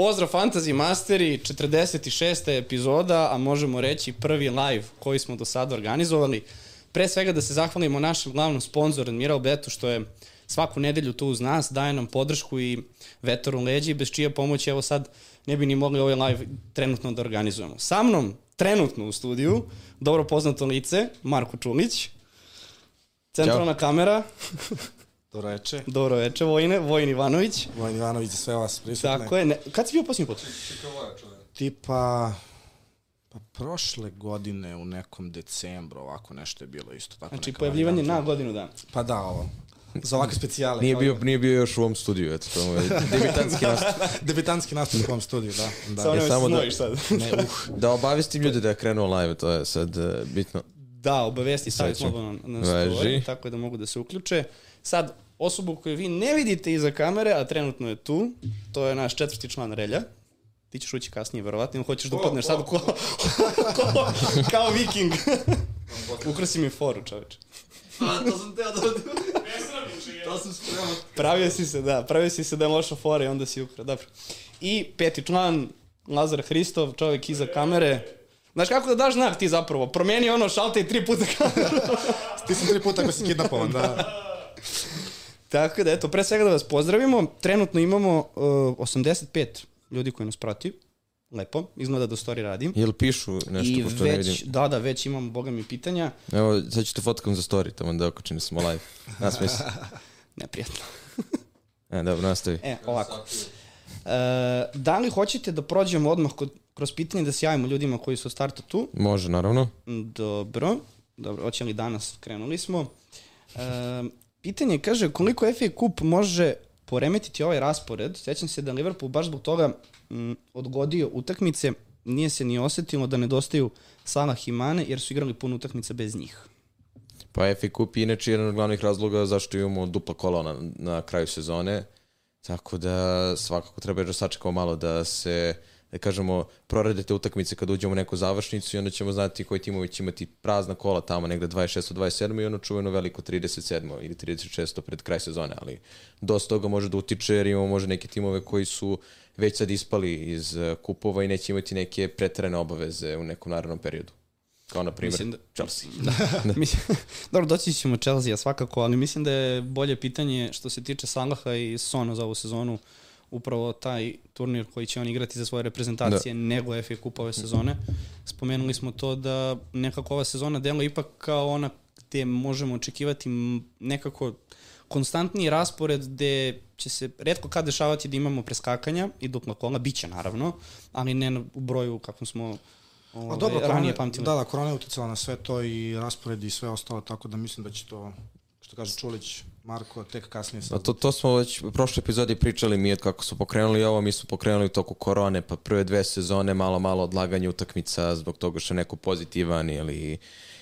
Pozdrav Fantasy Masteri, 46. epizoda, a možemo reći prvi live koji smo do sada organizovali. Pre svega da se zahvalimo našem glavnom sponzoru Admiral Betu što je svaku nedelju tu uz nas, daje nam podršku i vetar u leđi, bez čije pomoći evo sad ne bi ni mogli ovaj live trenutno da organizujemo. Sa mnom, trenutno u studiju, dobro poznato lice, Marko Čulić, centralna Ćao. kamera, Dobro veče. Dobro veče, Vojne, Vojn Ivanović. Vojn Ivanović za sve vas prisutne. Tako je. Ne, kad si bio posljednji put? Tipa, pa prošle godine u nekom decembru, ovako nešto je bilo isto. Tako znači pojavljivanje na godinu dana. Pa da, ovo. Za ovakve specijale. Nije bio, nije bio još u ovom studiju, eto, to je debitanski nastup. debitanski nastup u ovom studiju, da. da. Samo, samo da, sad. ne, uh. da obavestim ljude da je krenuo live, to je sad uh, bitno. Da, obavesti staviti slobodno na story, tako da mogu da se uključe. Sad, osobu koju vi ne vidite iza kamere, a trenutno je tu, to je naš četvrti član Relja. Ti ćeš ući kasnije, verovatno, hoćeš da upadneš sad ko, ko, kao viking. Ukrasi mi foru, čoveče. A, to sam teo da... to sam spremao. Pravio si se, da, pravio si se da je loša fora i onda si ukra, dobro. I peti član, Lazar Hristov, čovjek iza kamere. Znaš kako da daš znak ti zapravo? Promeni ono šalte i tri puta kameru. ti sam tri puta ako si kidnapovan, da. Tako da, eto, pre svega da vas pozdravimo. Trenutno imamo uh, 85 ljudi koji nas prati. Lepo, izgleda da story radim. Jel pišu nešto, I pošto već, ne vidim? Da, da, već imam, boga mi, pitanja. Evo, sad ću te fotkam za story, tamo da okačim da smo live. Nasmej se. Neprijatno. e, dobro, nastavi. E, ovako. E, da li hoćete da prođemo odmah kod, kroz pitanje da se javimo ljudima koji su od starta tu? Može, naravno. Dobro. Dobro, hoće li danas? Krenuli smo. E, Pitanje kaže koliko FA Kup može poremetiti ovaj raspored. Sećam se da Liverpool baš zbog toga m, odgodio utakmice, nije se ni osetilo da nedostaju Salah i Mane, jer su igrali puno utakmice bez njih. Pa FA Kup je inače jedan od glavnih razloga zašto imamo dupla kola na, na kraju sezone, tako da svakako treba da sačekamo malo da se da kažemo, prorade te utakmice kad uđemo u neku završnicu i onda ćemo znati koji timovi će imati prazna kola tamo negde 26. 27. i ono čuveno veliko 37. ili 36. pred kraj sezone, ali dosta toga može da utiče jer imamo može neke timove koji su već sad ispali iz eh, kupova i neće imati neke pretrene obaveze u nekom narednom periodu. Kao na primjer da, Chelsea. Da, da. mislim, dobro, doći ćemo Chelsea svakako, ali mislim da je bolje pitanje što se tiče Salaha i Sona za ovu sezonu upravo taj turnir koji će on igrati za svoje reprezentacije da. nego FA Kup ove sezone. Spomenuli smo to da nekako ova sezona delo ipak kao ona gde možemo očekivati nekako konstantni raspored gde će se redko kad dešavati da imamo preskakanja i dupla kola, bit će naravno, ali ne u broju kako smo Ove, dobro, ovaj, ranije pamtili. Da, da, korona je uticala na sve to i raspored i sve ostalo, tako da mislim da će to, što kaže Čulić, Marko, tek kasnije sad. To, to smo već u prošloj epizodi pričali mi kako su pokrenuli ovo, mi smo pokrenuli toku korone, pa prve dve sezone malo, malo odlaganje utakmica zbog toga što je neko pozitivan ili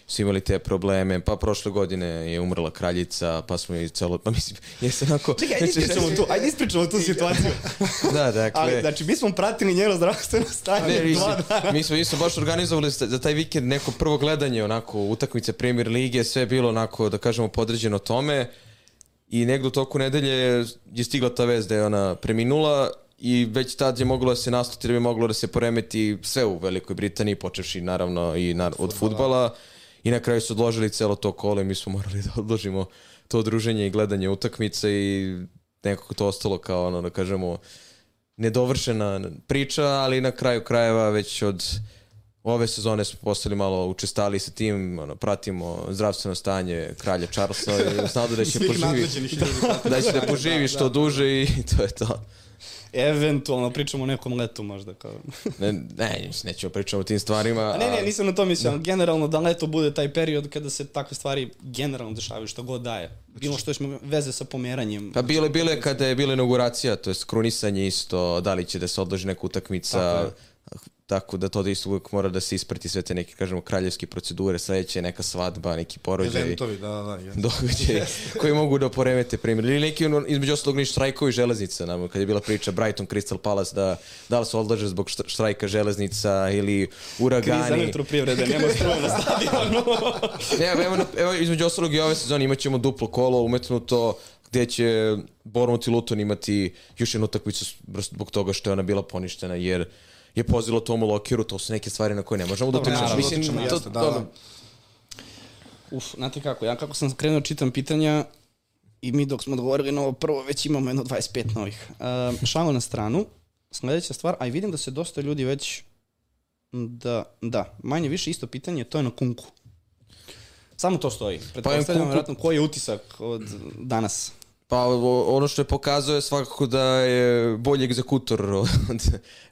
su imali te probleme, pa prošle godine je umrla kraljica, pa smo i celo, pa mislim, jeste onako... Čekaj, ajde znači, ispričamo tu, ajde ispričamo tu situaciju. da, dakle... Ali, znači, mi smo pratili njeno zdravstveno stanje ne, dva dana. Mi smo, mi smo baš organizovali za taj vikend neko prvo gledanje, onako, utakmice Premier Lige, sve je bilo onako, da kažemo, podređeno tome i negdje u toku nedelje je stigla ta vez da je ona preminula i već tad je moglo da se nastati da bi moglo da se poremeti sve u Velikoj Britaniji, počevši naravno i na, od futbala. I na kraju su odložili celo to kolo i mi smo morali da odložimo to druženje i gledanje utakmice i nekako to ostalo kao ono da kažemo nedovršena priča, ali na kraju krajeva već od ove sezone smo postali malo učestali sa tim, ono, pratimo zdravstveno stanje kralja Charlesa i znao da će poživi, da će da poživi što duže i to je to. Eventualno pričamo o nekom letu možda. Kao. ne, ne, nećemo pričamo o tim stvarima. A ne, ne, nisam na to mislio. Da. Generalno da leto bude taj period kada se takve stvari generalno dešavaju, što god daje. Bilo što smo veze sa pomeranjem. Pa bile, bile kada je bila inauguracija, to je krunisanje isto, da li će da se odloži neka utakmica. Tako Tako da to da isto uvijek mora da se isprati sve te neke, kažemo, kraljevske procedure, sledeće neka svadba, neki porođaj. Eventovi, da, da, da. Događaj yes. koji mogu da poremete primjer. Ili neki, ono, između ostalog, ni štrajkovi železnica, nam, kad je bila priča Brighton Crystal Palace, da, da li su odlaže zbog štrajka železnica ili uragani. Kriza elektroprivrede, nema struje na stadionu. ne, evo, evo, između ostalog i ove sezone imat ćemo duplo kolo umetnuto, gde će Bournemouth i Luton imati još jednu utakmicu zbog toga što je ona bila poništena, jer je pozilo Tomu Lokiru, to su neke stvari na koje ne možemo da pričamo. Mislim, to, da, da. Uf, znate kako, ja kako sam krenuo čitam pitanja i mi dok smo odgovorili na ovo prvo, već imamo jedno 25 novih. Uh, šalo na stranu, sledeća stvar, a i vidim da se dosta ljudi već da, da, manje više isto pitanje, to je na kunku. Samo to stoji. Pretpostavljam, pa vjerojatno, koji je utisak od danas? Pa ono što je pokazao je svakako da je bolji egzekutor od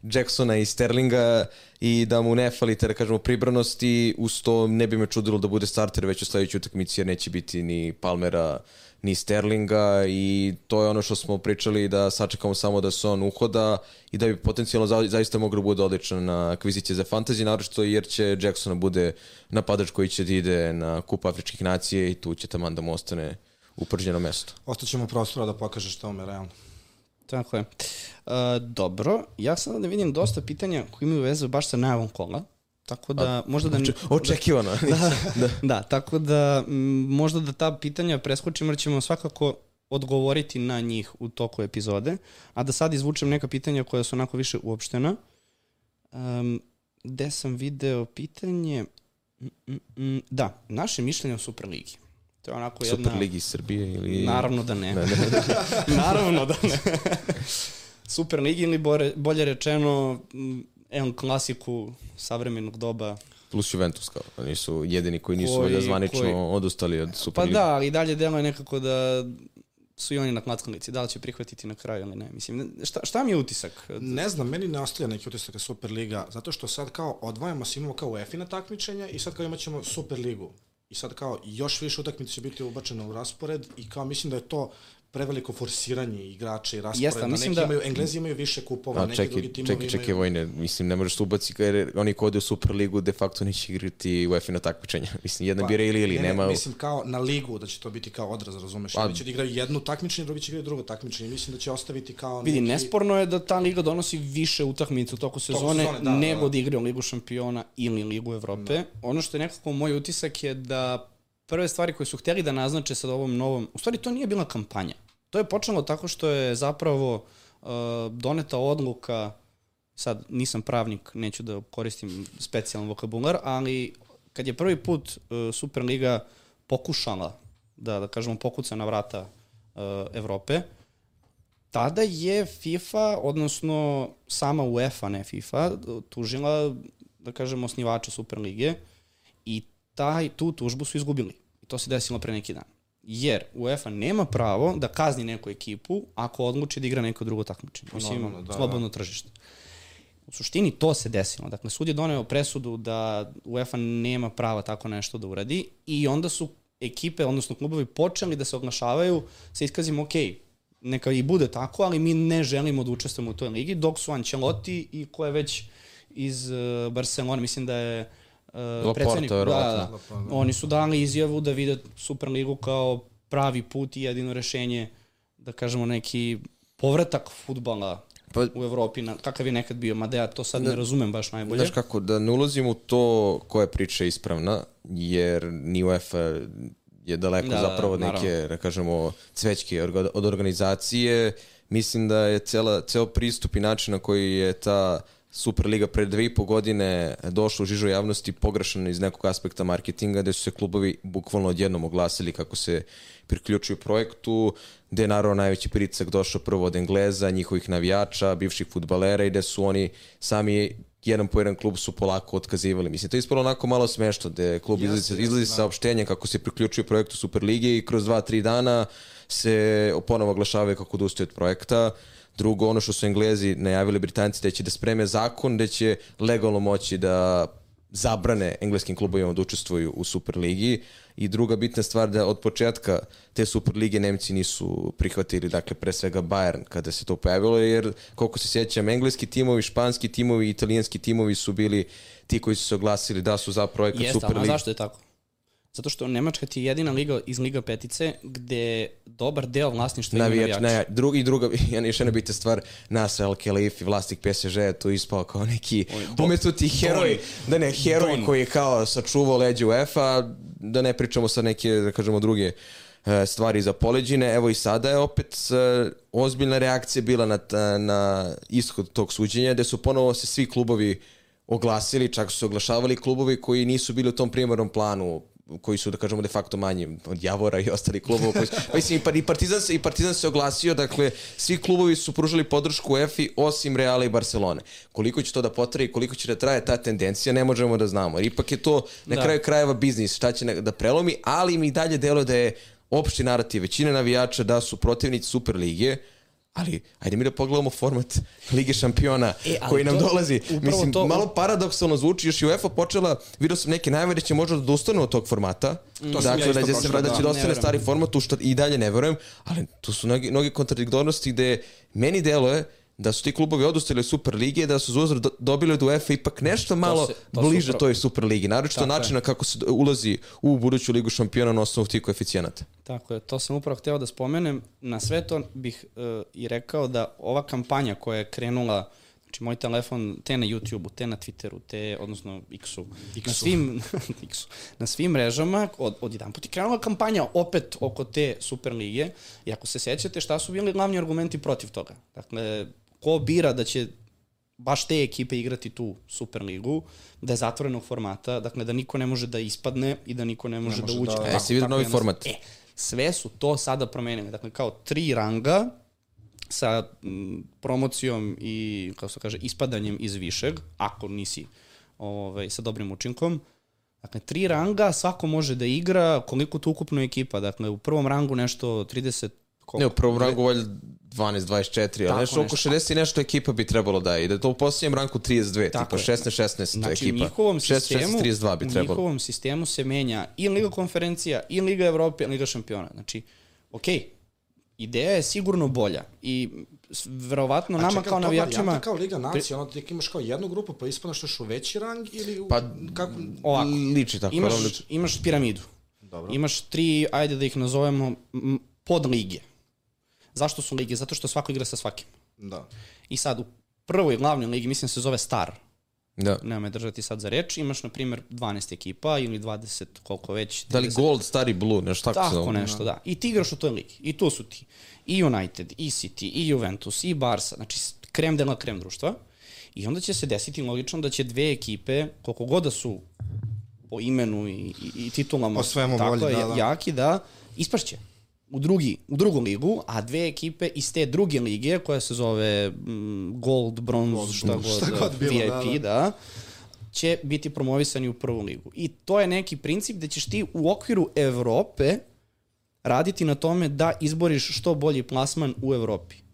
Jacksona i Sterlinga i da mu ne fali te, da kažemo, pribranosti. Uz to ne bi me čudilo da bude starter već u sledećoj utakmici jer neće biti ni Palmera ni Sterlinga i to je ono što smo pričali da sačekamo samo da se on uhoda i da bi potencijalno za, zaista moglo da bude odličan na akvizicije za fantasy, naročito jer će Jacksona bude napadač koji će da ide na kup afričkih nacije i tu će taman da mu ostane upržnjeno mesto. Ostaćemo prostora da pokaže što vam je realno. Tako je. Uh, dobro, ja sad da vidim dosta pitanja koji imaju vezu baš sa najavom kola. Tako da, A, možda da... Očekivano. Da, da, da, tako da, možda da ta pitanja preskočimo, jer ćemo svakako odgovoriti na njih u toku epizode, a da sad izvučem neka pitanja koja su onako više uopštena. Um, gde sam video pitanje... Mm, mm, mm, da, naše mišljenje o Superligi. To je onako jedna... Superligi Srbije ili... Naravno da ne. ne, ne. Naravno da ne. Superligi ili bolje rečeno jedan klasiku savremenog doba plus Juventus kao, oni su jedini koji nisu koji, zvanično koji... odustali od Superligi. Pa da, ali dalje delo je nekako da su i oni na klackalici, da li će prihvatiti na kraju ili ne. Mislim, šta, šta mi je utisak? Ne znam, meni ne ostaje neki utisak Superliga, zato što sad kao odvajamo se imamo kao UEFA na takmičenja i sad kao imat ćemo Superligu. I sad kao još više utakmica će biti ubačeno u raspored i kao mislim da je to preveliko forsiranje igrača i rasporeda. Jeste, mislim neki da... imaju, Englezi imaju više kupova, A, neki čekaj, drugi timovi čekaj, čekaj, Vojne, mislim, ne možeš tu ubaci, jer oni ko ode u Superligu de facto neće igrati UEFA na takmičenja. Mislim, jedna pa, bira ili ili, ne, nema... Ne, mislim, kao na ligu, da će to biti kao odraz, razumeš? Pa, će da igraju jednu takmičenje, drugi će igrati drugo takmičenje. Mislim da će ostaviti kao neki... Vidi, nesporno je da ta liga donosi više utakmica u toku sezone, sezone da, nego da, da. da igraju Ligu šampiona ili Ligu Evrope. Da. Ono što je nekako moj utisak je da prve stvari koje su hteli da naznače sa ovom novom, u stvari to nije bila kampanja To je počelo tako što je zapravo uh, doneta odluka, sad nisam pravnik, neću da koristim specijalan vokabular, ali kad je prvi put uh, Superliga pokušala da, da kažemo, pokuca na vrata uh, Evrope, tada je FIFA, odnosno sama UEFA, ne FIFA, tužila, da kažemo, osnivača Superlige i taj, tu tužbu su izgubili. I to se desilo pre neki dan jer UEFA nema pravo da kazni neku ekipu ako odluči da igra neko drugo takmičenje. Mislim, Normalno, da, slobodno da. tržište. U suštini to se desilo. Dakle, sud je doneo presudu da UEFA nema prava tako nešto da uradi i onda su ekipe, odnosno klubovi počeli da se oglašavaju sa iskazima, ok, neka i bude tako, ali mi ne želimo da učestvujemo u toj ligi, dok su Ancelotti i ko je već iz uh, Barcelona, mislim da je uh, predsednik, da, da, oni su dali izjavu da vide Superligu kao pravi put i jedino rešenje, da kažemo neki povratak futbala pa, u Evropi, na, kakav je nekad bio, mada ja to sad ne, ne razumem baš najbolje. Znaš kako, da ne ulazim u to koja priča je ispravna, jer ni UEFA je daleko da, zapravo da, neke, naravno. da kažemo, cvećke od organizacije. Mislim da je cela, ceo pristup i način na koji je ta uh, Superliga pre dve i po godine došla u žižu javnosti pogrešana iz nekog aspekta marketinga, gde su se klubovi bukvalno odjednom oglasili kako se priključuju projektu, gde je naravno najveći pritisak došao prvo od Engleza, njihovih navijača, bivših futbalera i gde su oni sami jedan po jedan klub su polako otkazivali. Mislim, to je ispalo onako malo smešno, gde klub izlazi, izlazi sa opštenje kako se priključuje projektu Superlige i kroz dva, tri dana se ponovo oglašavaju kako odustaju od projekta. Drugo, ono što su Englezi najavili Britanci da će da spreme zakon da će legalno moći da zabrane engleskim klubovima da učestvuju u Superligi i druga bitna stvar da od početka te Superlige Nemci nisu prihvatili, dakle pre svega Bayern kada se to pojavilo, jer koliko se sjećam, engleski timovi, španski timovi, italijanski timovi su bili ti koji su se oglasili da su za projekat Superlige. Jeste, a zašto je tako? Zato što Nemačka ti je jedina liga iz Liga petice gde dobar deo vlasništva ima navijač. Ne, drugi, druga, jedna, još jedna bitna stvar, Nasser Al Khelaifi, vlasnik PSG, je tu ispao kao neki, umesto ti heroj, da ne, heroj Don. koji je kao sačuvao leđe UEFA, da ne pričamo sa neke, da kažemo, druge e, stvari za poleđine. Evo i sada je opet e, ozbiljna reakcija bila na, na ishod tog suđenja, gde su ponovo se svi klubovi oglasili, čak su se oglašavali klubovi koji nisu bili u tom primarnom planu koji su da kažemo de facto manji od Javora i ostalih klubova koji su, pa mislim, i Par- i Partizan se i Partizan se oglasio dakle svi klubovi su pružili podršku UEFA osim Reala i Barcelone koliko će to da potraje i koliko će da traje ta tendencija ne možemo da znamo ipak je to na Da. kraju krajeva biznis šta će ne- da prelomi ali mi dalje delo da je opšti narativ većine navijača da su protivnici Superlige ali ajde mi da pogledamo format Lige šampiona E, koji nam to- dolazi. Mislim, to- malo paradoksalno zvuči, još i UEFA počela, vidio sam neke najave da će možda da odustanu od tog formata. To sam ja dakle, da će se pročitao, da će da. da Ne ostane stari format, u što i dalje ne verujem, ali tu su mnogi, mnogi kontradiktornosti gde meni deluje da su ti klubovi odustali od Super Lige, da su za do- dobili od UEFA ipak nešto malo se- to bliže upravo- toj Super Ligi. Naročito Tako je. načina kako se ulazi u buduću ligu šampiona na osnovu tih koeficijenata. Tako je, to sam upravo hteo da spomenem. Na sve to bih uh, i rekao da ova kampanja koja je krenula, znači moj telefon, te na YouTube-u, te na Twitteru, te, odnosno X-u, na svim, X-u, na svim mrežama, od, od jedan put je krenula kampanja opet oko te Superlige i ako se sećate šta su bili glavni argumenti protiv toga. Dakle, ko bira da će baš te ekipe igrati tu Superligu, da je zatvorenog formata, dakle da niko ne može da ispadne i da niko ne može, može da uđe. da- E, si vidio novi jednostavno. format? E, sve su to sada promenili. Dakle, kao tri ranga sa promocijom i, kako se kaže, ispadanjem iz višeg, ako nisi ovaj, sa dobrim učinkom. Dakle, tri ranga, svako može da igra, koliko tu ukupno ekipa. Dakle, u prvom rangu nešto 30, koliko? Ne, u prvom rangu valjda 12-24, ali nešto oko nešto. 60 i nešto ekipa bi trebalo da je. I da je to u posljednjem ranku 32, Tako tipa je. 16-16 Znači, ekipa. u njihovom 16, sistemu, 32 bi u trebalo. njihovom sistemu se menja i Liga konferencija, i Liga Evrope, i Liga šampiona. Znači, okej, ideja je sigurno bolja i verovatno nama čekaj, kao to navijačima... varijanta kao Liga nacija, ono ti imaš kao jednu grupu pa ispanaš još u veći rang ili u, Pa, kako, Ovako, Liči tako. imaš, ravno imaš piramidu. Dobro. Imaš tri, ajde da ih nazovemo, m, pod lige. Zašto su lige? Zato što svako igra sa svakim. Da. I sad u prvoj glavnoj ligi, mislim se zove Star, Da. nema me držati sad za reč, imaš na primjer 12 ekipa ili 20 koliko već. Da li 30. Gold, Stari Blue, nešto tako, se Tako nešto, da. I ti igraš u toj ligi. I tu su ti i United, i City, i Juventus, i Barca. Znači, krem de la krem društva. I onda će se desiti logično da će dve ekipe, koliko god da su po imenu i, i, i titulama Po svemu tako volji, je, da, da. jaki, da ispašće u, drugi, u drugu ligu, a dve ekipe iz te druge lige, koja se zove mm, Gold, Bronze, šta god, šta god bilo, VIP, da, da, će biti promovisani u prvu ligu. I to je neki princip da ćeš ti u okviru Evrope raditi na tome da izboriš što bolji plasman u Evropi.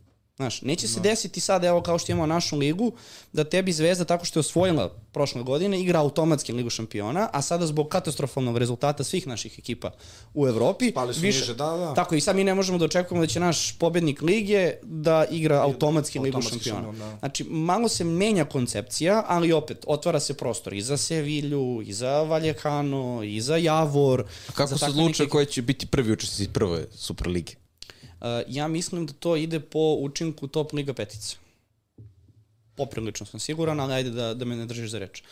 Znaš, neće se desiti sad, evo kao što imamo našu ligu, da tebi Zvezda tako što je osvojila prošle godine igra automatski ligu šampiona, a sada zbog katastrofalnog rezultata svih naših ekipa u Evropi, su niže, da, da. tako i sad mi ne možemo da očekujemo da će naš pobednik lige da igra automatski ligu automatski šampiona. šampion, da. Znači, malo se menja koncepcija, ali opet, otvara se prostor i za Sevilju, i za Valjekano, i za Javor. A kako se odlučuje neke- koji će biti prvi učesnici prve Super Lige? Uh, ja mislim da to ide po učinku top liga petica. Poprilično sam siguran, ali ajde da, da me ne držiš za reč.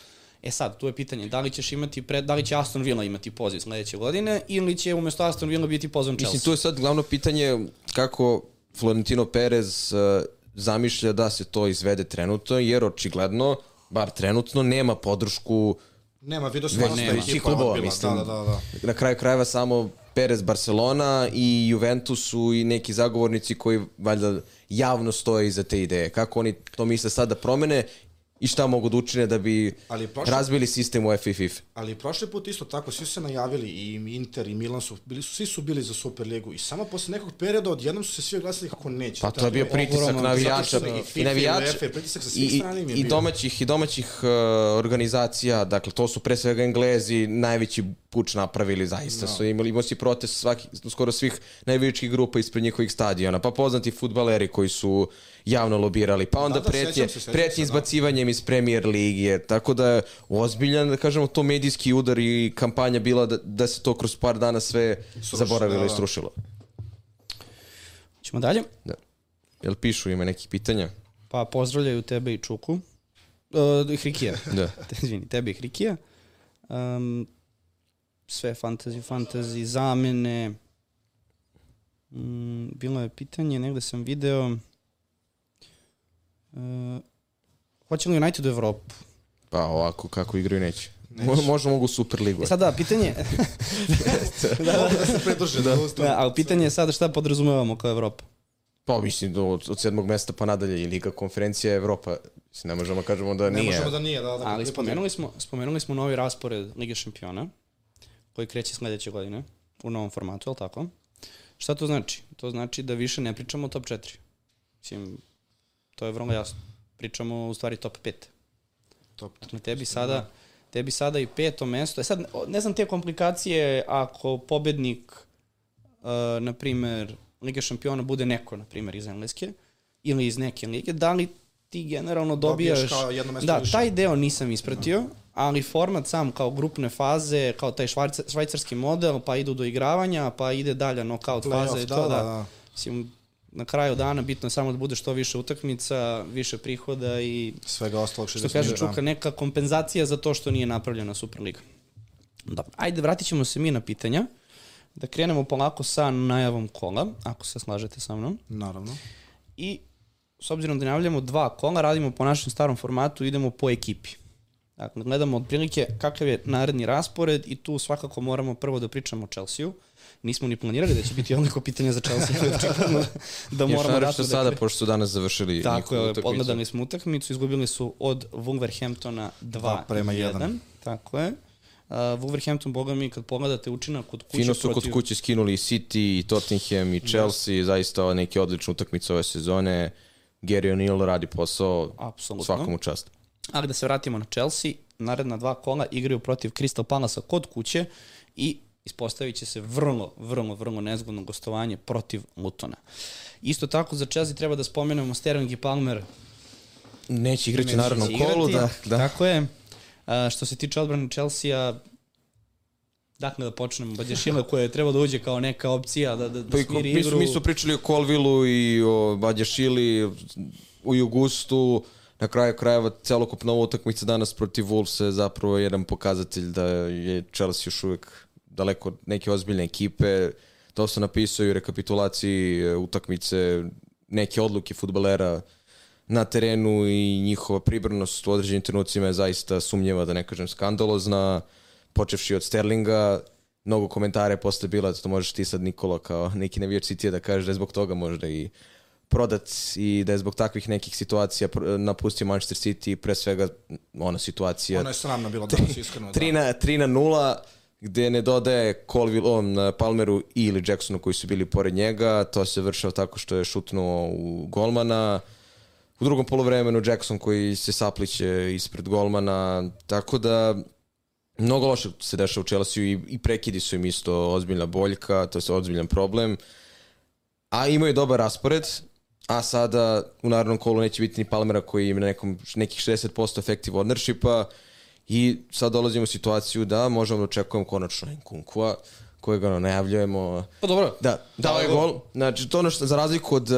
E sad, tu je pitanje, da li ćeš imati, pred, da li će Aston Villa imati poziv sledeće godine ili će umesto Aston Villa biti pozvan Chelsea? Mislim, tu je sad glavno pitanje kako Florentino Perez uh, zamišlja da se to izvede trenutno, jer očigledno, bar trenutno, nema podršku Nema, vidio sam Već dosta nema. ekipa Svih klubova, odbila, mislim. Da, da, da. na kraju krajeva samo Perez Barcelona i Juventus su i neki zagovornici koji valjda javno stoje iza te ideje. Kako oni to misle sad da promene i šta mogu da učine da bi Ali prošle- razbili sistem u FIFA. Ali prošli put isto tako, svi su se najavili i Inter i Milan su, bili su, svi su bili za Superligu. I samo posle nekog perioda odjednom su se svi oglasili kako neće. Pa to je bio pritisak ogroman- navijača. I i navijača pritisak i, i, i domaćih i domaćih uh, organizacija, dakle to su pre svega Englezi najveći puč napravili zaista su imali imao si protest svaki skoro svih najvećih grupa ispred njihovih stadiona, pa poznati fudbaleri koji su javno lobirali, pa onda Da, da, pretnje, sećam se, sećam pretnje se, da. izbacivanjem iz Premier Ligije, tako da je ozbiljan, da kažemo, to medijski udar i kampanja bila da, da se to kroz par dana sve zaboravilo da, i strušilo. Ćemo dalje? Da. Jel pišu ima nekih pitanja? Pa pozdravljaju tebe i Čuku. Uh, Hrikija. Da. Izvini, tebe i Hrikija. Um, sve fantasy, fantasy, zamene. Mm, bilo je pitanje, negde sam video uh, hoće li United u Evropu? Pa ovako kako igraju neće. Neće. Mo- Možda mogu u Superligu. E sada, pitanje... da, da, Da se pridruže da, da, da, ali pitanje je sada šta podrazumevamo kao Evropa. Pa mislim da od, od sedmog mesta pa nadalje i Liga konferencija Evropa. Mislim, ne možemo da kažemo da Ne nije. možemo da nije, da, da. Ali da- spomenuli smo, spomenuli smo novi raspored Lige šampiona, koji kreće sledeće godine u novom formatu, je li tako? Šta to znači? To znači da više ne pričamo o top 4. Mislim, to je vrlo jasno. Pričamo u stvari top 5. Top. Dakle, tebi sada, tebi sada i peto mesto. E sad, ne znam te komplikacije ako pobednik, uh, na primer, Liga šampiona bude neko, na primer, iz Engleske ili iz neke lige, da li ti generalno dobijaš... Dobiješ kao jedno mesto da, više. taj deo nisam ispratio, ali format sam kao grupne faze, kao taj švajca, švajcarski model, pa idu do igravanja, pa ide dalje faza i Playoff, to, da, da. da, da. Mislim, na kraju dana bitno je samo da bude što više utakmica, više prihoda i Svega ostalog 60 što kaže minuta. Čuka, neka kompenzacija za to što nije napravljena Superliga. Dobro, ajde, vratit ćemo se mi na pitanja. Da krenemo polako sa najavom kola, ako se slažete sa mnom. Naravno. I s obzirom da najavljamo dva kola, radimo po našem starom formatu, idemo po ekipi. Dakle, gledamo otprilike kakav je naredni raspored i tu svakako moramo prvo da pričamo o Chelsea-u. Nismo ni planirali da će biti onoliko pitanja za Chelsea, ali očigledno da Još moramo naravno raspored da sada, pošto su danas završili Tako je, utakmicu. odgledali smo utakmicu, izgubili su od Wolverhamptona 2 Dva prema jedan. Tako je. Uh, Wolverhampton, boga mi, kad pogledate učinak kod kuće Fino su kod protiv... kuće skinuli i City, i Tottenham, i Chelsea, zaista neke odlične utakmice ove sezone. Gary O'Neill radi posao, Apsolutno. svakom čast. Ali da se vratimo na Chelsea, naredna dva kola igraju protiv Crystal Palasa kod kuće i ispostavit će se vrlo, vrlo, vrlo nezgodno gostovanje protiv Lutona. Isto tako za Chelsea treba da spomenemo Sterling i Palmer Neće igrati Neće naravno kolu, da, da. Tako je. A, što se tiče odbrane Chelsea-a, dakle da počnemo, Badjašile koja je trebao da uđe kao neka opcija da, da, da Pa smiri mi, su, igru. mi su pričali o Colvillu i o Badjašili, u Jugustu, na kraju krajeva celokupna utakmica danas protiv Wolves je zapravo jedan pokazatelj da je Chelsea još uvek daleko od neke ozbiljne ekipe. To se napisao i u rekapitulaciji e, utakmice neke odluke futbalera na terenu i njihova pribranost u određenim trenucima je zaista sumnjiva, da ne kažem skandalozna, počevši od Sterlinga, mnogo komentara je posle bila, to možeš ti sad Nikola kao neki navijač City da kažeš da je zbog toga možda i prodat i da je zbog takvih nekih situacija napustio Manchester City, pre svega ona situacija Ono je sramno bilo danas, iskreno. 3 da. na, 3 na 0 gde ne dodaje Colville, on, eh, Palmeru ili Jacksonu koji su bili pored njega. To se vršao tako što je šutnuo u golmana. U drugom polovremenu Jackson koji se sapliće ispred golmana. Tako da mnogo loše se dešava u Chelsea i, i prekidi su im isto ozbiljna boljka, to je ozbiljan problem. A imaju dobar raspored, a sada u narodnom kolu neće biti ni Palmera koji ima nekom, nekih 60% effective ownershipa i sad dolazimo u situaciju da možemo da očekujemo konačno Nkunkua kojeg ono najavljujemo Pa dobro, da, dao je gol. Znači, to ono što, za razliku od uh,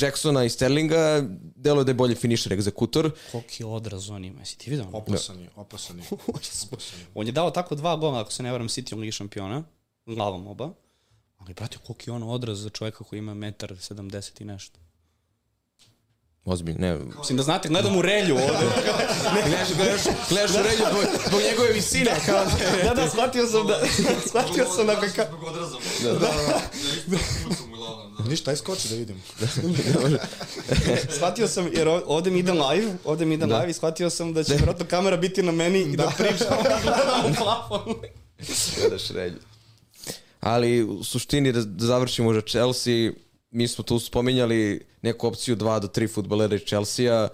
Jacksona i Sterlinga, delo da je bolji finisher, egzekutor. koliki odraz on ima, jesi ti vidio? Opasan je, opasan je. Opasan je. On je dao tako dva gola, ako se ne varam, City Ligi šampiona, glavom oba. Ali, brate, koliki je on odraz za čovjeka koji ima metar 70 i nešto. Ozbiljno, ne. Mislim da znate, gledam u relju ovde. Gledaš, gledaš, gledaš u ređu zbog, zbog njegove visine. Kao da, da, da, shvatio sam da, shvatio sam da ga ka... Zbog odraza. Da, da. Da, da. Ništa, aj skoči da vidim. Shvatio sam, jer ov- ovde mi ide live, ovde mi ide da. live i shvatio sam da će vjerojatno kamera biti na meni i da, da pričam i gledam u plafon. gledaš ređu. Ali u suštini da, da završimo za Chelsea, mi smo tu spominjali neku opciju 2 do 3 futbolera iz Chelsea-a,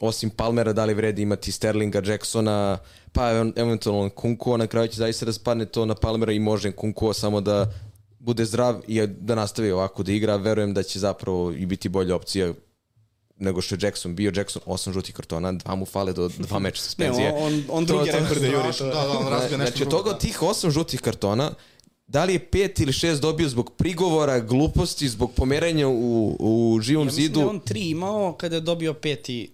osim Palmera, da li vredi imati Sterlinga, Jacksona, pa ev- eventualno Kunkua, na kraju će zaista da spadne to na Palmera i može Kunkua samo da bude zdrav i da nastavi ovako da igra, verujem da će zapravo i biti bolja opcija nego što je Jackson bio. Jackson, osam žutih kartona, dva mu fale do dva meča Ne, suspenzije. on, on, on drugi rekord da juri. Strašno, To. Da, da, on razbija nešto Znači, od drugo, toga da. od tih osam žutih kartona, da li je pet ili šest dobio zbog prigovora, gluposti, zbog pomeranja u, u živom Ja mislim zidu? da je on tri imao kada je dobio peti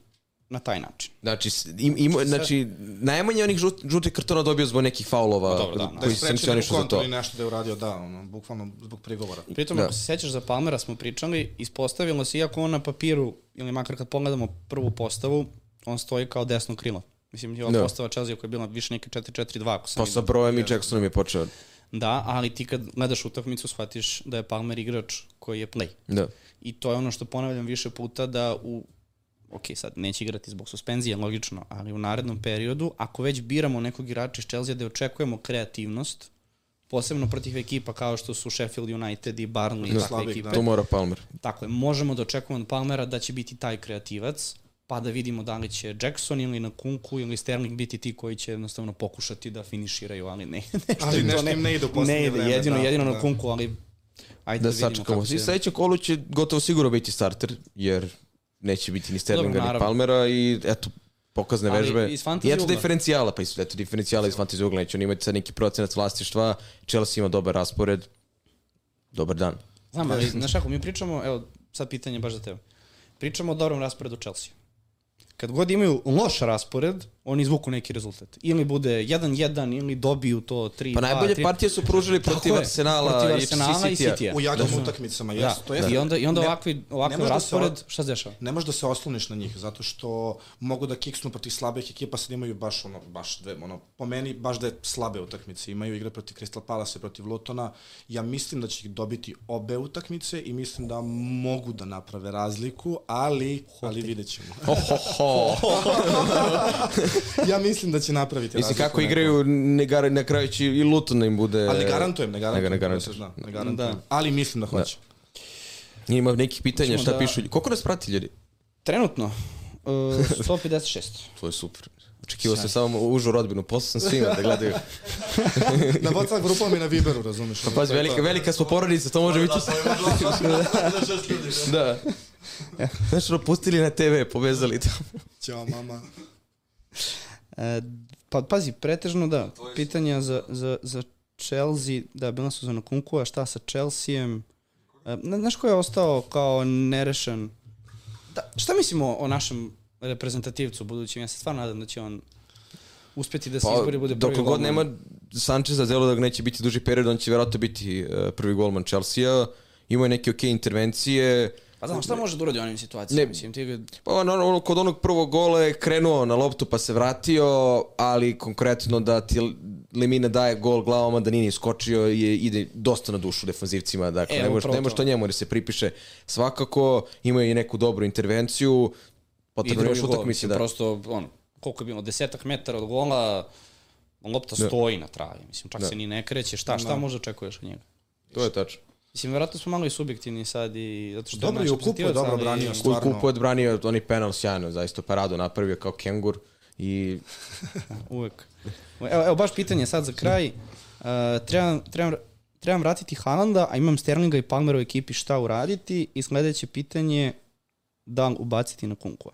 na taj način. Znači, im, im, znači najmanje onih žut, žutih kartona dobio zbog nekih faulova dobro, da, Da koji je se sprečio sankcionišu za to. ili nešto da je uradio, da, ono, bukvalno zbog prigovora. Pritom, Da. ako se sećaš za Palmera smo pričali, ispostavilo se, iako on na papiru, ili makar kad pogledamo prvu postavu, on stoji kao desno krilo. Mislim, je ova Da. postava Chelsea koja je bila više neke 4-4-2, ako sam Pa sa brojem i Jacksonom je počeo. Da, ali ti kad gledaš utakmicu shvatiš da je Palmer igrač koji je play. Da. I to je ono što ponavljam više puta da u ok, sad neće igrati zbog suspenzije, logično, ali u narednom periodu, ako već biramo nekog igrača iz Chelsea da očekujemo kreativnost, posebno protiv ekipa kao što su Sheffield United i Burnley i takve slabih, ekipe, To mora Palmer. Tako je, možemo da očekujemo od Palmera da će biti taj kreativac, pa da vidimo da li će Jackson ili na Kunku ili Sterling biti ti koji će jednostavno pokušati da finiširaju, ali ne. nešto Ali nešto im ne ide u poslednje Ne vreme, jedino, da, jedino na da. Kunku, ali ajde Da da, vidimo sačekamo. kako I će... sledećem kolu će gotovo sigurno biti starter, jer neće biti ni Sterlinga Dobro, ni. Palmera i eto, pokazne Ali vežbe. iz I eto diferencijala, pa is- eto diferencijala iz fantasy ugla, neće on imati sad neki procenac vlastištva, Chelsea ima dobar raspored, dobar dan. Znam, ali, znaš ako mi pričamo, evo, sad pitanje baš za tebe. Pričamo o dobrom rasporedu Chelsea. Kad god imaju loš raspored, oni izvuku neki rezultat. Ili bude 1-1, ili dobiju to 3-2. Pa najbolje 3 partije su pružili protiv je, Arsenala, protiv Arsenala i City-a. City-a. U jakim utakmicama, Da, jesu. To jest, I onda, i onda ne- ovakvi, ne ovakav može da se raspored, šta se dešava? ne možeš da se osloniš na njih, zato što mogu da kiksnu protiv slabih ekipa, sad imaju baš ono, baš dve, ono, po meni baš da je slabe utakmice, imaju igre protiv Crystal Palace, protiv Lutona, ja mislim da će ih dobiti obe utakmice i mislim da mogu da naprave razliku, ali, ali vidjet ćemo. Ho, ho, ho. ja mislim da će napraviti Mislim, kako neko. igraju, ne gar, na kraju će i Luton da im bude... Ali ne garantujem, ne garantujem. Ne, ne da garantujem. ne garantujem. Da. Ali mislim da hoće. Ima nekih pitanja, Hoćemo šta da- pišu. Koliko nas prati ljudi? Trenutno, uh, 156. To je super. Očekivao sam samo užu rodbinu, poslao sam svima da gledaju. na WhatsApp grupama i na Viberu, razumeš? Pa pazi, velika, velika smo porodica, to može biti... Da, pa da. Da. Znaš, ono, pustili na TV, povezali tamo. Ćao, mama. E, pa pazi, pretežno da, pitanja za, za, za Chelsea, da, bila su za a šta sa Chelseaem? E, na- znaš ko je ostao kao nerešen? Da, šta mislimo o našem reprezentativcu budućim? Ja se stvarno nadam da će on uspeti da se Pa, izbori, bude prvi god golman. nema Sančeza, delo da ga neće biti duži period, on će vjerojatno biti eh, prvi golman Chelsea-a. Imao je neke okej intervencije. Pa znam, šta može da uradi u onim situacijama? Ne. Mislim, ti ga, Pa on, ono, kod onog prvog gola je krenuo na loptu pa se vratio, ali konkretno da ti Lemina daje gol glavama da nije ni skočio je, ide dosta na dušu defanzivcima, dakle E, ne može, ne može to. njemu da se pripiše. Svakako ima i neku dobru intervenciju, potrebno još utakmice mislim, da... prosto, ono, koliko je bilo, desetak metara od gola, lopta Da. stoji na travi, mislim, čak Da. se ni ne kreće, šta, šta možda očekuješ od njega? To je tačno. Mislim, verovatno smo malo i subjektivni sad i zato što Dobro, naš i u kupu je dobro branio, Kuj Stvarno. kupu odbranio onaj penal sjajno, zaista paradu napravio kao kengur i Uvek. Evo, evo baš pitanje sad za kraj. Uh, trebam, trebam, trebam vratiti Haalanda, a imam Sterlinga i Palmera u ekipi šta uraditi i sledeće pitanje da li ubaciti na Kunkua.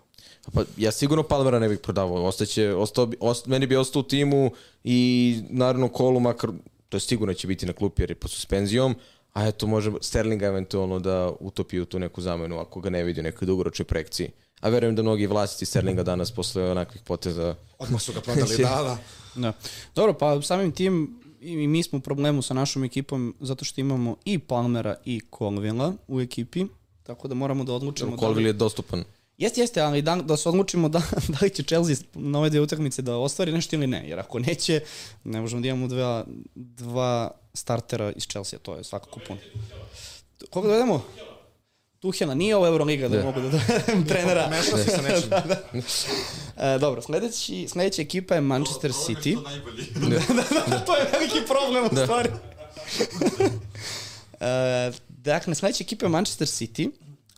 Pa ja sigurno Palmera ne bih prodavao. Ostaće, ostao, ost, meni bi ostao u timu i naravno kolu makar, to je sigurno će biti na klupi jer je pod suspenzijom, a eto može Sterlinga eventualno da utopi u tu neku zamenu ako ga ne vidi u nekoj dugoročnoj projekciji. A verujem da mnogi vlasnici Sterlinga danas posle onakvih poteza Odmah su ga prodali, da, da. Da. Dobro, pa samim tim i mi smo u problemu sa našom ekipom zato što imamo i Palmera i Colvilla u ekipi, tako da moramo da odlučimo da li- Colville je dostupan. Jeste, jeste, ali da, da se odlučimo da, da li će Chelsea na ove dve utakmice da ostvari nešto ili ne. Jer ako neće, ne možemo da imamo dva, dva startera iz Chelsea, to je svakako puno. Koga dovedemo? Tuhela, nije ovo Euroliga da, Da. mogu da dovedem trenera. Pomešao si sa nečim. E, dobro, sledeći, sledeća ekipa je Manchester City. To najbolji. to je veliki problem u stvari. e, dakle, sledeća ekipa je Manchester City,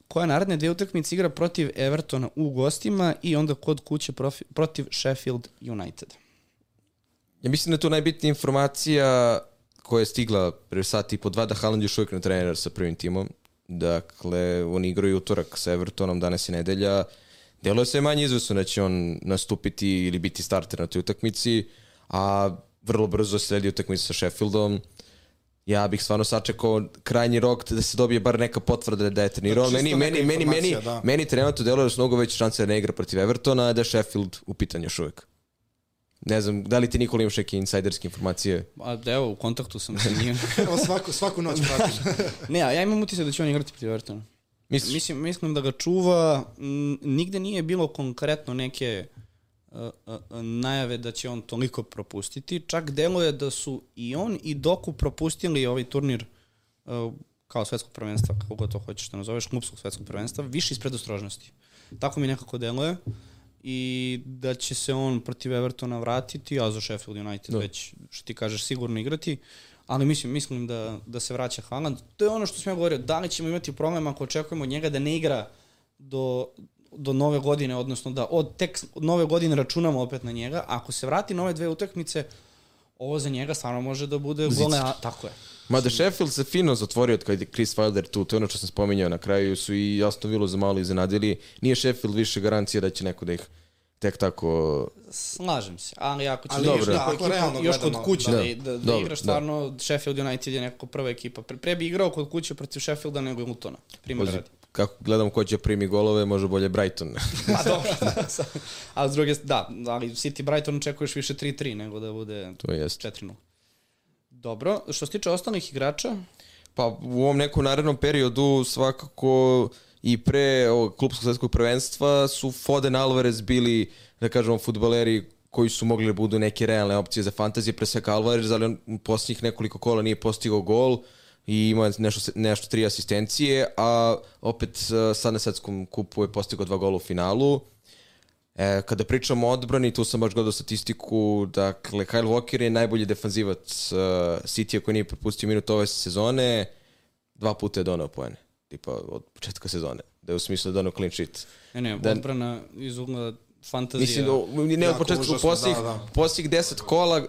koja naredne dve utakmice igra protiv Evertona u gostima i onda kod kuće profi, protiv Sheffield United. Ja mislim da je to najbitnija informacija koja je stigla pre sat i po dva da Haaland još uvijek ne trener sa prvim timom. Dakle, oni igraju utorak sa Evertonom, danas je nedelja. Deluje se manje izvesno da će on nastupiti ili biti starter na toj utakmici, a vrlo brzo sledi utakmica sa Sheffieldom. ja bih stvarno sačekao krajnji rok da se dobije bar neka potvrda da je trenirao. Da, Meni, meni, meni, meni, da. meni trenutno deluje da su mnogo veće šanse da ne igra protiv Evertona, da je Sheffield u pitanju još uvijek. Ne znam, da li ti Nikola imaš neke insajderske informacije? A, evo, u kontaktu sam sa njim. Evo svaku, svaku noć pratim. ne, a ja imam utisak da će on igrati protiv Evertona. Misliš? Mislim, mislim da ga čuva, m, nigde nije bilo konkretno neke uh, uh, najave da će on toliko propustiti. Čak deluje da su i on i Doku propustili ovaj turnir uh, kao svetskog prvenstva, kako god to hoćeš da nazoveš, klubskog svetskog prvenstva, više iz predostrožnosti. Tako mi nekako deluje i da će se on protiv Evertona vratiti, a za Sheffield United Da. već, što ti kažeš, sigurno igrati. Ali mislim, mislim da, da se vraća Haaland. To je ono što sam ja govorio, da li ćemo imati problem ako očekujemo od njega da ne igra do, do nove godine, odnosno da od tek nove godine računamo opet na njega. Ako se vrati na ove dve utakmice, ovo za njega stvarno može da bude gole, a, tako je. Mada Sheffield se fino zatvorio od kad je Chris Wilder tu, to je ono što sam spominjao na kraju, su i jasno bilo za malo iznenadili. Nije Sheffield više garancija da će neko da ih tek tako... Slažem se, ali ako će Ali da dobro. da, neku ako realno još kod kuće da. da, da, da, Dobro, igraš da. stvarno, Sheffield United je neka prva ekipa. Pre, pre bi igrao kod kuće protiv Sheffielda nego Lutona, primjer radi. kako gledam ko će primi golove, može bolje Brighton. Pa dobro. A s druge, da, ali City Brighton očekuješ više 3-3 nego da bude to jest. 4-0. Dobro, što se tiče ostalih igrača, Pa u ovom nekom narednom periodu svakako i pre ovog klubskog svetskog prvenstva su Foden Alvarez bili, da kažemo, futbaleri koji su mogli da budu neke realne opcije za fantazije, pre svega Alvarez, ali on u posljednjih nekoliko kola nije postigao gol i ima nešto, nešto tri asistencije, a opet eh, sad na svetskom kupu je postigao dva gola u finalu. E, kada pričamo o odbrani, tu sam baš gledao statistiku, dakle, Kyle Walker je najbolji defanzivac uh, City-a koji nije propustio minut ove sezone, dva puta je donao poene, tipa od početka sezone, da je u smislu da donao clean sheet. ne, ne, Da- odbrana iz ugla fantazija. Mislim, da, ne od početka, u posljednjih, da, da. posljednjih deset kola,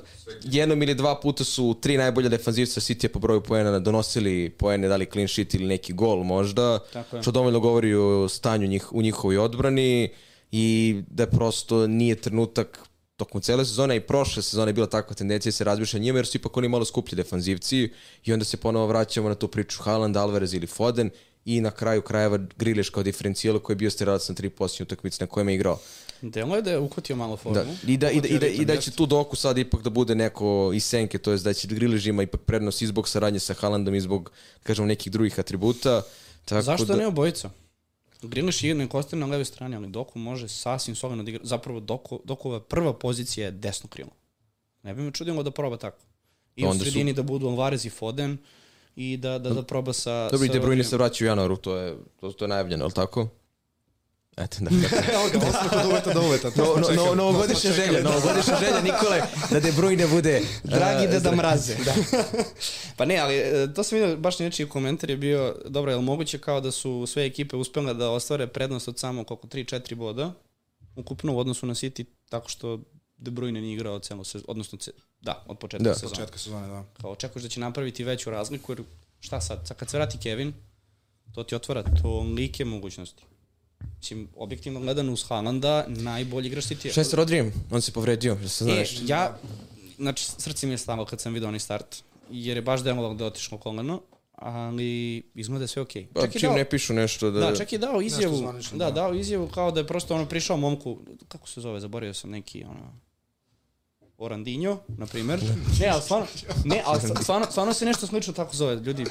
jednom ili dva puta su tri najbolja defanzivca City-a po broju poena donosili poene, da li clean sheet ili neki gol možda, Tako je. što dovoljno govori o stanju njih, u njihovoj odbrani i da prosto nije trenutak tokom cele sezone i prošle sezone je bila takva tendencija da se razmišlja njima jer su ipak oni malo skuplji defanzivci i onda se ponovo vraćamo na tu priču Haaland, Alvarez ili Foden i na kraju krajeva Griliš kao diferencijalo koji je bio steralac na tri posljednje utakmice na kojima je igrao. Delo je da je uhvatio malo formu. Da, i, da, i, da, i, da, i da će tu doku sad ipak da bude neko iz senke, to je da će Griliš ima ipak prednost i zbog saradnje sa Haalandom i zbog, kažemo, nekih drugih atributa. Tako Zašto da, ne obojica? Griliš je nek ostaje na levoj strani, ali Doku može sasvim solidno da igra. Zapravo Doku, Dokova prva pozicija je desno krilo. Ne bi me čudilo da proba tako. I u su- sredini da budu Alvarez i Foden i da, da, da proba sa... Dobro, i sa De Bruyne se vraća u januaru, to je, to, to je najavljeno, je li tako? Eto, da. Evo ga, osmeh od uveta do uveta. to No, no, no, novogodišnja smo želja, da. novogodišnja želja Nikole, da De Bruyne bude... Dragi uh, deda zdrav. mraze. Da. pa ne, ali e, to sam vidio, baš nečiji komentar je bio, dobro, je li moguće kao da su sve ekipe uspjele da ostvare prednost od samo koliko 3-4 boda ukupno u odnosu na City, tako što De Bruyne nije igrao celo sezonu, odnosno, ce, da, od početka Da. sezone. Početka sezone, da. Kao očekuješ da će napraviti veću razliku, jer šta sad, sad kad se vrati Kevin, to ti otvara tolike mogućnosti. Mislim, objektivno gledano uz Haalanda, najbolji igrač City. Šta je sa Rodrijem? On se povredio, da se E, znaš. ja, znači, srce mi je stalo kad sam vidio onaj start, jer je baš delovalo da je otišlo koleno, ali izgleda da je sve okej. Pa, Čak je čim dao- ne pišu nešto da... Da, čak je dao izjavu, zvanično, da, da. dao izjavu kao da je prosto ono prišao momku, kako se zove, zaboravio sam neki, ono, Orandinho, na primjer. Ne, ali stvarno, ne, ali stvarno, stvarno se nešto slično tako zove, ljudi.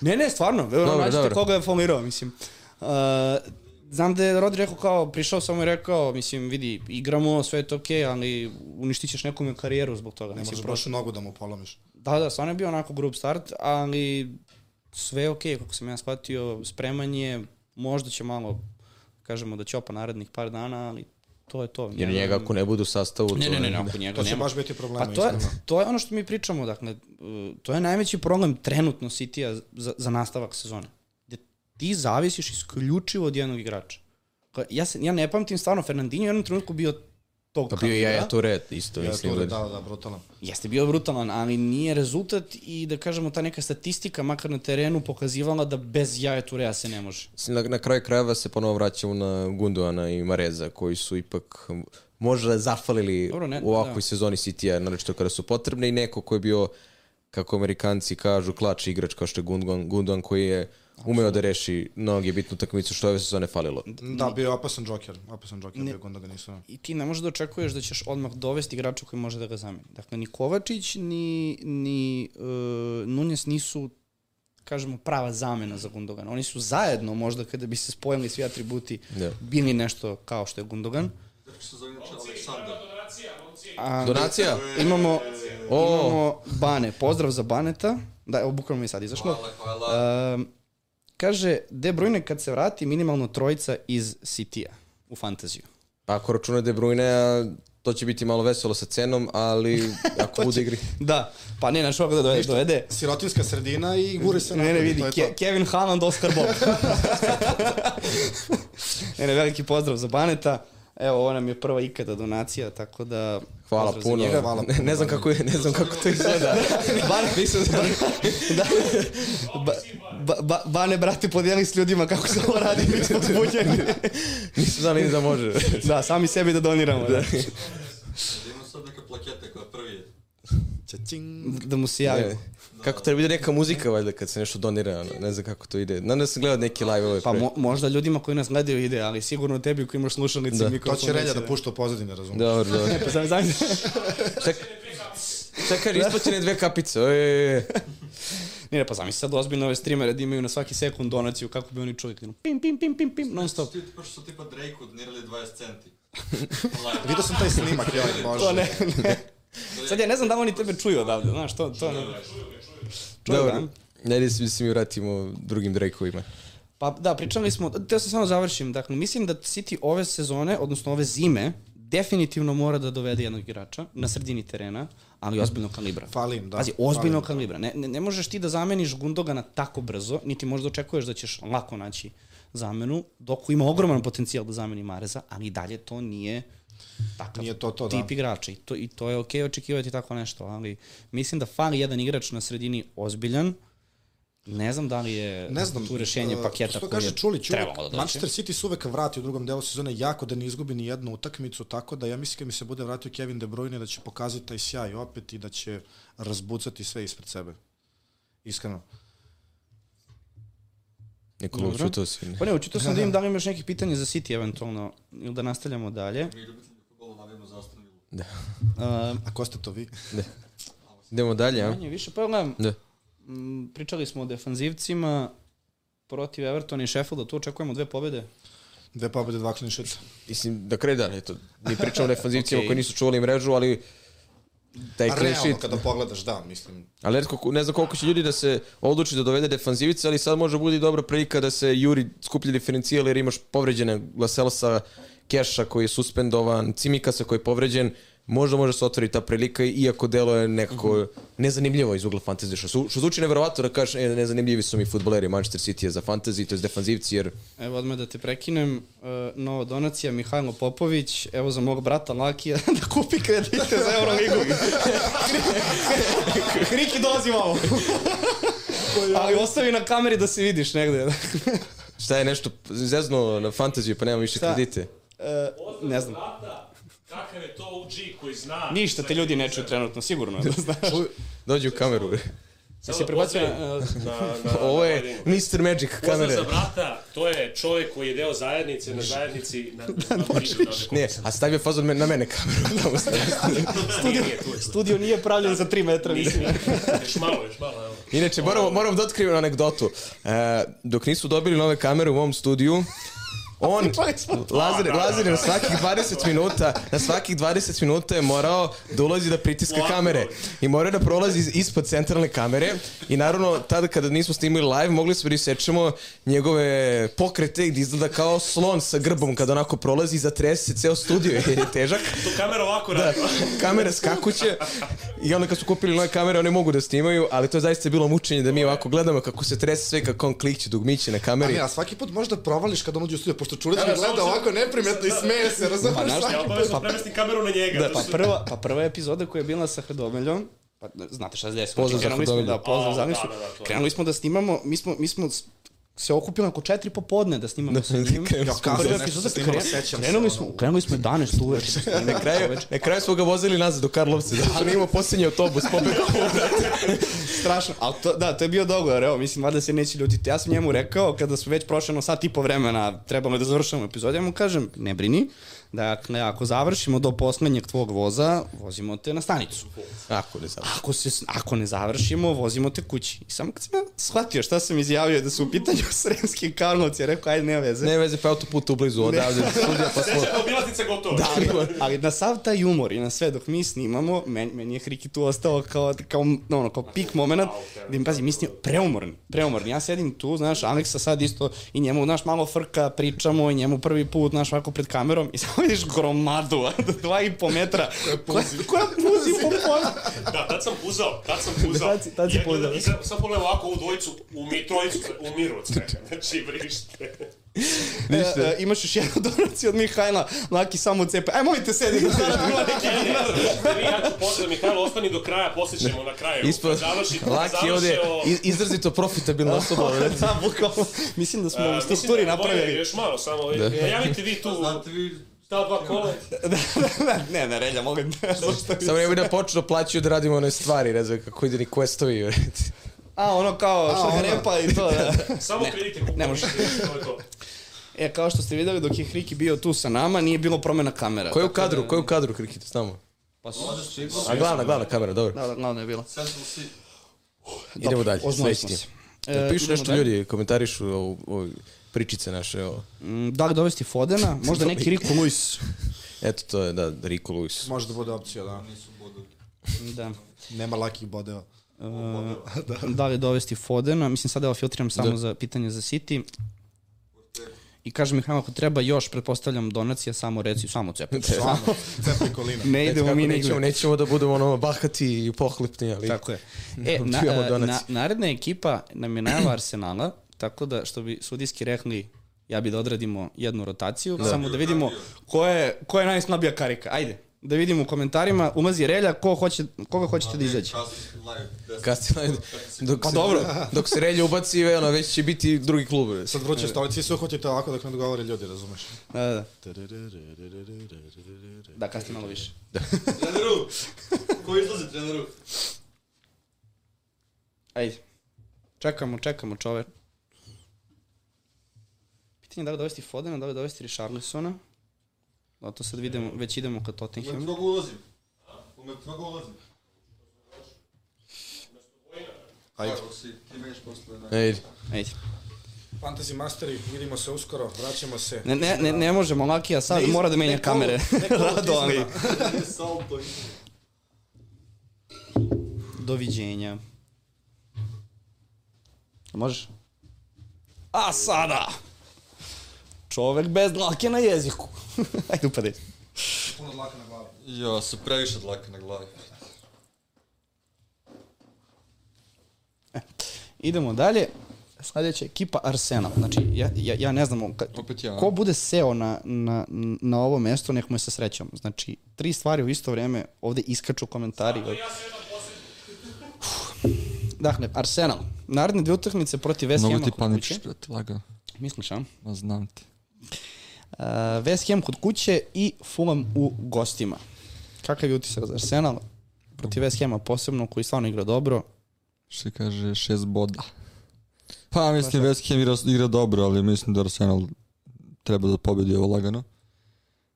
Ne, ne, stvarno, Dobro, dobro. koga je folirao, mislim. Uh, znam da je Rodri rekao kao, prišao samo i rekao, mislim, vidi, igramo, sve je to okej, ali uništit ćeš nekome karijeru zbog toga. Ne Mislim, možeš baš nogu da mu polomiš. da, da, stvarno je bio onako grup start, ali sve je okej, kako sam ja shvatio, spremanje, možda će malo, kažemo da ćopa narednih par dana, ali to je to. Jer Njega- njega ako ne bude u sastavu... Ne, to ne, ne, ne, ako njega To će nema. baš biti problema. Pa to je, to je ono što mi pričamo, dakle, to je najveći problem trenutno City-a za, za nastavak sezone. Ti zavisiš isključivo od jednog igrača. Ja, se, ja ne pamtim stvarno, Fernandinho je u jednom trenutku bio tog Pa bio je. Jaja Toure isto, Ja, mislim. to je, da- da, da, brutalan. Jeste bio brutalan, ali nije rezultat i da kažemo ta neka statistika makar na terenu pokazivala da bez Jaja Turea se ne može. Na, na kraju krajeva se ponovo vraćamo na Gundoana i Mareza, koji su ipak možda zafalili Dobro, ne, u ovakvoj da. sezoni City-a, naročito kada su potrebne i neko ko je bio kako Amerikanci kažu, klač igrač kao što je Gundogan, Gundogan koji je umeo da reši mnoge bitnu utakmicu što je ove sezone falilo. Da, bio je opasan džoker. Opasan džoker Ne. bio Gundogan nisu. I ti ne možeš da očekuješ da ćeš odmah dovesti igrača koji može da ga zameni. Dakle, ni Kovačić, ni, ni uh, Nunez nisu kažemo, prava zamena za Gundogana. Oni su zajedno, možda kada bi se spojili svi atributi, Da. bili nešto kao što je Gundogan. Kako se zove Aleksandar? A, Donacija? Imamo, imamo Bane. Pozdrav za Baneta. Da, evo, bukvalno mi je sad izašlo. Hvala, hvala. Um, kaže, De Bruyne kad se vrati, minimalno trojica iz City-a u fantaziju. Pa ako računa De Bruyne, a to će biti malo veselo sa cenom, ali ako bude igri... Da, pa ne, znaš ovog da dovede. dovede. Sirotinska sredina i guri se Ne, ne, napred, vidi, to Ke to. Kevin Haaland, Oscar Bob. ne, ne, veliki pozdrav za Baneta. Evo, ovo nam je prva ikada donacija, tako da... Hvala pozdrav puno. njega. Hvala ne, ne znam kako je, ne znam kako to izgleda. Bane, Nisam znao. da, ba, ba, ba, Bane, brate, podijeli s ljudima kako se ovo radi, mi smo zbunjeni. Nisam znao ni da može. da, sami sebi da doniramo. Da, Da imam sad neke plakete koja prvi je. Da mu se javi. Kako treba ide neka muzika valjda kad se nešto donira, ono, ne znam kako to ide. Znam da sam gledao neki live ove Pa pre. mo, možda ljudima koji nas gledaju ide, ali sigurno tebi koji imaš slušalice Da. i To mikrofon. će Relja neće da pušta u pozadini, razumiješ? Dobro, dobro. Pa sam, sam, Ček, čekaj, isplaćene dve kapice. Oj, Ne, ne, pa zamisli sad ozbiljno ove streamere da imaju na svaki sekund donaciju, kako bi oni čuli, pim, pim, pim, pim, pim, non stop. Ti pa što su tipa Drake-u donirali 20 centi. Vidio sam taj snimak, joj, bože. To ne, ne. Sad ja ne znam da li oni tebe čuju odavde, znaš, to, to ne. Čuju, dobro. da? Najde se mi vratimo drugim Drakeovima. Pa da, pričali smo, te se samo završim, dakle, mislim da City ove sezone, odnosno ove zime, definitivno mora da dovede jednog igrača na sredini terena, ali ozbiljnog kalibra. Fali im, da. Pazi, Fali ozbiljnog im. kalibra. Ne, ne, ne možeš ti da zameniš Gundogana tako brzo, niti možda očekuješ da ćeš lako naći zamenu, dok ima ogroman potencijal da zameni Mareza, ali i dalje to nije takav Nije to to, da. tip igrača i to, i to je okej očekivati tako nešto, ali mislim da fali jedan igrač na sredini ozbiljan, ne znam da li je Ne znam, tu rešenje uh, paketa što kaže je Čulić, uvek, trebalo da dođe. Manchester City se uvek vrati u drugom delu sezone jako da ne izgubi ni jednu utakmicu, tako da ja mislim kad mi se bude vratio Kevin De Bruyne da će pokazati taj sjaj opet i da će razbucati sve ispred sebe. Iskreno. Nikola učutao si. Pa ne, učitao sam da im da li imaš neki pitanje za City eventualno, ili da nastavljamo dalje. Mi ljubitelji futbola navijamo za Aston Villa. Uh, A ko ste to vi? Idemo dalje, a? manje više, pa gledam, Da. m, pričali smo o defanzivcima protiv Evertona i Sheffielda, tu očekujemo dve pobede. Dve pobede, dva clean sheeta. Mislim, da kreda, eto, mi pričamo o defanzivcima Okej. koji nisu čuvali mrežu, ali taj A clean realno, sheet, kada pogledaš, da, mislim. ali retko, ne znam koliko će ljudi da se odluči da dovede defanzivice, ali sad može bude i dobra prilika da se juri skuplji diferencijal jer imaš povređene Glaselsa, Keša koji je suspendovan, Cimikasa koji je povređen, možda može se otvori ta prilika, iako delo je nekako nezanimljivo iz ugla fantazije, što, što zvuči neverovatno da kažeš e, nezanimljivi su mi futboleri, Manchester City za fantasy, to je defanzivci, jer Evo odmah da te prekinem, uh, nova donacija Mihajlo Popović, evo za mog brata Lakija da kupi kredite za Euroligu. Hriki dolazi ovo. Ali ostavi na kameri da se vidiš negde. šta je nešto zezno na fantaziju pa nema više Šta? kredite. Uh, ne znam. Kakav je to OG koji zna... Ništa te ljudi ne čuju trenutno, sigurno. Da znaš. Dođi u kameru. bre. Da se prebacio na... na, na, Ovo je. Mr. Magic Pozdrav kamere. za brata, to je čovjek koji je deo zajednice, na zajednici... Na, na, na, na, Ne, a stavio fazon na mene kameru. Tamo. Studio. Studio nije pravljen za 3 metra. Nisi, mislim. još malo, još malo, evo. Inače, moramo, moramo da otkrijem anegdotu. E, dok nisu dobili nove kamere u mom studiju, on, Pričali smo Lazar, Lazar je na svakih 20 minuta, na svakih 20 minuta je morao da ulazi da pritiska Ovako. kamere. I morao je da prolazi ispod centralne kamere. I naravno, tada kada nismo snimili live, mogli smo da isečemo njegove pokrete gdje izgleda kao slon sa grbom kada onako prolazi i zatrese se ceo studio jer je težak. To kamera ovako Da, radi. kamere skakuće i onda kad su kupili nove kamere oni mogu da snimaju, ali to je zaista bilo mučenje da mi ovako gledamo kako se trese sve kako on klikće dugmiće na kameri. ne, a svaki put možda provališ kad on uđe u studio, pošto Čulić Da, da, gleda ovako neprimetno i smeje se, razumiješ? znaš, svaki Ja obavezno premestim kameru na njega. Da, pa su- prva, pa prva epizoda koja je bila sa Hredomeljom, pa znate šta se desilo. Pozdrav za Krenuli smo, Hredomelju. Da, pozdrav za da, da, da. Krenuli smo da snimamo, mi smo, mi smo se okupilo oko četiri popodne da snimamo sa njim. Ja nešto epizoda se snimalo, kre- sećam se, Krenuli smo, krenuli smo 11 uveče. da Na kraju, na kraju smo ga vozili nazad do Karlovca, zato što nimamo posljednji autobus, pobegao u Strašno. Ali to, da, to je bio dogovor, evo, mislim, valjda se neće ljutiti. Ja sam njemu rekao, kada smo već prošli ono sat i po vremena, trebamo je da završamo epizod, ja mu kažem, ne brini, dakle, ako završimo do poslednjeg tvog voza, vozimo te na stanicu. Ako ne znam. Ako, se, ako ne završimo, vozimo te kući. I samo kad sam ja shvatio šta sam izjavio da su u pitanju Sremski Karlovci, ja rekao, ajde, nema veze. Ne veze, pa autoput u blizu odavde, sudija, pa smo... Sveća obilaznica gotova. Da, ali, ali na sav taj umor i na sve dok mi snimamo, meni, meni je Hriki tu ostao kao, kao, no, ono, kao pik moment, da mi pazi, mi snimamo, preumorni, preumorni. Ja sedim tu, znaš, Aleksa sad isto i njemu, znaš, malo frka, pričamo i njemu prvi put, znaš, ovako pred kamerom i samo vidiš gromadu, dva i po metra, koja, koja puzi po podu. Da, tad sam puzao, tad sam puzao. Tad si- tad si I- puzao. I sad, sad pogledam ovako ovu dvojicu, u mi, trojicu, u miru od svega. Znači, brište. E, e, imaš još jednu donaciju od Mihajla, Laki samo cepe, aj mojte sedi, sada bilo neki Ne, ne, ne, ne, ja ću pozdrav, Mihajlo, ostani do kraja, posle ćemo na kraju. Ispod, Završi, Laki završi ovde o- iz- izrazito profitabilna osoba. da, bukvalno, mislim da smo A, u strukturi da je napravili. Još malo, samo, da. javite vi tu, Znate vi... ta dva kola. ne, ne, Relja, molim te, Samo nemoj da počnu da plaćaju da radimo one stvari, ne znam kako ide ni questovi. A, ono kao, što ga repa i to, da. Samo kredite kupovine. ne može. To je to. E, kao što ste videli, dok je Hriki bio tu sa nama, nije bilo promena kamera. Ko je u kadru, da- ko je u kadru, krikite, tamo? Pa su... A glavna, glavna kamera, dobro. Da, da, glavno je bilo. Central City. Idemo dalje, Oznojili sve smo s tim. Da E, pišu nešto ljudi, komentarišu o, o pričice naše, o, Mm, Da li dovesti Fodena? Možda neki Rico Luis. eto to je, da, Rico Lewis. Može da bude opcija, da. Da. Nema lakih bodeva. da li dovesti Fodena? Mislim, sada evo filtriram samo Da. za pitanje za City. I kaže mi, ako treba još, pretpostavljam, donacija, samo reci, samo cepe. Stvarno, cepli kolina. Ne idemo mi nećemo, nećemo da budemo ono bahati i pohlepni, ali... Tako je. E, na, Dobijamo na, naredna ekipa nam je najava Arsenala, tako da, što bi sudijski rekli, ja bi da odradimo jednu rotaciju, samo da vidimo ko je, ko je najslabija karika. Ajde, da vidimo u komentarima, umazi Relja, ko hoće, koga hoćete da izađe. Kasni live. dok, Pa se, dobro. dok se Relja ubaci, ono, već će biti drugi klub. Sad vruće stolici, sve hoćete ovako dok ne dogovore ljudi, razumeš? Da, da, da. Da, kasnije malo više. Treneru! Ko izlazi treneru? Ajde. Čekamo, čekamo čove. Pitanje je da li dovesti Fodena, da li dovesti Richarlisona. Zato sad vidimo, već idemo ka Umet Tottenhamu. mnogo ulazim. Umet mnogo ulazim. Ajde. Ti posle. Ej, Ajde. Fantasy Masteri, vidimo se uskoro, vraćamo se. Ne, ne, ne, ne možemo, Lakija sad Ne iz- mora da menja kamere. Rado, ali... Doviđenja. Možeš? A sada! Čovek bez dlake na jeziku. Ajde upadaj. Puno dlaka na glavi. Ja, se previše dlaka na glavi. Idemo dalje. Sljedeća ekipa Arsenal. Znači, ja, ja, ja ne znam ka, Opet ja. ko bude seo na, na, na ovo mesto, nek mu je sa srećom. Znači, tri stvari u isto vrijeme ovde iskaču komentari. Ja sedam posle. Dakle, Arsenal. Naredne dvije utakmice protiv West Hama kod kuće. brate, lagano. Misliš, a? Ma znam te. Uh, West Ham kod kuće i Fulham u gostima. Kakav je utisak za Arsenal? Protiv West Hama posebno, koji stvarno igra dobro. Što kaže, šest boda. Pa, mislim, West Ham igra, igra dobro, ali mislim da Arsenal treba da pobedi ovo lagano.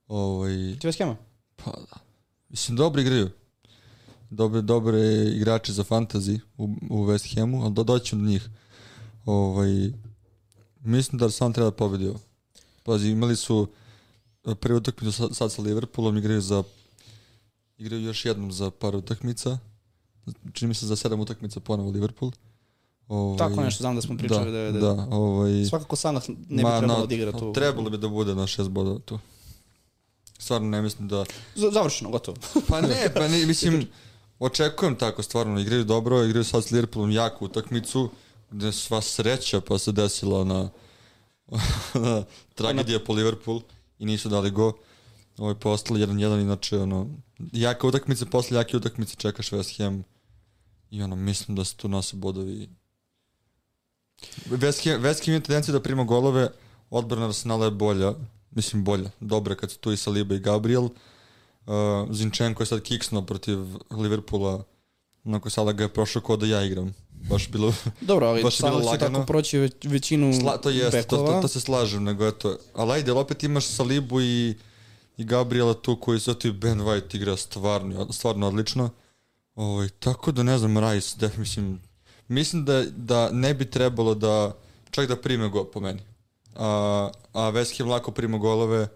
Ovaj, Protiv West Hama? pa da. Mislim, dobro igraju. Dobre, dobre igrače za fantasy u, u West Hamu, ali do, doćemo do njih. Ovaj, mislim da Arsenal treba da pobedi ovo. Pazi, imali su e, prvu utakmicu sad, sa Liverpoolom, igraju za igraju još jednom za par utakmica. Čini mi se za sedam utakmica ponovo Liverpool. Ovaj, Tako nešto, znam da smo pričali da, da, da, ovaj, Svakako Salah ne bi trebalo na- da igra tu. Trebalo bi da bude na šest bodova tu. Stvarno ne mislim da... Završeno, gotovo. Pa ne, pa ne, mislim, očekujem tako stvarno, igraju dobro, igraju sad s Liverpoolom jaku utakmicu, gde sva sreća pa se desila na tragedija po Liverpool i nisu dali go. Ovo je postalo 1-1, inače, ono, jaka utakmica, posle jake utakmice čekaš West Ham i ono, mislim da se tu nose bodovi West Ham, West Ham ima tendenciju da prima golove, odbrana Arsenala je bolja, mislim bolja, dobra kad su tu i Saliba i Gabriel. Uh, Zinčenko je sad kiksno protiv Liverpoola, onako sada ga je prošao kao da ja igram. Baš bilo... Dobro, ali Baš je bilo lagano. tako proći već, većinu Sla, to jeste, to, bekova. to, to, se slažem, nego eto, ali ajde, opet imaš Salibu i, i Gabriela tu koji se tu i Ben White igra stvarno, stvarno odlično. Ovaj, tako da ne znam, Rice, def, mislim, mislim da, da ne bi trebalo da čak da prime go po meni. A, a West Ham lako prima golove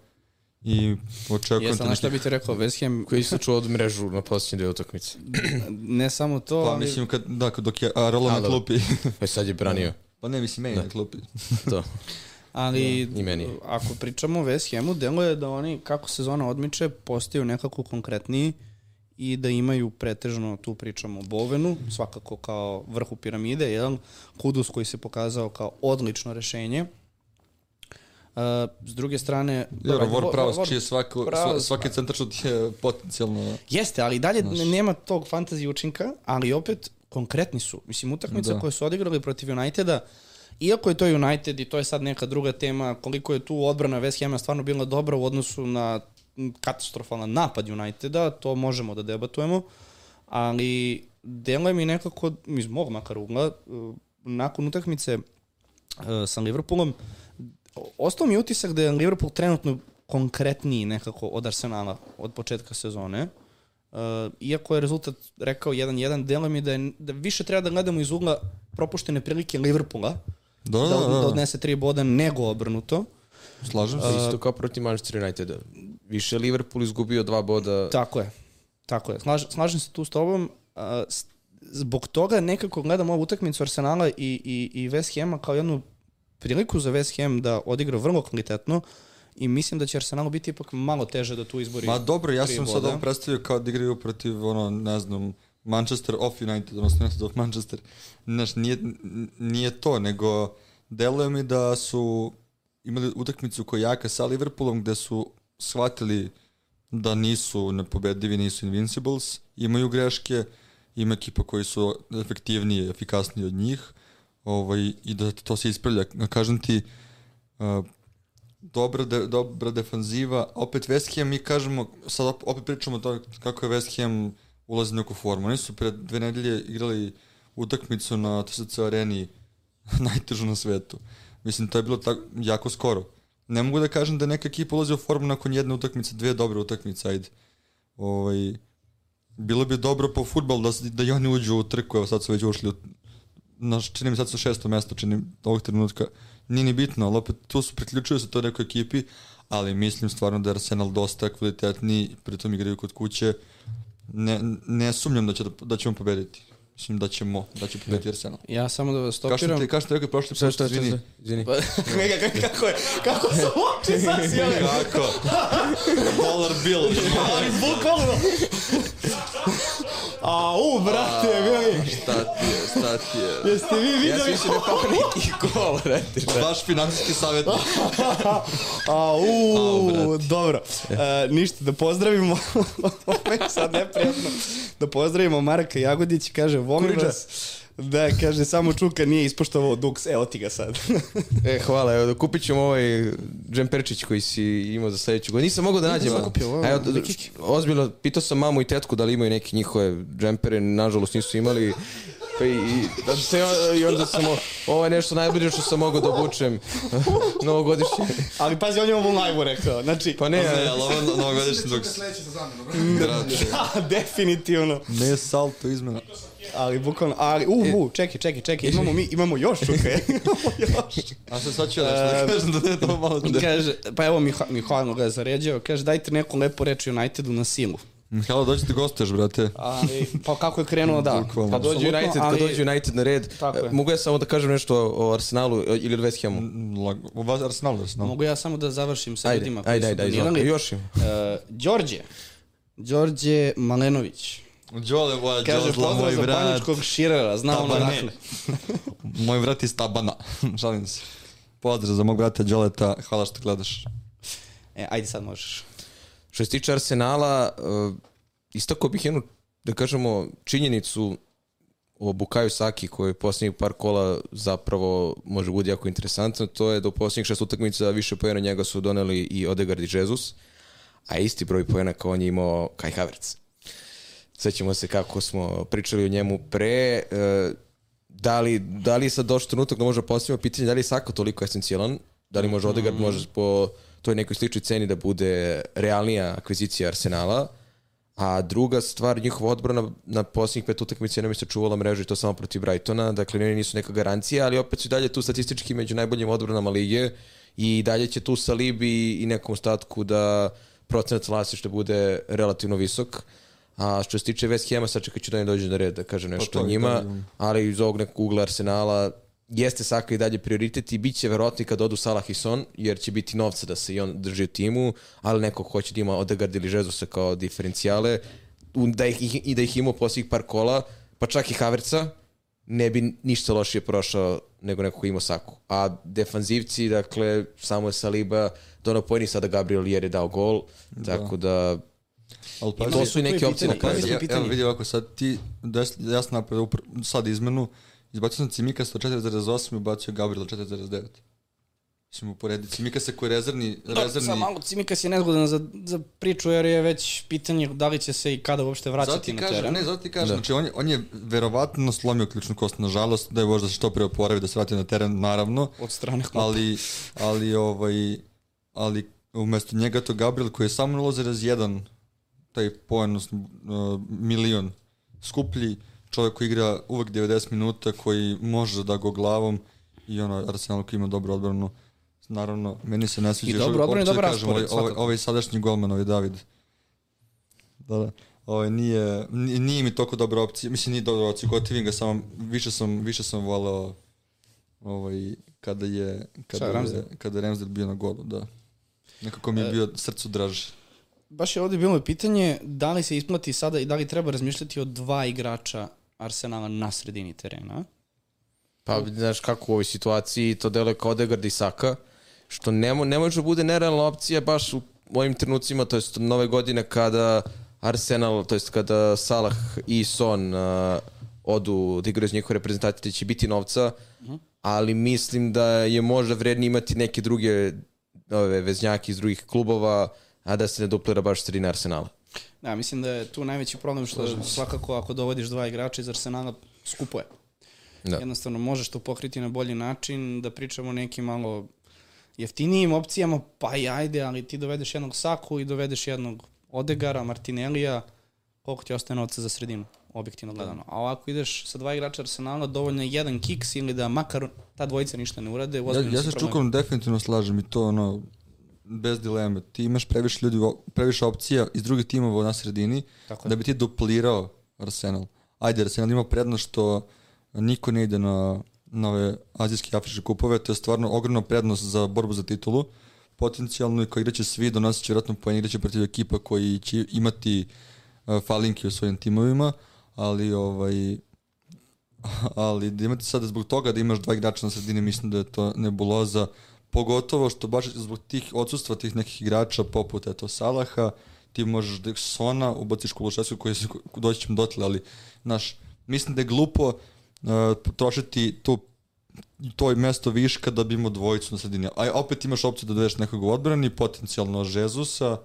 i očekujem Jesam, te znaš šta neki- bi ti rekao, West Ham, Koji su čuo od mrežu na posljednje dve utakmice. ne samo to, Pa ali... mislim, kad, da, kad dok je a, Rolo na klupi. Pa sad je branio pa ne, mislim, meni na klupi. to. Ali I meni. ako pričamo o West Hamu, delo je da oni, kako sezona odmiče, postaju nekako konkretniji i da imaju pretežno, tu pričamo o Bovenu, svakako kao vrhu piramide, jedan Kudus koji se pokazao kao odlično rešenje. Uh, s druge strane... Jer dobro, War Wo- Prowse, War- čiji je svako, sva- svaki centar šut je potencijalno... Jeste, ali dalje ne- nema tog fantasy učinka, ali opet konkretni su. Mislim, utakmica Da. koje su odigrali protiv Uniteda, iako je to United i to je sad neka druga tema, koliko je tu odbrana West Hama stvarno bila dobra u odnosu na katastrofalan napad Uniteda, to možemo da debatujemo, ali deluje mi nekako, iz mog makar ugla, uh, nakon utakmice uh, sa Liverpoolom, ostao mi utisak da je Liverpool trenutno konkretniji nekako od Arsenala od početka sezone. Uh, iako je rezultat rekao 1-1, delo mi da, je, da više treba da gledamo iz ugla propuštene prilike Liverpoola, Da, da, da, da, da, odnese tri boda nego obrnuto. slažem se. Isto kao protiv Manchester Uniteda. Više je Liverpool izgubio dva boda. Tako je. Tako je. Slaž, slažem se tu s tobom. Uh, zbog toga nekako gledam ovu utakmicu Arsenala i, i, i West Hama kao jednu priliku za West Ham da odigra vrlo kvalitetno i mislim da će Arsenalu biti ipak malo teže da tu izbori. Ma dobro, ja sam sad ovo predstavio kao da igraju protiv, ono, ne znam, Manchester of United, odnosno United of Manchester. Znaš, nije, nije to, nego deluje mi da su imali utakmicu koja jaka sa Liverpoolom gde su shvatili da nisu nepobedivi, nisu invincibles, imaju greške, ima ekipa koji su efektivniji, efikasniji od njih ovaj, i da to se ispravlja. Kažem ti, uh, dobra, de, dobra defanziva, opet West Ham, mi kažemo, sad op- opet pričamo to kako je West Ham ulazi u neku formu. Oni su pred dve nedelje igrali utakmicu na TSC areni najtežu na svetu. Mislim, to je bilo tako, jako skoro. Ne mogu da kažem da neka ekipa ulazi u formu nakon jedne utakmice, dve dobre utakmice, ajde. Ovaj, bilo bi dobro po futbol da, da i oni uđu u trku, evo sad su već ušli u, naš, čini mi sad su šesto mesto, čini ovog trenutka. Nije ni bitno, ali opet tu su priključuju se to nekoj ekipi, ali mislim stvarno da je Arsenal dosta kvalitetniji, pritom igraju kod kuće. Ne, ne sumnjam da, će, da, da ćemo pobediti. Mislim da ćemo, da će pobediti Arsenal. Ja samo da vas stopiram. ti, kao što ti rekao prošli put, izvini. Izvini. Pa, kako, kako je, kako su oči sasijale. Kako? Dollar bill. Ali bukvalno. A, u, brate, mili. šta ti je, šta ti je? Jeste vi Ja sam videli? više ne pao neki gol, brate. Baš finansijski savjet. A, u, dobro. E, ništa, da pozdravimo, ovo je sad neprijatno, da pozdravimo Marka Jagodić, kaže, volim Kuriđa. vas. Da, kaže, samo Čuka nije ispoštovao duks, evo ti ga sad. E, hvala, evo, da kupit ćemo ovaj džemperčić koji si imao za sledeću godinu. Nisam mogao da nađem. sam kupio, ovo, evo, ozbiljno, pitao sam mamu i tetku da li imaju neke njihove džempere, nažalost nisu imali. Pa i, i, da se, i onda sam, o- ovo je nešto najbolje što sam mogao da obučem novogodišnje. Ali pazi, on je ovo live rekao, znači, Pa ne, Ne, ali ovo novogodišnji dok... Sledeće za zamenu. da, definitivno. Ne salto izmena. Ali bukvalno, ali, u, u, čekaj, čekaj, čekaj, imamo mi, imamo još Čuka, imamo još. A sad sad ću nešto da kažem da ne to malo da... Kaže, pa evo Miha, Mihajlo ga je zaređao, kaže dajte neku lepu reč Unitedu na silu. Halo, dođi ti gostuješ, brate. Ali, pa kako je krenuo, da. Bukvalno. Kad dođe United, kad ali- dođe United na red, Tako je. e, mogu ja samo da kažem nešto o, o Arsenalu e, ili o West Hamu? Lag- U vas Arsenal, Arsenal. Mogu ja samo da završim sa Ajde, ljudima koji ajde, su ajde, ajde, donirali. izvolite. Još ima. Uh, Đorđe. Đorđe Malenović. Đole, moja Kaže, Đozla, pozdrav moj za brat. paničkog širera, zna ono Tabane. dakle. Moj brat iz Tabana. Šalim se. Pozdrav za mog brata Đoleta, hvala što gledaš. E, ajde sad možeš. Što se tiče Arsenala, uh, istako bih jednu, da kažemo, činjenicu o Bukaju Saki koji je posljednjih par kola zapravo može biti jako interesantno, to je da u posljednjih šest utakmica više pojena njega su doneli i Odegaard i Jesus, a isti broj pojena kao on je imao Kai Havertz. Sećamo se kako smo pričali o njemu pre, e, da li, da li je sad došao trenutak da možda postavimo pitanje da li je Saka toliko esencijalan, da li može Odegaard može po toj nekoj sličnoj ceni da bude realnija akvizicija Arsenala, a druga stvar, njihova odbrana na posljednjih pet utakmica nam je sačuvala mrežu i to samo protiv Brightona, dakle oni nisu neka garancija, ali opet su dalje tu statistički među najboljim odbranama lige i dalje će tu sa Libi i nekom statku da procenat vlasništva bude relativno visok. A što se tiče West Hema, sad čekaj ću da ne dođe na red da kaže nešto to o njima, ali iz ovog nekog ugla Arsenala jeste Saka i dalje prioritet i bit će verovatno i kad odu Salah i Son, jer će biti novca da se i on drži u timu, ali neko hoće da ima Odegaard ili Jezusa kao diferencijale, da ih, i da ih ima u posljednjih par kola, pa čak i Haverca, ne bi ništa lošije prošao nego neko ko ima Saku. A defanzivci, dakle, samo je Saliba, Dono Pojni sada Gabriel jer je dao gol, tako da Ali I pazi, to su i neke opcije na kraju. Ja, evo vidi ovako, sad ti, des, ja sam napravio sad izmenu, izbacio sam Cimikasa od 4,8 i ubacio Gabriela 4,9. Mislim, uporedi Cimikasa koji je rezervni, Da, rezervni... sad malo Cimikas je nezgodan za, za priču jer je već pitanje da li će se i kada uopšte Zato vraćati ti na kažem, teren. ne, zato ti kažem, Da. znači on je, on je verovatno slomio ključnu kost, nažalost, da je možda se što pre oporavi, da se vrati na teren, naravno, Od strane kluba. ali, ali, ovaj, ali umesto njega to Gabriel koji je samo 0,1 taj poen, uh, milion skuplji, čovjek koji igra uvek 90 minuta, koji može da go glavom i ono, Arsenal koji ima dobru odbranu. Naravno, meni se ne sviđa. I uvek odbranu i uopće da raspored, ovaj, ovaj, svakako. ovaj sadašnji golman, ovaj David. Da, da. Ovaj, nije, nije, nije mi toliko dobra opcija, mislim nije dobra opcija, gotivim ga samo, više sam, više sam voleo ovaj, kada je, kada Šta, Ramsdale? je, kada je Ramsdale bio na golu, da. Nekako mi je bio srcu draži. Baš je ovdje bilo pitanje da li se isplati sada i da li treba razmišljati o dva igrača Arsenala na sredini terena. Pa, znaš kako u ovoj situaciji to deluje kao Odegaard i Saka, što ne, mo, ne može da bude nerealna opcija baš u ovim trenucima, to jest nove godine kada Arsenal, to jest kada Salah i Son uh, odu da igraju iz njihove reprezentacije, će biti novca, ali mislim da je možda vrednije imati neke druge ove veznjake iz drugih klubova, a da se ne duplira baš sredina Arsenala. Da, mislim da je tu najveći problem što svakako ako dovodiš dva igrača iz Arsenala skupo je. Da. Jednostavno možeš to pokriti na bolji način, da pričamo nekim malo jeftinijim opcijama, pa i ajde, ali ti dovedeš jednog Saku i dovedeš jednog Odegara, Martinelija, koliko ti ostaje novca za sredinu, objektivno gledano. A ovako ideš sa dva igrača Arsenala, dovoljno je jedan kiks ili da makar ta dvojica ništa ne urade, Ja, ja se. Čukom definitivno slažem i to ono, bez dileme. Ti imaš previše ljudi, previše opcija iz drugih timova na sredini Tako je. da bi ti duplirao Arsenal. Ajde, Arsenal ima prednost što niko ne ide na, na ove azijske i afričke kupove, to je stvarno ogromna prednost za borbu za titulu. Potencijalno i koji igraće svi, donosit će vjerojatno poen, igraće protiv ekipa koji će imati uh, falinke u svojim timovima, ali ovaj ali da imate sada zbog toga da imaš dva igrača na sredini, mislim da je to nebuloza, pogotovo što baš zbog tih odsustva tih nekih igrača poput eto Salaha, ti možeš da Sona ubaciš Kuluševsku koji se doći ćemo dotle, ali znaš, mislim da je glupo uh, trošiti tu to je mesto viška da bi imao dvojicu na sredini. A opet imaš opciju da dovedeš nekog u odbrani, potencijalno Žezusa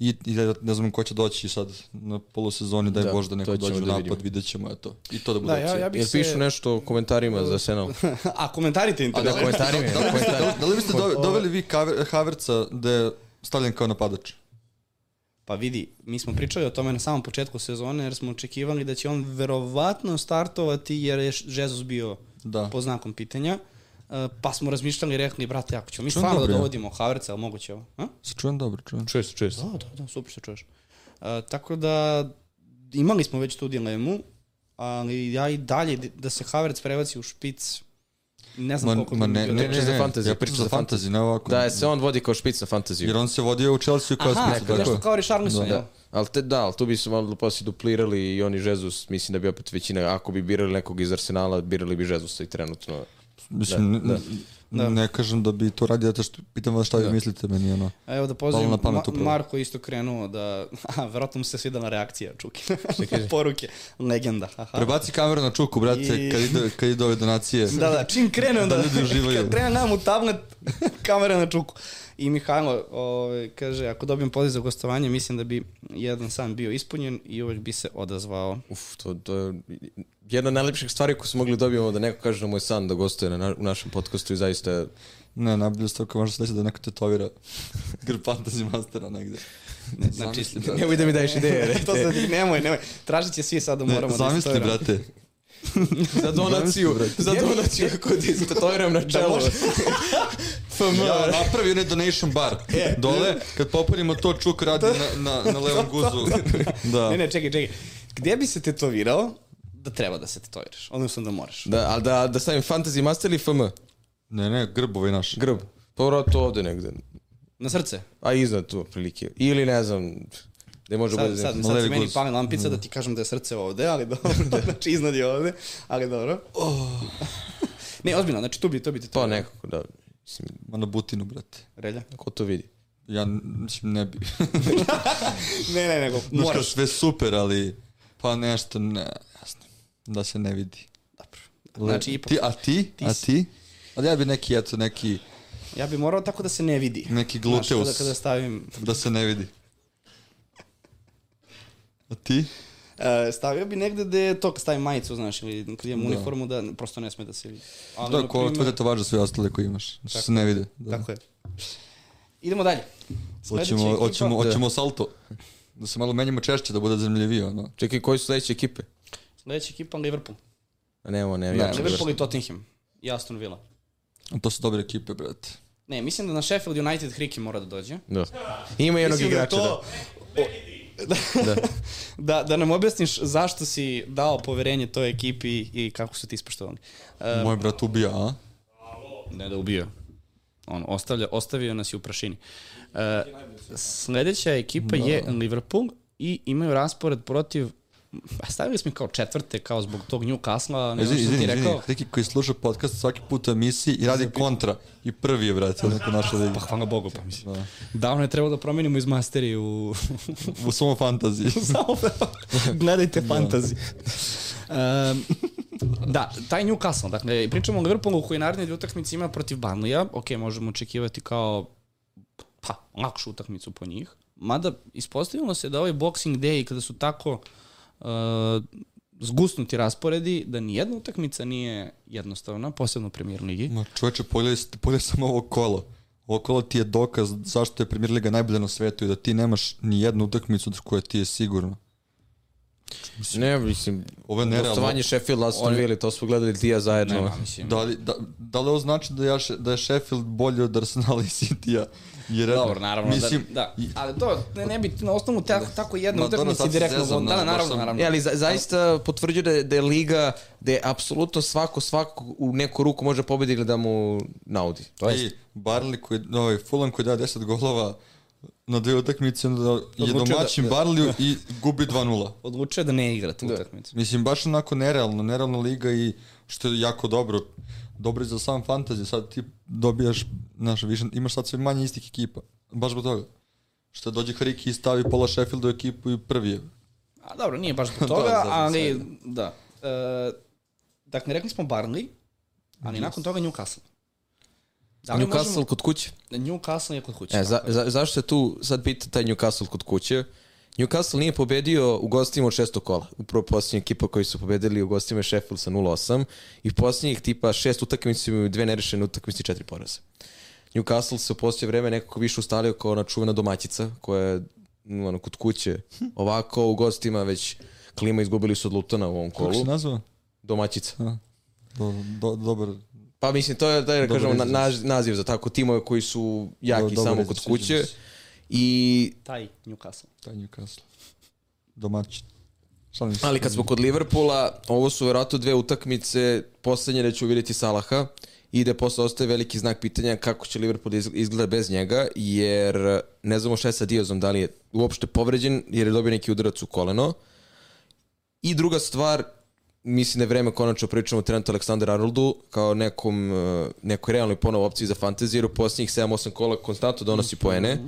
i, i ne- ne znam ko će doći sad na polusezoni, daj Da, Bože da neko dođe u da napad, vidimo. vidjet ćemo, eto. I to da bude Da, ja, opcija. ja Jer se... pišu nešto u komentarima za Arsenal. A komentarite A da, interesuje. komentarima. Da biste, komentarima. da li biste do- doveli vi Kaver- Havertza da je stavljen kao napadač? Pa vidi, mi smo pričali o tome na samom početku sezone jer smo očekivali da će on verovatno startovati jer je Jesus bio Da. po znakom pitanja. Pa smo razmišljali i rekli, brate, ako ćemo mi stvarno da dobro, ja. dovodimo Havertza, ali moguće ovo? A? Se čujem dobro, čujem. Često, često. Da, da, da, super se čuješ. E, tako da, imali smo već tu dilemu, ali ja i dalje da se Havertz prebaci u špic, ne znam Ma, koliko ma ne, ne, ne, za ne, fantasy, ja pričam za fantasy, ne ovako. Da, se on vodi kao špic na fantaziju. Jer on se vodio u Chelsea kao Aha, špica, tako nešto kao Richarlison, Da. Ali te, da, ali tu bi se malo poslije duplirali i oni Jezus, mislim da bi opet većina, ako bi birali nekog iz Arsenala, birali bi Jezusa i trenutno. Mislim, Da, da. Ne kažem da bi to radio, zato što pitam vas šta vi Da. mislite meni, ono. A evo da pamet Ma. Marko isto krenuo da, a verovatno mu se svidala reakcija Čuki, kaže? poruke, legenda, haha. Prebaci kameru na čuku, brate, I- kad ide, kad ide ove donacije. Da, da, čim krene onda, Da ljudi uživaju. kad krene nam u tablet, kamera na čuku. I Mihajlo ovaj, kaže, ako dobijem poziv za gostovanje, mislim da bi jedan san bio ispunjen i uvek bi se odazvao. Uf, to, to je jedna od najlepših stvari koju smo mogli dobijemo da neko kaže da mu je san da gostuje na, na, u našem podcastu i zaista Ne, najbolja stvar koja može se desiti da neko tetovira grb Fantasy Mastera negde. Znači, Zamisli, brate. Nemoj da mi daješ ideje, ne. to sad, nemoj, nemoj. Tražit će svi sad da Ne, moramo zamisli, da istoviramo. brate. Za donaciju, za donaciju kako ti se tetoviram na čelo. FM. Ja, napravi onaj donation bar. Dole, kad popunimo to, čuk radi na, na, na levom guzu. Da. Ne, ne, čekaj, čekaj. Gdje bi se tetovirao da treba da se tetoviraš? Odnosno da moraš. Da, ali da, da stavim Fantasy Master ili FM? Ne, ne, grb ovaj naš. Grb. Pa vratno ovde negde. Na srce. A iznad tu, prilike. Ili ne znam, gde može Sad, bude... sad, sad levi se meni pali lampica da ti kažem da je srce ovde, ali dobro. znači iznad je ovde, ali dobro. ne, ozbiljno, znači tu bi, to bi Pa tetovirao. nekako, da. Mislim, Ma na butinu, brate. Relja? ko to vidi? Ja, mislim, ne bi. Ne, ne, nego Znaš kao moraš. sve super, ali pa nešto, ne, jasno. Da se ne vidi. Dobro. Znači, ipak, Ti, a ti? Ti a ti? Ali ja bi neki, eto, neki, ja bi morao tako da se ne vidi. neki Znaš, kada, gluteus kada stavim, da se ne vidi. A ti? e, stavio bi negde gde je to kad stavim majicu, znaš, ili kad imam Da. uniformu da prosto ne sme da se vidi. Ali, Da, ko primer- tvoje tetovaže sve ostale koje imaš. Da se ne vide. Da. Tako je. Idemo dalje. Sledeća Hoćemo, ekipa- hoćemo, Da. hoćemo salto. Da se malo menjamo češće, da bude zanimljivije, ono. Čekaj, koji su sledeće ekipe? Sledeća ekipa Liverpool. A nemamo, ne, Ne, ja Liverpool i Tottenham. I Aston Villa. A To su dobre ekipe, brate. Ne, mislim da na Sheffield United Hriki mora da dođe. Da. Ima jednog Mislim da igrača, da. to- da, da, da nam objasniš zašto si dao poverenje toj ekipi i kako su ti ispoštovali. E, Moj brat ubija, a? ne da ubio. On ostavlja, ostavio nas je u prašini. E, sledeća ekipa je Liverpool i imaju raspored protiv Pa stavili smo kao četvrte, kao zbog tog Newcastle, ne znam što ti rekao. izvini. Riki koji sluša podcast svaki put u emisiji i radi kontra. I prvi je, brate, onako naša liga. Pa hvala Bogu, pa mislim. Da. Davno je trebalo da promenimo iz masteri u... U svom fantaziji. Samo gledajte fantasy. Um, da, taj Newcastle, dakle, pričamo o Liverpoolu koji naredne dvije utakmice ima protiv Burnleya, ok, možemo očekivati kao pa, lakšu utakmicu po njih, mada ispostavilo se da ovaj Boxing Day, kada su tako uh, zgusnuti rasporedi, da ni jedna utakmica nije jednostavna, posebno u premier ligi. Ma čoveče, pogledaj, pogledaj samo ovo kolo. Ovo kolo ti je dokaz zašto je Premier Liga najbolja na svetu i da ti nemaš ni jednu utakmicu koja ti je sigurna. Ne, mislim, Ovo je nerealno. gostovanje Sheffield, Aston Villa, to smo gledali ti ja zajedno. Nema, mislim. Da li, da, da li ovo znači da, ja, da je Sheffield bolji od Arsenala i City-a? Jer, Dobro, naravno, mislim, da, da. Ali to ne, ne bi na osnovu tako, tako jedne utakmice direktno... zezam, da, da, naravno, sam- naravno. E, ali za, zaista potvrđuje da da je liga, da je apsolutno svako, svako u neku ruku može pobedi ili da mu naudi. To je I Barley koji, ovaj, Fulham koji da 10 golova na dve utakmice, onda je Odlučio domaćin da- Barliju i gubi 2-0. Odlučio da ne igra tu utakmicu. Mislim, baš onako nerealno, nerealna liga i što je jako dobro. Dobro je za sam fantasy, sad ti dobijaš, znaš, više, imaš sad sve manje istih ekipa. Baš zbog toga. Što dođe Hariki i stavi pola Sheffieldu u ekipu i prvi je. A dobro, nije baš zbog Da, toga, da, da, ali sve. da. E, dakle, rekli smo Barnley, ali nakon toga Newcastle. Da Newcastle možemo- kod kuće. Newcastle je kod kuće. E, za, za, zašto se tu sad pita taj Newcastle kod kuće? Newcastle nije pobedio u gostima od šestog kola. Upravo posljednja ekipa koji su pobedili u gostima je Sheffield sa 0-8 i posljednjih tipa šest utakmica imaju dve nerešene utakmice i četiri poraza. Newcastle se u posljednje vreme nekako više ustalio kao ona čuvena domaćica koja je mm, ono, kod kuće ovako u gostima već klima izgubili su od Lutona u ovom Kako kolu. se nazva? Domaćica. Do, do, dobar. Pa mislim, to je, da Dobar kažemo, naziv za tako timove koji su jaki Do- samo kod kuće. se. I Taj Newcastle. Taj Newcastle. Domaćin. Ali kad smo kod Liverpoola, ovo su verovatno dve utakmice, poslednje da ću vidjeti Salaha i da posle ostaje veliki znak pitanja kako će Liverpool iz- izgleda bez njega, jer ne znamo šta je sa Diazom, da li je uopšte povređen jer je dobio neki udarac u koleno. I druga stvar, mislim da je vreme konačno pričamo o Trentu Aleksandar Arnoldu kao nekom, uh, nekoj realnoj ponovo opciji za fantasy, jer u posljednjih 7-8 kola konstantno donosi poene.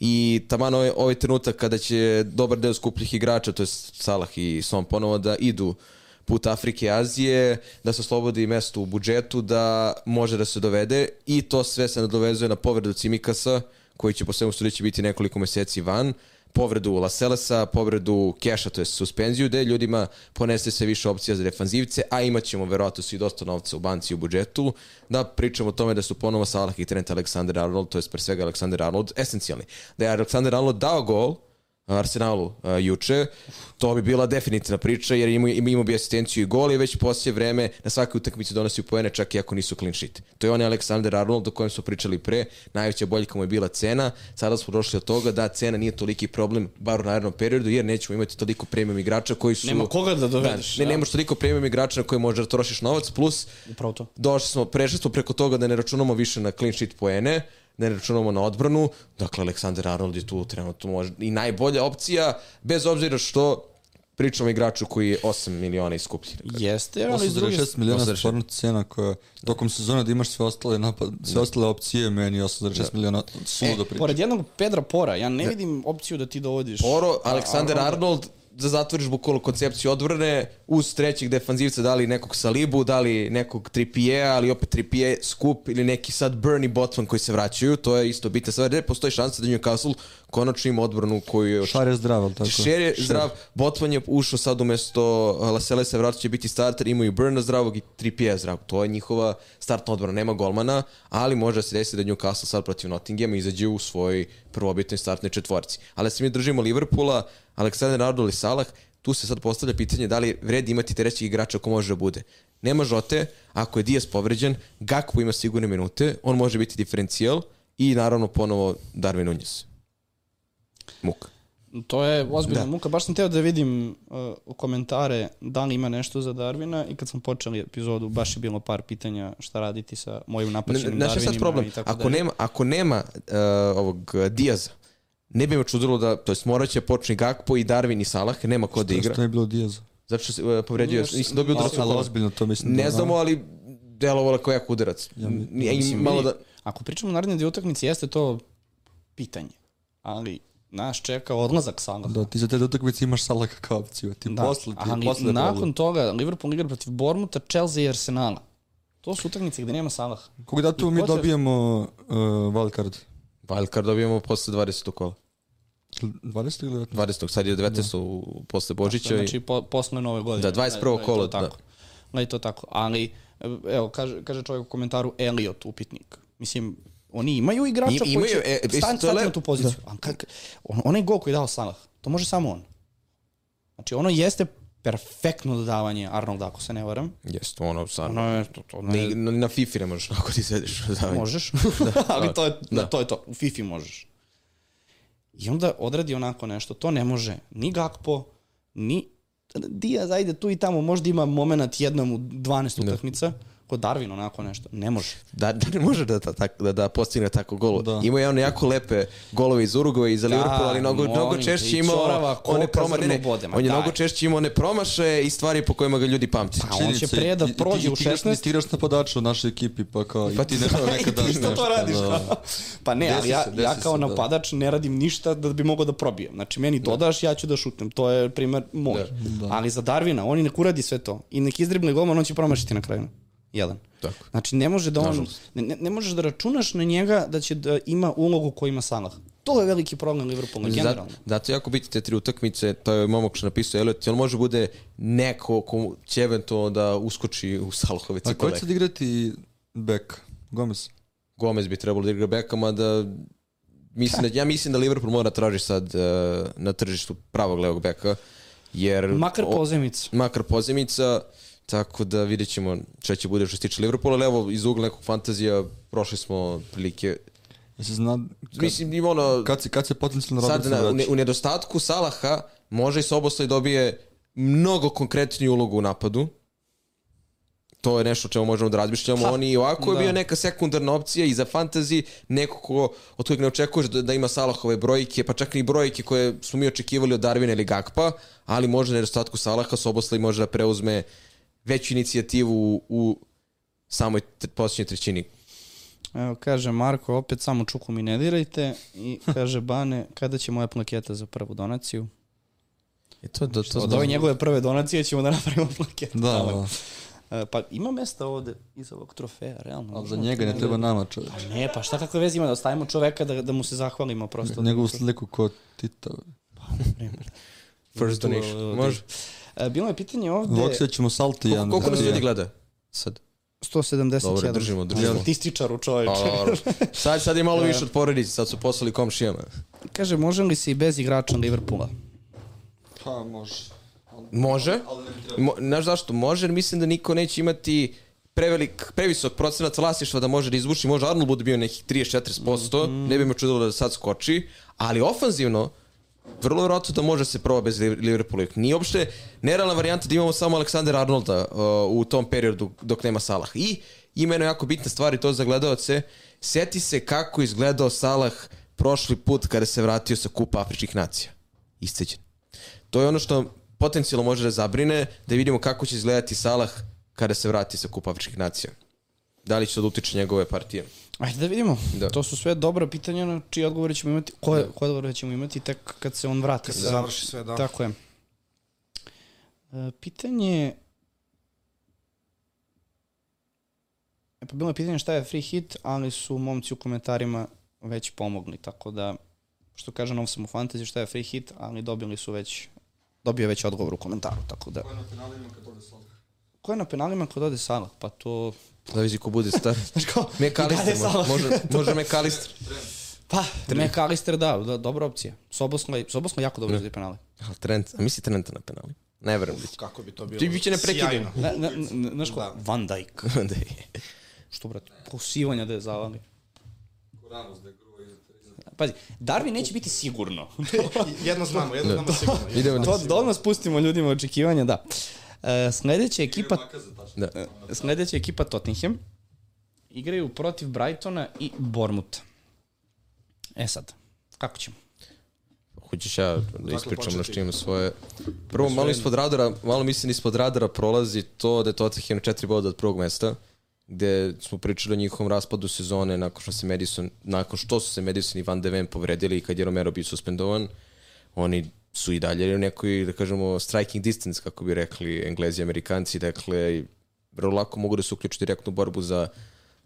I taman ovaj, ovaj trenutak kada će dobar deo skupljih igrača, to je Salah i Son ponovo da idu put Afrike i Azije, da se oslobodi mesto u budžetu, da može da se dovede. I to sve se nadovezuje na povredu Cimikasa, koji će po svemu sudeći biti nekoliko meseci van, povredu Laselesa, povredu Keša, to je suspenziju, gde ljudima ponese se više opcija za defanzivce, a imat ćemo verovatno svi dosta novca u banci u budžetu, da pričamo o tome da su ponovo Salah i Trent Alexander Arnold, to je pre svega Alexander Arnold, esencijalni. Da je Alexander Arnold dao gol, Arsenalu uh, juče, to bi bila definitivna priča jer imao, imao bi asistenciju i gol i već poslije vreme na svakoj utakmici donosi poene čak i ako nisu clean sheet. To je on Alexander Arnold o kojem smo pričali pre, najveća boljka mu je bila cena, sada smo došli od toga da cena nije toliki problem bar u narednom periodu jer nećemo imati toliko premium igrača koji su... Nema koga da dovedeš. Da, ne, nemaš toliko premium igrača na koje možeš da trošiš novac, plus Upravo to. došli smo, prešli smo preko toga da ne računamo više na clean sheet poene, ne računamo na odbranu, dakle Aleksandar Arnold je tu trenutno može, i najbolja opcija, bez obzira što pričamo o igraču koji je 8 miliona iskupljen. Jeste, ali s druge 8,6 miliona 8,6. stvarno cena koja tokom sezone da imaš sve ostale napad, sve ostale opcije, meni 8,6 miliona suludo E, priča. pored jednog Pedra Pora, ja ne vidim opciju da ti dovodiš... Poro, Aleksander Arnolda. Arnold, da zatvoriš bukvalno koncepciju odbrane, uz trećeg defanzivca da li nekog Salibu, da li nekog Trippier, ali opet Trippier skup ili neki sad Bernie Botman koji se vraćaju, to je isto bitna stvar. Ne postoji šansa da Newcastle konačno ima odbranu koju je Šar je zdrav, ali tako? Šer je zdrav, Botman je ušao sad umesto Laselesa, vratno će biti starter, imaju Burna zdravog i Trippier zdrav. To je njihova startna odbrana, nema golmana, ali može da se desi da Newcastle sad protiv Nottinghama izađe u svoj prvobitnoj startnoj četvorci. Ali se mi držimo Liverpoola, Alexander Arnold i Salah, tu se sad postavlja pitanje da li vredi imati trećeg igrača ako može da bude. Nema Žote, ako je Diaz povređen, Gakpo ima sigurne minute, on može biti diferencijal i naravno ponovo Darwin Nunez. Muka. To je ozbiljna Da. muka. Baš sam teo da vidim uh, komentare da li ima nešto za Darvina i kad smo počeli epizodu baš je bilo par pitanja šta raditi sa mojim napaćenim Znaš šta je sad Darvinima problem? Ako dalje. nema, ako nema uh, ovog Diaza, ne bi me čudilo da, to jest morat će počne Gakpo i Darwin i Salah, nema ko da igra. Što je bilo Diaz? Zato što se uh, povredio, Nije, nisam dobio udarac u Ali ozbiljno to mislim. Ne da- znamo, ali delovalo kao jak udarac. Ja, Mislim, malo da... Ako pričamo o naredne dvije utakmice, jeste to pitanje. Ali nas čeka odlazak Salaha. Da, ti za te utakmice imaš Salaha kao opciju. Ti Da, posle, ti ali posle nakon toga Liverpool igra protiv Bormuta, Chelsea i Arsenala. To su utakmice gde nema Salaha. Kog datumu mi ko će- dobijemo uh, wildcard? Wildcard dobijemo posle 20. kola. 20 ili 19? 20. sad je 19. u, posle Božića. Znači i... po, posle nove godine. Da, 21. Da, da kolo, Tako. da. Da je to tako. Ali, evo, kaže, kaže čovjek u komentaru Elliot, upitnik. Mislim, oni imaju igrača I- koji imaju, će e, e, na tu poziciju. A kak, on, onaj gol koji je dao Salah, to može samo on. Znači, ono jeste perfektno dodavanje Arnolda, ako se ne varam. Jeste, ono, sad... Ono je, to, to ne, Ni, na FIFA ne možeš ako ti sediš. Da, možeš, ali to je, da. to je to, u FIFA možeš. I onda odradi onako nešto, to ne može ni Gakpo, ni Diaz, ajde tu i tamo, možda ima moment jednom u 12 utakmica, kod Darwin onako nešto, ne može. Da, da ne može da, da, da, da postigne tako gol. Da. Ima je on jako lepe golove iz Urugova i za Da, Liverpool, ali mnogo, molim mnogo češće imao Čorava ko one ka proma, ne, ne, zrno bode, ma on je mnogo češće imao one promaše i stvari po kojima ga ljudi pamte. Pa on će pre da prođe u 16. Ti igraš napadača u našoj ekipi, pa kao Pa i ti nešto nekada Ti što to radiš? Da. pa ne, ali ja, ja kao da. napadač ne radim ništa da bi mogao da probijem. Znači, meni dodaš, ja ću da šutnem. To je primer moj. Ali za Darvina, on i nek uradi sve to. I nek izdrible golman, on će promašiti na kraju. Jedan. Tako. Znači, ne može da on... Ne, ne, ne možeš da računaš na njega da će da ima ulogu koju ima Salah. To je veliki problem Liverpoola, Zato, generalno. zato je jako bitno te tri utakmice, to je momak što napisao Elliot, on može bude neko ko će eventualno da uskoči u Salahove A ko cipele. će sad igrati back? Gomez? Gomez bi trebalo da igra beka, mada mislim da, ja mislim da Liverpool mora traži sad uh, na tržištu pravog levog beka, jer... Makar o- pozemica. makar pozemica, tako da vidjet ćemo šta će bude što se tiče Liverpoola, ali evo iz ugla nekog fantazija prošli smo prilike, Ja se zna... Kad, mislim ima ono, kad, se, kad se potencijalno sad Robertson na, u, vraća? u nedostatku Salaha može i Soboslaj dobije mnogo konkretniju ulogu u napadu to je nešto o čemu možemo da razmišljamo. Pa, On i ovako je da. bio neka sekundarna opcija i za fantasy, neko ko, od kojeg ne očekuješ da, da ima Salahove brojke, pa čak i brojke koje smo mi očekivali od Darvina ili Gakpa, ali može na nedostatku Salaha Soboslaj može da preuzme veću inicijativu u, u samoj posljednjoj trećini. Evo, kaže Marko, opet samo čuku mi ne dirajte. I kaže Bane, kada će moja plaketa za prvu donaciju? E to, to, to, Od ove njegove prve donacije ćemo da napravimo plaketu. Da, da. E, Pa ima mesta ovde iz ovog trofeja, realno. Ali za njega ne treba nama čovječ. Pa ne, pa šta kakve veze ima da ostavimo čoveka da, da mu se zahvalimo prosto. Njegovu sliku ko Tita. First donation. Može. E, bilo je pitanje ovde... Voksija ćemo salti jedan. Koliko nas da- ljudi gleda? Sad. 177. Dobro, držimo, držimo. Statističaru čoveče. A, dobro. sad, sad je malo više od porodice, sad su poslali komšijama. Kaže, može li se i bez igrača Liverpoola? Pa može. Može. Mo, znaš zašto? Može, jer mislim da niko neće imati prevelik, previsok procenat vlasništva da može da izvuči. Može Arnold bude bio nekih 34%, Mhm. ne bi me čudilo da sad skoči, ali ofanzivno, vrlo vjerojatno da može se proba bez Liv- Liverpoola. Nije uopšte nerealna varijanta da imamo samo Aleksandra Arnolda uh, u tom periodu dok nema Salah. I ima jedna jako bitna stvar i to za gledalce. Seti se kako izgledao Salah prošli put kada se vratio sa kupa Afričkih nacija. Isceđen. To je ono što potencijalno može da zabrine, da vidimo kako će izgledati Salah kada se vrati sa kupa Afričkih nacija. Da li će to da utiče njegove partije? Ajde da vidimo. Da. To su sve dobra pitanja na čiji odgovore ćemo imati. Koje, koje odgovore ćemo imati tek kad se on vrati. Kad se završi sve, da. Tako je. E, pitanje... E pa bilo je pitanje šta je free hit, ali su momci u komentarima već pomogli, tako da, što kaže nov sam u fantasy, šta je free hit, ali dobili su već, dobio je već odgovor u komentaru, tako da. Ko je na penalima kad ode Salah? Pa to... Zavisi ko bude star. Znaš kao, Mekalister, može, može Mekalister. Pa, McAllister da, da, dobra opcija. Soboslaj, Soboslaj jako dobro izgleda penale. Ali Trent, a misli Trenta na penali? Ne verujem da će. Kako bi to bilo? Ti biće neprekidno. Na, na, na, znaš ko? Da. Van Dijk. da je. Što, brate, posivanja da je zavali. Pazi, Darwin neće biti sigurno. Jedno znamo, jedno znamo sigurno. Idemo to, da... da odmah spustimo ljudima očekivanja, da. E, sledeća ekipa, Da. e, sledeća ekipa Tottenham igraju protiv Brightona i Bormuta. E sad, kako ćemo? Hoćeš ja da ispričam na početi? što ima svoje... Prvo, malo ispod radara, malo mislim ispod radara prolazi to da je Tottenham četiri boda od prvog mesta, gde smo pričali o njihovom raspadu sezone nakon što se Madison, nakon što su se Madison i Van de Ven povredili i kad je Romero bio suspendovan, oni su i dalje u nekoj, da kažemo, striking distance, kako bi rekli englezi i amerikanci, dakle, vrlo lako mogu da se uključu direktno u borbu za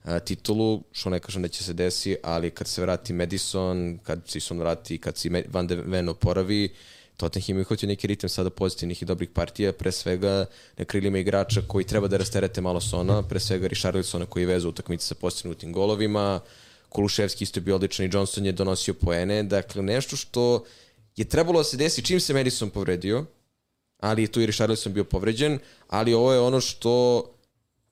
a, titulu, što ne kažem da će se desi, ali kad se vrati Madison, kad se Ison vrati, kad se Van de Ven oporavi, Tottenham je uhvatio neki ritam sada pozitivnih i dobrih partija, pre svega na krilima igrača koji treba da rasterete malo Sona, pre svega Richarlisona koji vezao utakmice sa postignutim golovima, Kuluševski isto je bio odličan i Johnson je donosio poene, dakle nešto što je trebalo da se desi čim se Madison povredio, ali tu i Richarlison bio povređen, ali ovo je ono što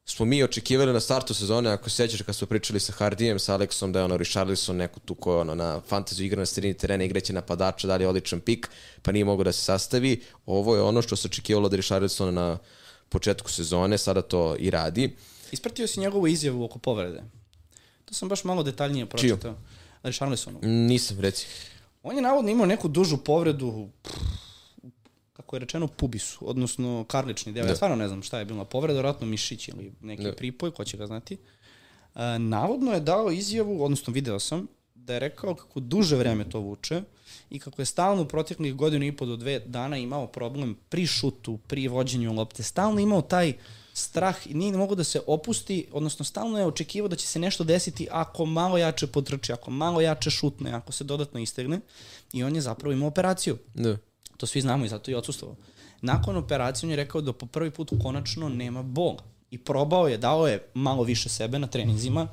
smo mi očekivali na startu sezone, ako se sećaš kad smo pričali sa Hardijem, sa Aleksom, da je ono Richarlison neko tu ko je ono na fantaziju igra na sredini terena, igraće napadača, da li je odličan pik, pa nije mogo da se sastavi. Ovo je ono što se očekivalo da Richarlison na početku sezone, sada to i radi. Ispratio si njegovu izjavu oko povrede. To sam baš malo detaljnije pročitao. Richarlisonu. Nisam, reci. On je navodno imao neku dužu povredu, pff, kako je rečeno, pubisu, odnosno karlični deo. Ja Da. stvarno ne znam šta je bila povreda, vjerojatno mišić ili neki Da. pripoj, ko će ga znati. E, navodno je dao izjavu, odnosno video sam, da je rekao kako duže vreme to vuče i kako je stalno u proteklih godinu i po do dve dana imao problem pri šutu, pri vođenju lopte. Stalno imao taj strah i nije mogo da se opusti, odnosno stalno je očekivao da će se nešto desiti ako malo jače potrči, ako malo jače šutne, ako se dodatno istegne i on je zapravo imao operaciju. Da. To svi znamo i zato je odsustovao. Nakon operacije on je rekao da po prvi put konačno nema bola. I probao je, dao je malo više sebe na treninzima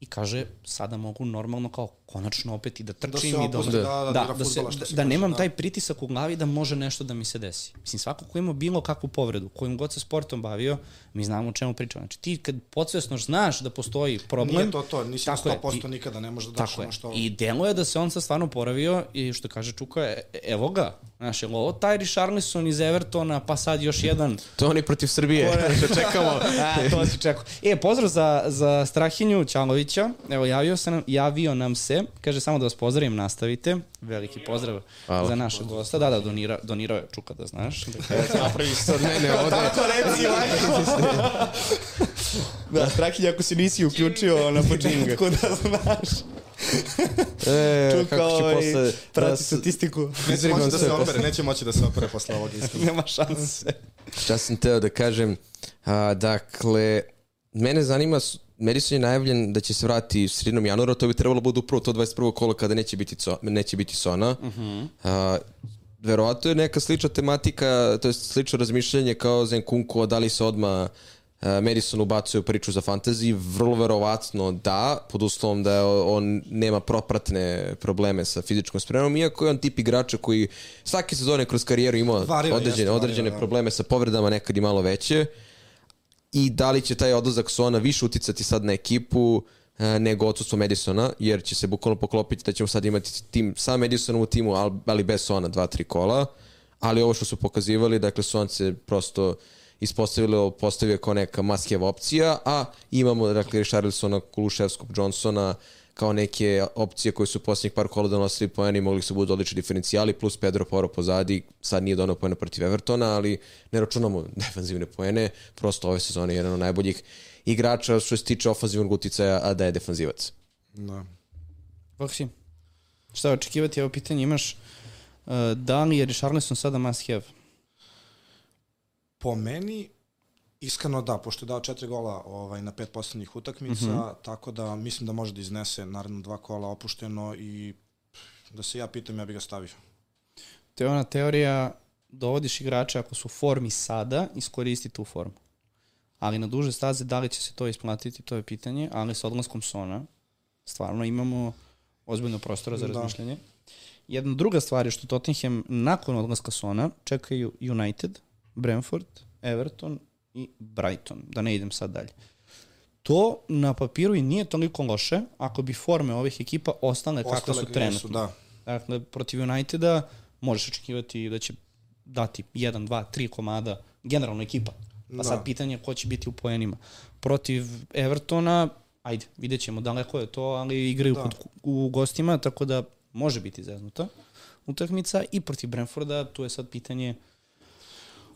i kaže sada mogu normalno kao konačno opet i da trčim se i da, da, da, da, igra da, se, da, da nemam da. taj pritisak u glavi da može nešto da mi se desi. Mislim, svako ko ima bilo kakvu povredu, kojim god se sportom bavio, mi znamo o čemu pričamo. Znači ti kad podsvesno znaš da postoji problem, Nije to to, nisi na tako je, 100% i- nikada, ne može da daš je. ono što... I delo je da se on sad stvarno poravio i što kaže Čuka, e- evo ga, Znaš, jel ovo taj Richarlison iz Evertona, pa sad još jedan To je oni protiv Srbije, što čekamo. A, to si čekao. E, pozdrav za, za Strahinju Ćalovića. Evo, javio, se nam, javio nam se. Kaže, samo da vas pozdravim, nastavite. Veliki pozdrav Hvala. za našeg gosta. Da, da, donira, donirao je Čuka, da znaš. Dakle, Napravi se od mene ovde. Tako reci, Da, Strahinja, ako si nisi uključio na početku, da znaš. E, Čuka, kako će ovaj, posle... da prati s- statistiku. Neće moći da se posle. opere, neće moći da se opere posle ovog iskaza. Nema šanse. Šta sam teo da kažem? A, dakle, mene zanima, Madison je najavljen da će se vrati sredinom januara, to bi trebalo bude upravo to 21. kola kada neće biti, co, neće biti Sona. Uh -huh. verovatno je neka slična tematika, to je slično razmišljanje kao Zenkunku, da li se odma Madison ubacuje u priču za fantasy, vrlo verovatno da, pod uslovom da on nema propratne probleme sa fizičkom spremom, iako je on tip igrača koji svake sezone kroz karijeru imao Vario, određene, jeste, određene da. probleme sa povredama, nekad i malo veće. I da li će taj odlazak Sona više uticati sad na ekipu e, nego odsustvo Madisona, jer će se bukvalno poklopiti da ćemo sad imati tim sa Madisonom u timu, al- ali bez Sona dva, tri kola. Ali ovo što su pokazivali, dakle Son se prosto ispostavilo, postavio kao neka maskeva opcija, a imamo dakle Richarlisona, Kuluševskog, Johnsona, kao neke opcije koje su posljednjih par kola donosili poeni i mogli su budu odlični diferencijali, plus Pedro Poro pozadi, sad nije donao poena protiv Evertona, ali ne računamo defanzivne poene, prosto ove sezone je jedan od najboljih igrača što se tiče ofanzivnog uticaja, a da je defanzivac. Da. Boksi, šta očekivati, evo pitanje imaš, uh, da li je Richarlison sada must have? Po meni, iskreno da, pošto je dao četiri gola ovaj, na pet poslednjih utakmica, Mhm. tako da mislim da može da iznese naravno dva kola opušteno i da se ja pitam, ja bih ga stavio. To je ona teorija, dovodiš igrača ako su u formi sada, iskoristi tu formu. Ali na duže staze, da li će se to isplatiti, to je pitanje, ali sa odlaskom Sona, stvarno imamo ozbiljno prostora za Da. razmišljanje. Jedna druga stvar je što Tottenham nakon odlaska Sona čekaju United, Brentford, Everton i Brighton, da ne idem sad dalje. To na papiru i nije toliko loše ako bi forme ovih ekipa ostale kakve Ostale su gde trenutno. su, da. Dakle, protiv Uniteda možeš očekivati da će dati 1, 2, 3 komada, generalno ekipa. Pa Da. sad pitanje je ko će biti u poenima. Protiv Evertona, ajde, vidjet ćemo daleko je to, ali igraju Da. kod, u gostima, tako da može biti zeznuta utakmica. I protiv Brentforda, tu je sad pitanje iz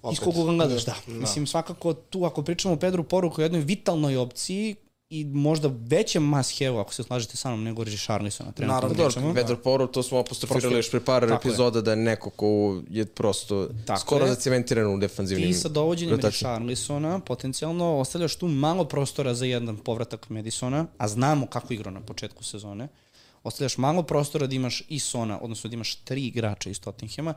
Opet. kog ugla gledaš, da. Da. Mislim, svakako tu, ako pričamo o Pedru Poruku, jednoj vitalnoj opciji i možda većem must have ako se slažete sa mnom, nego Richarlisona. Trenutno Naravno. Dobro, Pedro Poro, to smo apostrofirali još pre par tako je. epizoda da je neko ko je prosto Tako skoro je. zacementiran u defanzivnim Ti sa dovođenjem. Richarlisona potencijalno ostavljaš tu malo prostora za jedan povratak Madisona, a znamo kako igra na početku sezone. Ostavljaš malo prostora da imaš i Sona, odnosno da imaš tri igrača iz Tottenhema.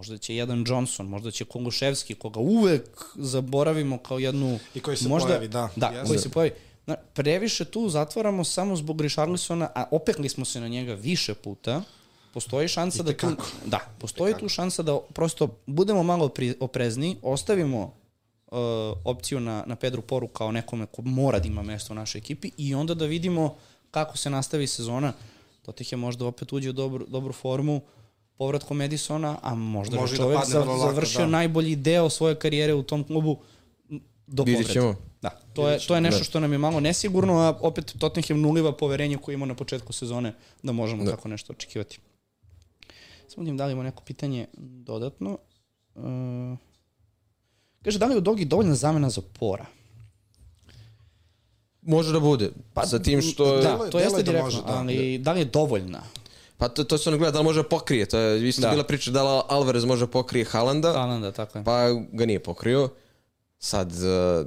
Možda će jedan Johnson, možda će Konguševski, koga uvek zaboravimo kao jednu... I koji se možda, pojavi, da. Da, Jeste. koji se pojavi. Na, previše tu zatvaramo samo zbog Richarlisona, a opekli smo se na njega više puta. Postoji šansa da tu, da, postoji tu šansa da prosto budemo malo pri, oprezni, ostavimo uh, opciju na, na Pedru Poru kao nekome ko mora da ima mesto u našoj ekipi i onda da vidimo kako se nastavi sezona. Totih je možda opet uđe u dobru, dobru formu povratkom Madisona, a možda Može je da čovek lako, završio da. najbolji deo svoje karijere u tom klubu do ćemo. Da, to je, to je nešto što nam je malo nesigurno, a opet Tottenham nuliva poverenje koje imamo na početku sezone da možemo Da. tako nešto očekivati. Samo da im dalimo neko pitanje dodatno. Uh, kaže, da li je u Dogi dovoljna zamena za pora? Može da bude. Pa, sa tim što... Da, to jeste da direktno, može, da. ali da li je dovoljna? Pa to, to se ono gleda da li može da pokrije. To je isto Da. bila priča da li Alvarez može da pokrije Haalanda, Alanda, tako je. pa ga nije pokrio. Sad, uh,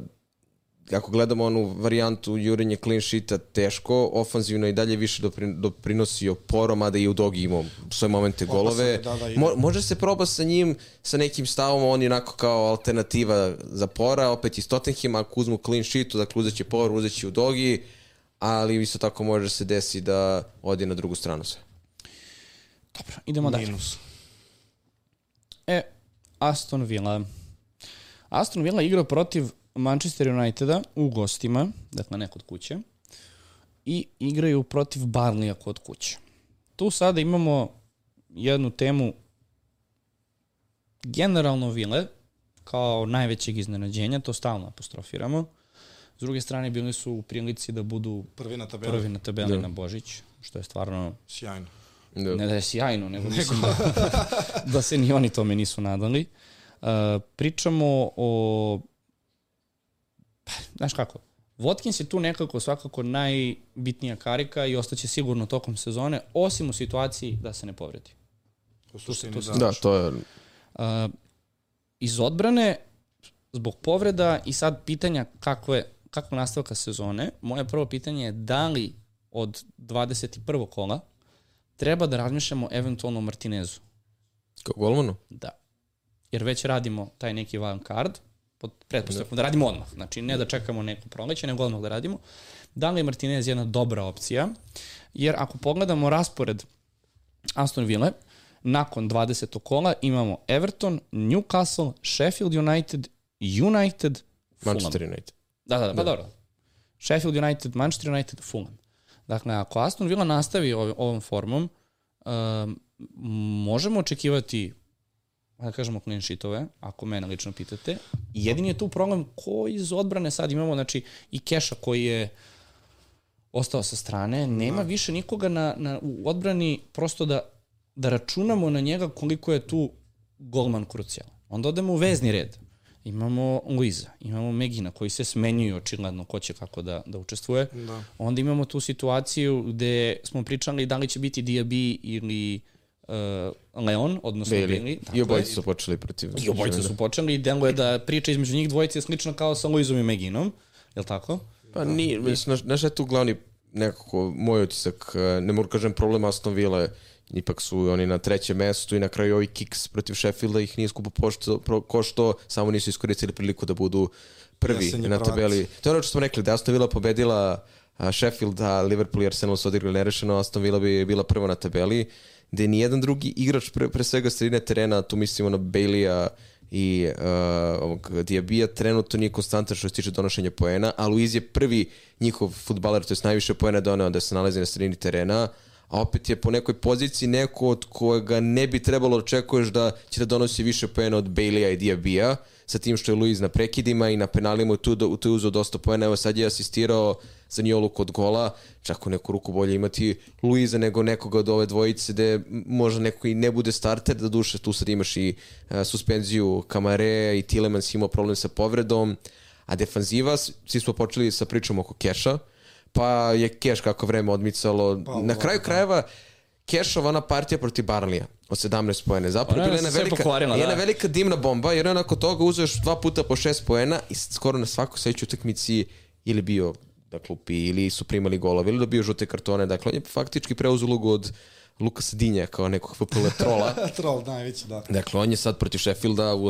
ako gledamo onu varijantu jurenje clean sheeta, teško, ofanzivno i dalje više doprin, doprinosio porom, a da i u dogi imao svoje momente golove. da, da. Mo, može se proba sa njim, sa nekim stavom, on je onako kao alternativa za pora, opet iz Tottenhima, ako uzmu clean sheetu, dakle uzet će por, uzet će u dogi, ali isto tako može se desi da odi na drugu stranu sve. Dobro, idemo dalje. Minus. E, Aston Villa. Aston Villa igra protiv Manchester Uniteda u gostima, dakle ne kod kuće, i igraju protiv Barleya kod kuće. Tu sada imamo jednu temu generalno Vile, kao najvećeg iznenađenja, to stalno apostrofiramo. S druge strane, bili su u prilici da budu Prvi na tabeli. prvi na tabeli na Božić, što je stvarno, Sjajno. Da. ne da je sjajno, nego mislim da, da se ni oni tome nisu nadali. Uh, pričamo o, pa, znaš kako, Watkins je tu nekako svakako najbitnija karika i ostaće sigurno tokom sezone, osim u situaciji da se ne povredi. U suštini, tu se- da. Da, to je... Uh, iz odbrane, zbog povreda i sad pitanja kakve, kakva nastavka sezone, moje prvo pitanje je da li od 21. kola treba da razmišljamo eventualno o Martinezu. Kao golmanu? Da. Jer već radimo taj neki wild card, pod pretpostavkom da. da radimo odmah. Znači, ne da čekamo neko proleće, nego odmah da radimo. Da li je Martinez jedna dobra opcija? Jer ako pogledamo raspored Aston Ville, nakon 20. kola imamo Everton, Newcastle, Sheffield United, United, Fulham. Manchester United. Da, da, da, pa dobro. Sheffield United, Manchester United, Fulham. Dakle, ako Aston Villa nastavi ov- ovom formom, um, možemo očekivati da kažemo clean sheetove, ako mene lično pitate. Jedini je tu problem ko iz odbrane sad imamo, znači i Keša koji je ostao sa strane, nema više nikoga na, na, u odbrani prosto da, da računamo na njega koliko je tu golman krucijalan. Onda odemo u vezni red. Imamo Luiza, imamo Megina koji se smenjuju očigledno ko će kako da, da učestvuje. Da. Onda imamo tu situaciju gde smo pričali da li će biti Diaby ili uh, Leon, odnosno Bailey. Bailey. Tako I je. obojice su počeli protiv... I obojice su počeli i deluje da priča između njih dvojice je slična kao sa Luizom i Meginom. Je li tako? Pa nije, mislim, znaš, znaš je tu glavni nekako moj utisak, eh, ne mogu kažem problem Aston Villa, ipak su oni na trećem mestu i na kraju ovi kiks protiv Sheffielda ih nije skupo pošto, pro, košto, samo nisu iskoristili priliku da budu prvi Jesenji na tabeli. To je ono što smo rekli, da Aston Villa pobedila Sheffield, a Liverpool i Arsenal su odigrali nerešeno, Aston Villa bi bila prva na tabeli, gde nijedan drugi igrač, pre, pre svega sredine terena, tu mislimo na Baileya i uh, ovog Diabija, trenutno nije konstantan što se tiče donošenja poena, a Luiz je prvi njihov futbaler, to je najviše poena doneo da se nalazi na sredini terena, a opet je po nekoj poziciji neko od kojega ne bi trebalo da očekuješ da će da donosi više poena od Baileya i Diabija, sa tim što je Luiz na prekidima i na penalima tu, do, tu je uzeo dosta poena, evo sad je asistirao za Njolu kod gola, čak u neku ruku bolje imati Luiza nego nekoga od ove dvojice gde možda neko i ne bude starter, da duše tu sad imaš i uh, suspenziju Kamare i Tilemans imao problem sa povredom, a defanziva, svi smo počeli sa pričom oko Keša, pa je Keš kako vreme odmicalo. Pa, Na kraju da. krajeva Kešova ona partija protiv Barlija od 17 poena. Zapravo Ona bila se jedna velika, pokvarila, jedna da. velika dimna bomba, jer je nakon toga uzeo još dva puta po 6 poena i skoro na svakoj sledećoj utakmici ili bio da klupi ili su primali golove ili dobio žute kartone. Dakle, on je faktički preuzeo ulogu od Lukasa Dinja kao nekog FPL trola. Troll najveći, da. Dakle, on je sad protiv Sheffielda u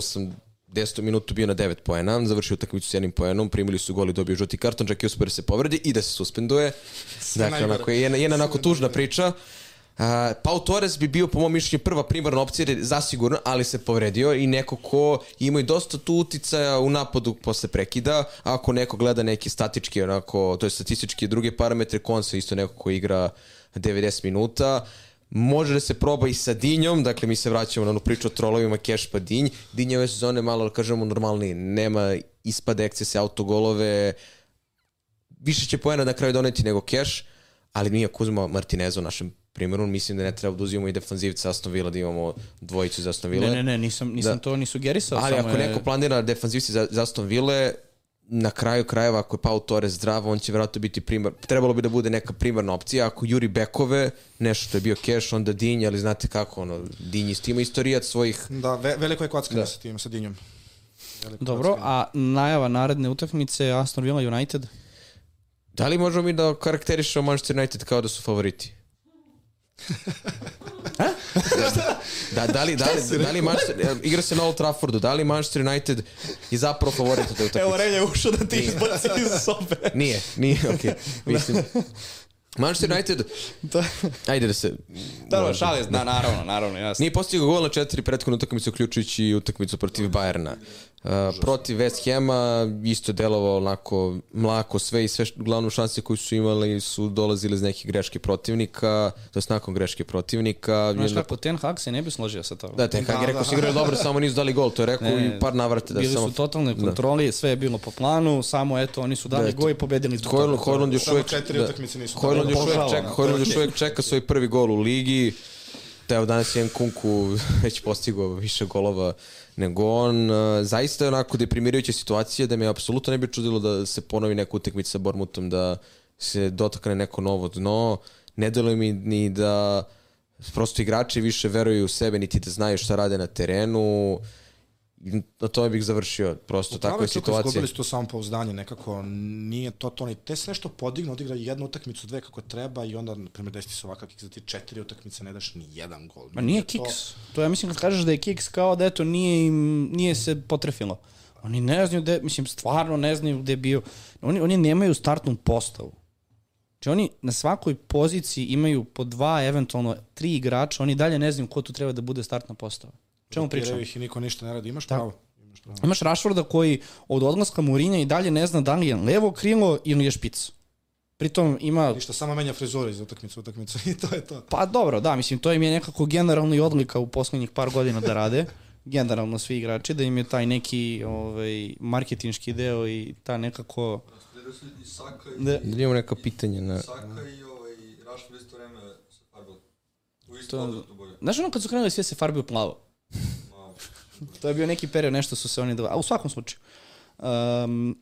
80. minutu bio na 9 poena, završio utakmicu s jednim poenom, primili su gol i dobio žuti karton, čak i uspio da se povredi i da se suspenduje. Dakle, onako, je jedna, jedna onako tužna priča. Uh, Pau Torres bi bio po mom mišljenju prva primarna opcija zasigurno, ali se povredio i neko ko ima i dosta tu uticaja u napadu posle prekida, ako neko gleda neki statički onako, to je statistički druge parametre, Konsa isto neko ko igra 90 minuta, može da se proba i sa Dinjom, dakle mi se vraćamo na onu priču o trolovima Keš pa Dinj, Dinj je ove sezone malo, da kažemo, normalniji, nema ispade, ekscese, autogolove, više će poena na kraju doneti nego Keš, ali mi ako uzmemo Martineza u našem primjeru, mislim da ne treba da uzimamo i defanzivca Aston Villa, da imamo dvojicu za Aston Villa. Ne, ne, ne, nisam, nisam Da. to ni sugerisao. Ali samo ako je- neko planira defanzivci za, za Aston Ville, na kraju krajeva, ako je Pau Torres zdrav, on će vjerojatno biti primar, trebalo bi da bude neka primarna opcija, ako juri bekove, nešto što je bio Cash, onda Dinj, ali znate kako, ono, Dinj isto ima istorijat svojih Da, ve, veliko je kockanje sa tim, sa Dinjom. Veliko Dobro, kockanje. a najava naredne utakmice Aston Villa United? Da li možemo mi da karakterišemo Manchester United kao da su favoriti? da, da li, da li, da li Manchester, igra se na Old Traffordu, da li Manchester United je zapravo favorit u toj utakmici? Relja je ušao da ti izbaci iz sobe. Nije, nije, okej. Mislim, Manchester United, Da. ajde da se... Da, može. šalis, da, naravno, naravno, jasno. Nije postigao gol na četiri prethodne utakmice, uključujući utakmicu protiv Bayerna. Uh, protiv West Hema isto je delovao onako mlako sve i sve uglavnom šanse koje su imali su dolazile iz nekih greške protivnika, to je nakon greške protivnika. Znaš Jedna- kako, Ten Hag se ne bi složio sa to. Da, Ten Hag je rekao su igrali dobro, samo nisu dali gol, to je rekao Ne, i par navrata da Bili samo... su totalne kontroli, sve je bilo po planu, samo eto, oni su dali Da, gol i pobedili Hojlund, još četiri da. utakmice nisu Hojlund još Požao, čeka, Hojlund još uvijek čeka svoj prvi gol u ligi. Evo danas je Nkunku već postigao više golova nego on. E, Zaista je onako deprimirajuća situacija da me apsolutno ne bi čudilo da se ponovi neka utakmica sa Bormutom, da se dotakne neko novo dno. Ne deluje mi ni da prosto igrači više veruju u sebe, niti da znaju šta rade na terenu. I Na tome bih završio. Prosto Upravo takva je to situacija. izgubili su to samopouzdanje, nekako nije to to, ni te se nešto podignu, odigra jednu utakmicu, dve kako treba i onda, na primjer, desi se ovakav kiks za ti četiri utakmice, ne daš ni jedan gol. Ma nije to- kiks. To ja mislim kad kažeš da je kiks kao da eto nije, im, nije se potrefilo. Oni ne znaju gde, mislim stvarno ne znaju gde je bio. Oni, oni nemaju startnu postavu. Znači oni na svakoj poziciji imaju po dva, eventualno tri igrača, oni dalje ne znaju ko tu treba da bude startna postava. Čemu pričamo? ih i niko ništa ne radi, imaš pravo. Imaš pravo. Imaš Rashforda koji od odlaska Mourinha i dalje ne zna da li je levo krilo ili je špic. Pritom ima Ništa, samo menja frizure iz utakmice u utakmicu i to je to. Pa dobro, da, mislim, to im je nekako generalno i odlika u poslednjih par godina da rade. Generalno svi igrači, da im je taj neki ovaj, marketinški deo i ta nekako... I Saka Da. Da imamo neka pitanja na... Saka i ovaj Rashford isto vreme se farbali. U isto To-. Znaš ono kad su krenuli sve se farbi u plavo? To je bio neki period, nešto su se oni dva... A u svakom slučaju. Um,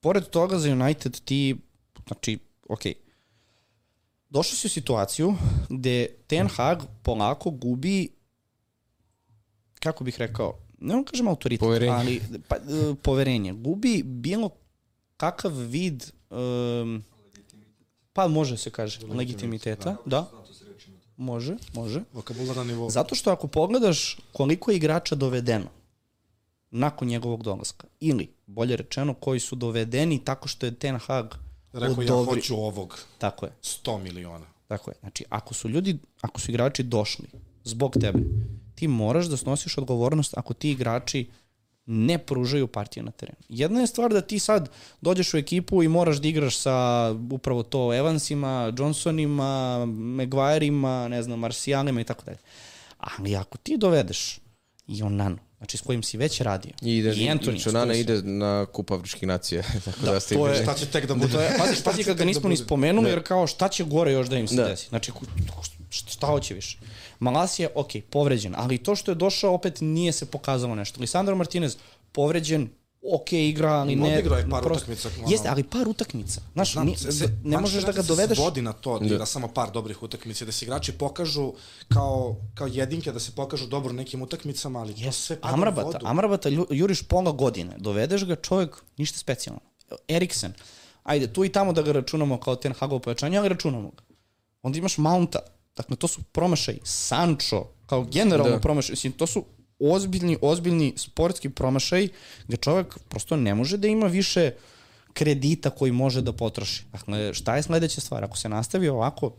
pored toga za United ti, znači, okej, došli si u situaciju gde Ten Hag polako gubi kako bih rekao, ne vam kažem autoritet, Poverenje. ali pa, e, poverenje. Gubi bilo kakav vid um, pa može se kaže legitimiteta, da, može, može. Vokabular na nivou. Zato što ako pogledaš koliko je igrača dovedeno nakon njegovog dolaska, ili, bolje rečeno, koji su dovedeni tako što je Ten Hag Rekao ja odobri- hoću ovog Tako je, 100 miliona. tako je. Znači, ako su ljudi, ako su igrači došli zbog tebe, ti moraš da snosiš odgovornost ako ti igrači ne pružaju partije na terenu. Jedna je stvar da ti sad dođeš u ekipu i moraš da igraš sa upravo to Evansima, Johnsonima, Maguireima, ne znam, Marcijalima i tako dalje. Ali ako ti dovedeš i Onanu, znači s kojim si već radio, I ide, i Anthony, i s Čonana kojim si- ide na kup afričkih nacija. Tako da, ste to je-. Šta će tek da bude? To je, pazi, pazi kad ga nismo ni spomenuli, jer kao šta će gore još da im se Da. desi. Znači, šta hoće više? Malas je, ok, povređen, ali to što je došao opet nije se pokazalo nešto. Lisandro Martinez, povređen, ok igra, ali ne... Odigrao je par prosto- utakmica, ono. Jeste, ali par utakmica. Znaš, Znam, ni, se- se- ne možeš da ga dovedeš... Se svodi na to da igra samo par dobrih utakmica, da se igrači pokažu kao, kao jedinke, da se pokažu dobro nekim utakmicama, ali to sve pada u Amrabata, vodu. Amrabata juriš pola godine, dovedeš ga čovjek, ništa specijalno. Eriksen, ajde, tu i tamo da ga računamo kao Ten Hagov pojačanje, ali računamo ga. Onda imaš Mounta, dakle to su promašaj. Sancho, kao generalno Da. da. promašaj, mislim, to su ozbiljni, ozbiljni sportski promašaj gde čovjek prosto ne može da ima više kredita koji može da potroši. Dakle, šta je sledeća stvar? Ako se nastavi ovako,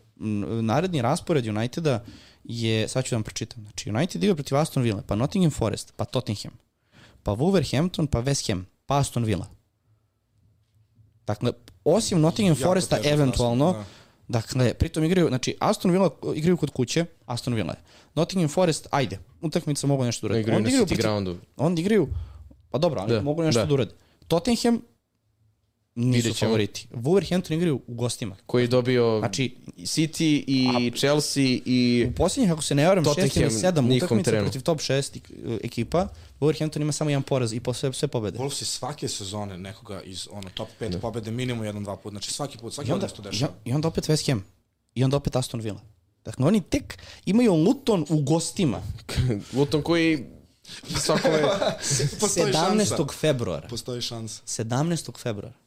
naredni raspored Uniteda je, sad ću da vam pročitam, znači United igra protiv Aston Villa, pa Nottingham Forest, pa Tottenham, pa Wolverhampton, pa West Ham, pa Aston Villa. Dakle, osim Nottingham Foresta eventualno, raspored, dakle, pritom igraju, znači Aston Villa igraju kod kuće, Aston Villa je. Nottingham Forest, ajde, utakmica mogu nešto da uradi. Igraju na City protiv- groundu. Onda igraju, pa dobro, ali Da, mogu nešto da. da, da urade. Tottenham nisu Vidjet ćemo. favoriti. Wolverhampton igraju u gostima. Koji je dobio Znači, City i Chelsea i... u posljednjih, ako se ne varam, šest ili Tottenham, sedam njihovom utakmica terenu. protiv top 6 ekipa, Wolverhampton ima samo jedan poraz i po sve, sve pobede. Wolves je svake sezone nekoga iz ono, top 5 pobede minimum jedan, dva puta. Znači svaki put, svaki onda, onda, to dešava. I onda opet West Ham. I onda opet Aston Villa. Dakle, oni tek imaju Luton u gostima Luton koji svakome... Postoji šansa. 17. februara. Postoji šansa. 17. februara.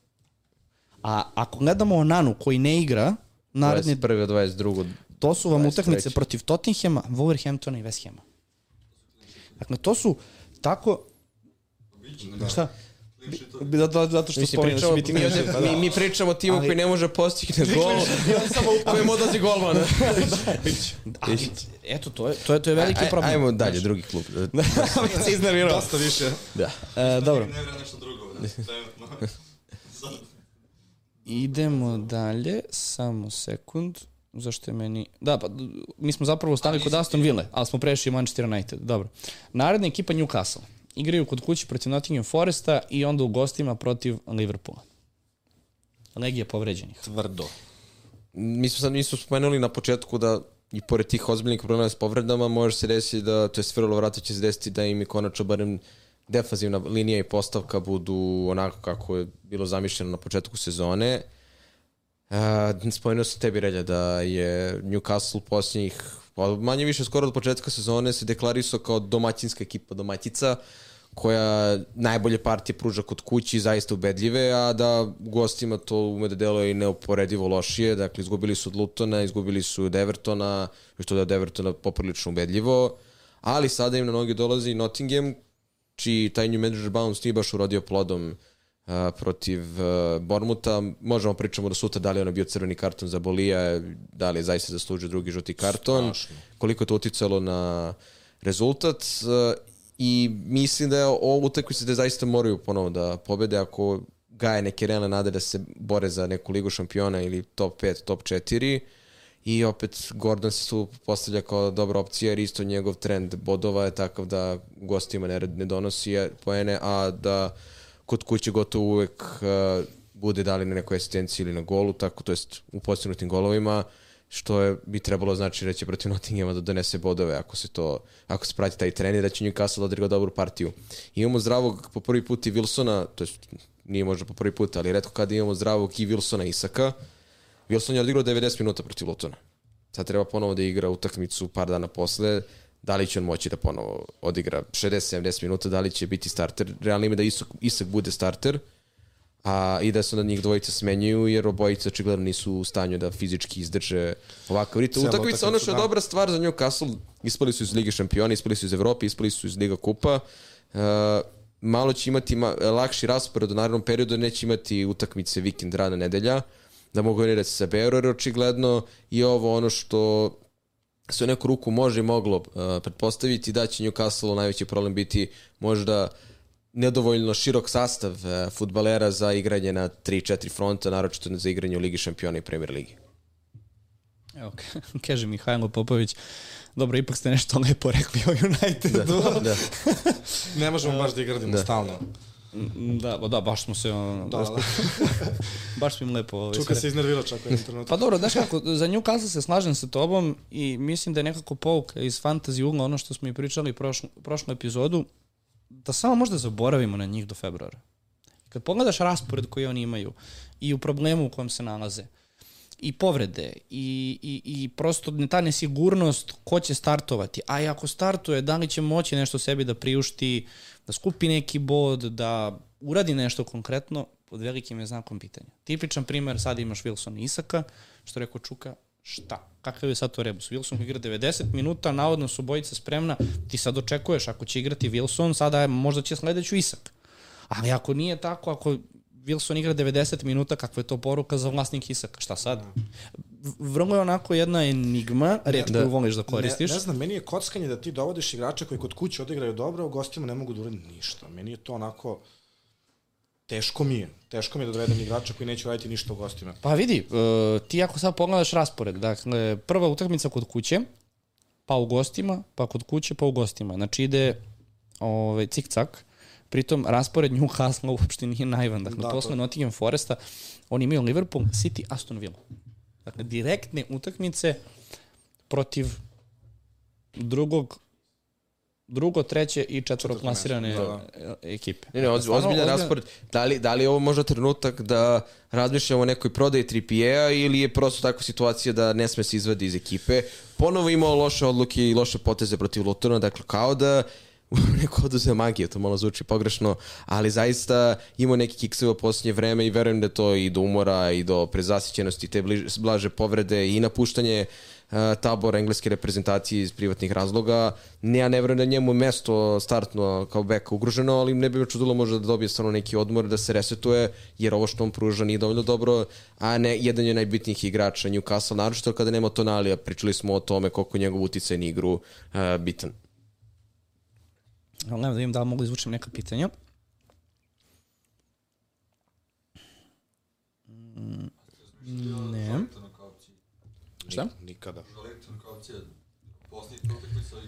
A ako gledamo Onanu koji ne igra, naredni 21. 22. To su vam 23.. utakmice protiv Tottenhama, Wolverhamptona i West Hama. Dakle, to su tako... Da. Šta? Zato, zato što spominješ pričamo, biti mi, da. mi, mi pričamo o timu Ali- koji ne može postigne gol, kojem odlazi golman. Ali, eto, to je, to je, to je veliki Aj- problem. Ajmo dalje, drugi klub. Već se iznervirao. Dosta više. Da. E, dobro. Ne vre nešto drugo. Trenutno. Idemo dalje, samo sekund. Zašto je meni... Da, pa, mi smo zapravo stali kod Aston Ville, ali smo prešli Manchester United. Dobro. Naredna ekipa Newcastle. Igraju kod kuće protiv Nottingham Foresta i onda u gostima protiv Liverpoola. Legija povređenih. Tvrdo. Mi smo sad smo spomenuli na početku da i pored tih ozbiljnih problema s povredama može se desiti da, to je vrlo vratno će se desiti da im i konačno barem defanzivna linija i postavka budu onako kako je bilo zamišljeno na početku sezone. Uh, spomenuo sam tebi Relja da je Newcastle posljednjih pa manje više skoro od početka sezone se deklarisao kao domaćinska ekipa domaćica koja najbolje partije pruža kod kući, zaista ubedljive, a da gostima to ume da deluje i neuporedivo lošije. Dakle, izgubili su od Lutona, izgubili su od Evertona, što da od Evertona poprilično ubedljivo, ali sada im na noge dolazi Nottingham, čiji taj new manager bounce nije baš urodio plodom uh, protiv uh, Bormuta. Možemo pričamo da sutra da li je ono bio crveni karton za Bolija, da li je zaista zaslužio drugi žuti karton, Strašno. koliko je to uticalo na rezultat uh, i mislim da je ovo utakmica da zaista moraju ponovo da pobede ako gaje neke realne nade da se bore za neku ligu šampiona ili top 5, top 4 i opet Gordon se tu postavlja kao dobra opcija jer isto njegov trend bodova je takav da gostima ne, ne donosi poene, a da kod kuće gotovo uvek uh, bude da li na nekoj asistenciji ili na golu, tako to jest u postignutim golovima, što je, bi trebalo znači da će protiv Nottinghama da donese bodove ako se to ako se prati taj trening da će Newcastle odigrao dobru partiju. Imamo zdravog po prvi put i Wilsona, to jest nije možda po prvi put, ali redko kada imamo zdravog i Wilsona Isaka. Wilson je odigrao 90 minuta protiv Lutona. Sad treba ponovo da igra utakmicu par dana posle. Da li će on moći da ponovo odigra 60-70 minuta, da li će biti starter. Realno ime da Isak, Isak bude starter, a i da se onda njih dvojica smenjuju, jer obojica očigledno nisu u stanju da fizički izdrže ovakav ritam. Utakmica, ono što je da. dobra stvar za Newcastle, ispali su iz Lige šampiona, ispali su iz Evrope, ispali su iz Liga kupa. Uh, malo će imati ma, lakši raspored u narednom periodu, neće imati utakmice vikend, rana, nedelja, da mogu venirati sa Beoro, jer očigledno i ovo ono što se u neku ruku može i moglo uh, pretpostaviti da će Newcastle najveći problem biti možda nedovoljno širok sastav uh, futbalera za igranje na 3-4 fronta, naročito za igranje u Ligi šampiona i Premier Ligi. Evo, kaže Mihajlo Popović, dobro, ipak ste nešto lepo rekli o Unitedu. Da, da. Ne možemo baš da igradimo Da. stalno. Da, ba da, baš smo se... ono, Da, da. baš smo im lepo... Ovaj, Čuka se iznervirao čak u jednom trenutku. Pa dobro, znaš kako, za Newcastle se slažem sa tobom i mislim da je nekako pouka iz fantasy ugla ono što smo i pričali prošlu, prošlu epizodu, da samo možda zaboravimo na njih do februara. Kad pogledaš raspored koji oni imaju i u problemu u kojem se nalaze, i povrede i, i, i prosto ta nesigurnost ko će startovati, a i ako startuje, da li će moći nešto sebi da priušti, da skupi neki bod, da uradi nešto konkretno, pod velikim je znakom pitanja. Tipičan primer, sad imaš Wilson Isaka, što rekao Čuka, šta? Kakav je sad to rebus? Wilson igra 90 minuta, navodno su bojica spremna, ti sad očekuješ, ako će igrati Wilson, sada je, možda će sledeću Isak. Ali ako nije tako, ako Wilson igra 90 minuta, kakva je to poruka za vlasnik Isaka? Šta sad? Vrlo je onako jedna enigma, reč Da. voliš da koristiš. Ne, ne znam, meni je kockanje da ti dovodiš igrača koji kod kuće odigraju dobro, a u gostima ne mogu da urade ništa. Meni je to onako... Teško mi je. Teško mi je da dovedem igrača koji neće raditi ništa u gostima. Pa vidi, uh, ti ako sad pogledaš raspored, dakle, prva utakmica kod kuće, pa u gostima, pa kod kuće, pa u gostima. Znači ide ovaj, cik-cak, pritom raspored Newcastle uopšte nije naivan. Dakle, Da, da, posle to- Nottingham Foresta, oni imaju Liverpool, City, Aston Villa. Dakle, direktne utakmice protiv drugog drugo, treće i četvoro klasirane da, ekipe. Ne, ne, oz, Stvarno, ozbiljan ozbiljan- raspored. Da li, da li je ovo možda trenutak da razmišljamo o nekoj prodaji 3PA ili je prosto takva situacija da ne sme se izvadi iz ekipe? Ponovo imao loše odluke i loše poteze protiv Lutona, dakle kao da neko oduzeo magiju, to malo zvuči pogrešno, ali zaista imao neki kikseva u posljednje vreme i verujem da to i do umora i do prezasićenosti, te bliž, blaže povrede i napuštanje uh, tabora engleske reprezentacije iz privatnih razloga. Ne, ja ne verujem da je njemu mesto startno kao beka ugroženo, ali ne bi me čudilo možda da dobije stvarno neki odmor, da se resetuje, jer ovo što on pruža nije dovoljno dobro, a ne jedan je najbitnijih igrača Newcastle, naročito kada nema Tonalija, pričali smo o tome koliko je njegov uticaj na igru uh, bitan. Ali nema da vidim da li mogu da izvučem neka pitanja. Mm, Ne. Šta? Nikada.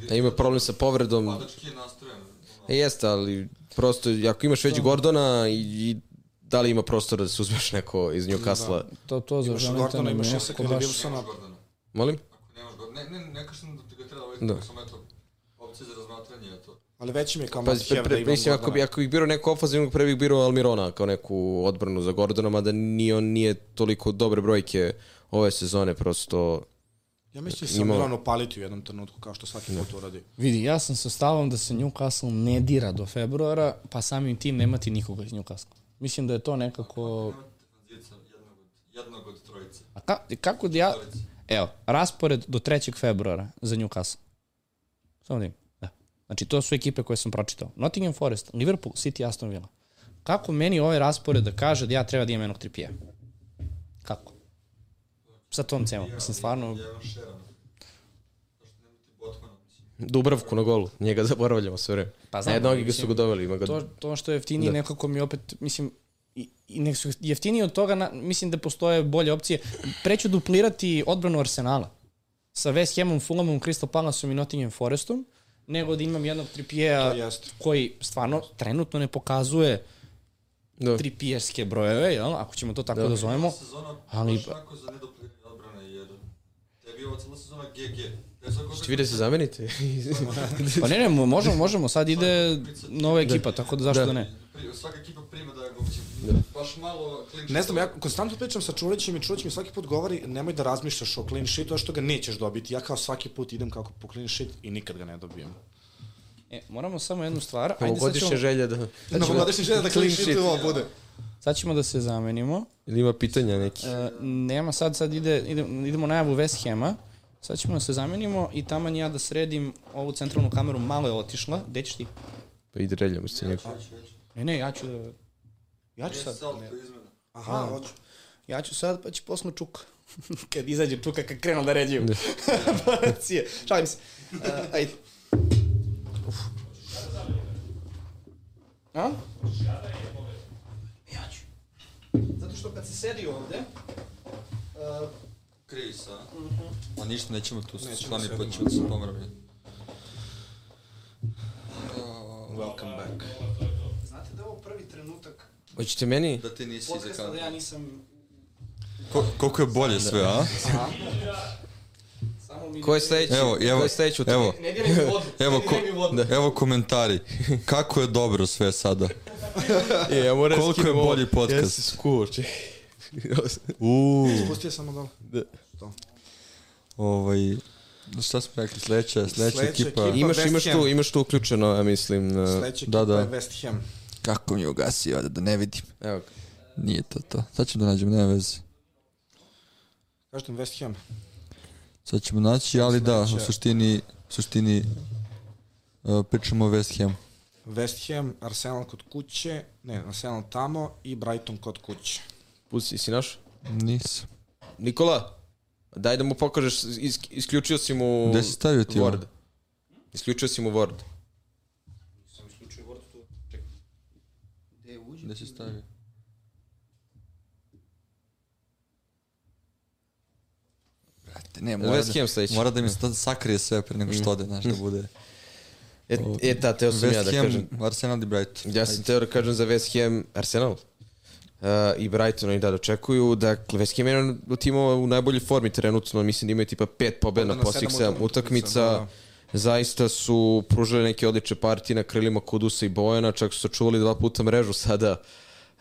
Da ima problem sa povredom. je nastrojen. E, jeste, ali prosto, ako imaš već Gordona i, i da li ima prostora da se uzmeš neko iz Newcastle? To, to za Imaš Jonathan Gordona, imaš Isaka ili. Wilsona. Molim? Ako nemaš god... Ne, ne, ne kažem da ti ga treba ovaj Da. da. samo eto, opcija za razmatranje je to. Ali veći mi je kao Pa, must pre, da pre, imam mislim, ako bi, ako bih birao neko ofazivnog, pre bih birao Almirona kao neku odbranu za Gordona, mada ni on nije toliko dobre brojke ove sezone, prosto... Ja mislim da sam Imao- Milan upaliti u jednom trenutku, kao što svaki put uradi. Vidi, ja sam sa stavom da se Newcastle ne dira do februara, pa samim tim nemati nikoga iz Newcastle. Mislim da je to nekako... Jednog od, trojice. A ka, kako da ja... Evo, raspored do 3. februara za Newcastle. Samo da. Da. Znači, to su ekipe koje sam pročitao. Nottingham Forest, Liverpool, City, Aston Villa. Kako meni ovaj raspored da kaže da ja treba da imam jednog tripija? Kako? Sa tom cemom. Mislim, stvarno... Dubravku na golu, njega zaboravljamo sve vreme. Pa znam, Na jednog ga su mislim, ga doveli, ima ga... to, to što je jeftinije Da. da. nekako mi opet, mislim, i, i nek su jeftiniji od toga, na, mislim da postoje bolje opcije. Preću duplirati odbranu Arsenala sa West Hamom, Fulhamom, Crystal Palaceom i Nottingham Forestom, nego da imam jednog tripijeja koji stvarno trenutno ne pokazuje Da. tripijerske brojeve, jel? ako ćemo to tako da, da zovemo. Sezona Ali- onako za nedopliranje odbrane, jer tebi je ova cijela sezona GG. Ja svako Ćete vi da se zamenite? Pa ne, ne, mo- možemo, možemo, sad ide nova ekipa, tako da zašto da, ne. Pri- Svaka ekipa prima da baš malo clean Ne znam, ja konstantno pričam sa Čulićem i Čulić mi svaki put govori nemoj da razmišljaš o clean sheetu, a što ga nećeš dobiti. Ja kao svaki put idem kako po clean sheet i nikad ga ne dobijem. E, moramo samo jednu stvar. Ajde, sad Ovogodišnja ćemo, želja da... Novogodišnji želja da clean Clean sheet ovo bude. sad ćemo da se zamenimo. Ili ima pitanja neki? E, nema sad, sad ide, ide, idemo najavu West Hema. Sad ćemo da se zamenimo i taman ja da sredim ovu centralnu kameru, malo je otišla. Gde ćeš ti? Pa ide reljamo se njegu. Ne, ne, ja ću da... Ja ću sad. Aha, hoću. Ja ću sad, pa će posle čuka. kad izađe čuka, kad krenu da ređuju. Paracije. Šalim se. Uh, ajde. Uf. A? Ja ću. Zato što kad se sedi ovde, uh, Kris, a? Ma ništa, nećemo tu se put ćemo da se pomeramo. Welcome back. Hoćete meni? Da ti nisi iza podcasta da ja nisam... Ko, koliko je bolje sve, a? Samo mi... Ko je sledeći? Evo, evo, Ko je sledeći u tome? evo, Ne diraj mi vodu. Evo, ne ko, vodu. evo komentari. Kako je dobro sve sada? E, ja moram Koliko je bolji podcast? Ja se skuo, čekaj. Uuu. Spustio sam dole. Ovaj, šta smo rekli, sledeća, sledeća Sledeća ekipa. ekipa. Imaš, imaš tu, imaš tu uključeno, ja mislim. na- Sledeća da, ekipa da. je West Ham. Kako mi je ugasio, da, da ne vidim. Evo ga. Nije to to. Sad ćemo da nađemo, nema veze. Kažete West Ham. Sad ćemo naći, ali da, u Sledeća- suštini, u suštini uh, pričamo o West Ham. West Ham, Arsenal kod kuće, ne, Arsenal tamo i Brighton kod kuće. Pusti, si naš? Nisam. Nikola, daj da mu pokažeš, is, isključio si mu Gde si stavio ti ovo? Word. Isključio si mu Word. Sam isključio vodu tu. Čekaj. Gde? Gde si stavio? Brate, ne, mora West Ham sledeći. da, mora da mi sta- sakrije sve pre nego što ode, znaš, da bude. E, e ta, teo sam ja da West Ham, kažem. Arsenal i Brighton. Ja sam teo da kažem za West Ham, Arsenal. Uh, i Brighton oni da dočekuju. Dakle, West Ham je jedan od timova u najboljoj formi trenutno. Mislim da imaju tipa pet pobjeda na posljednjih sedam utakmica. da. Zaista su pružili neke odlične partije na krilima Kudusa i Bojana, čak su sačuvali dva puta mrežu sada.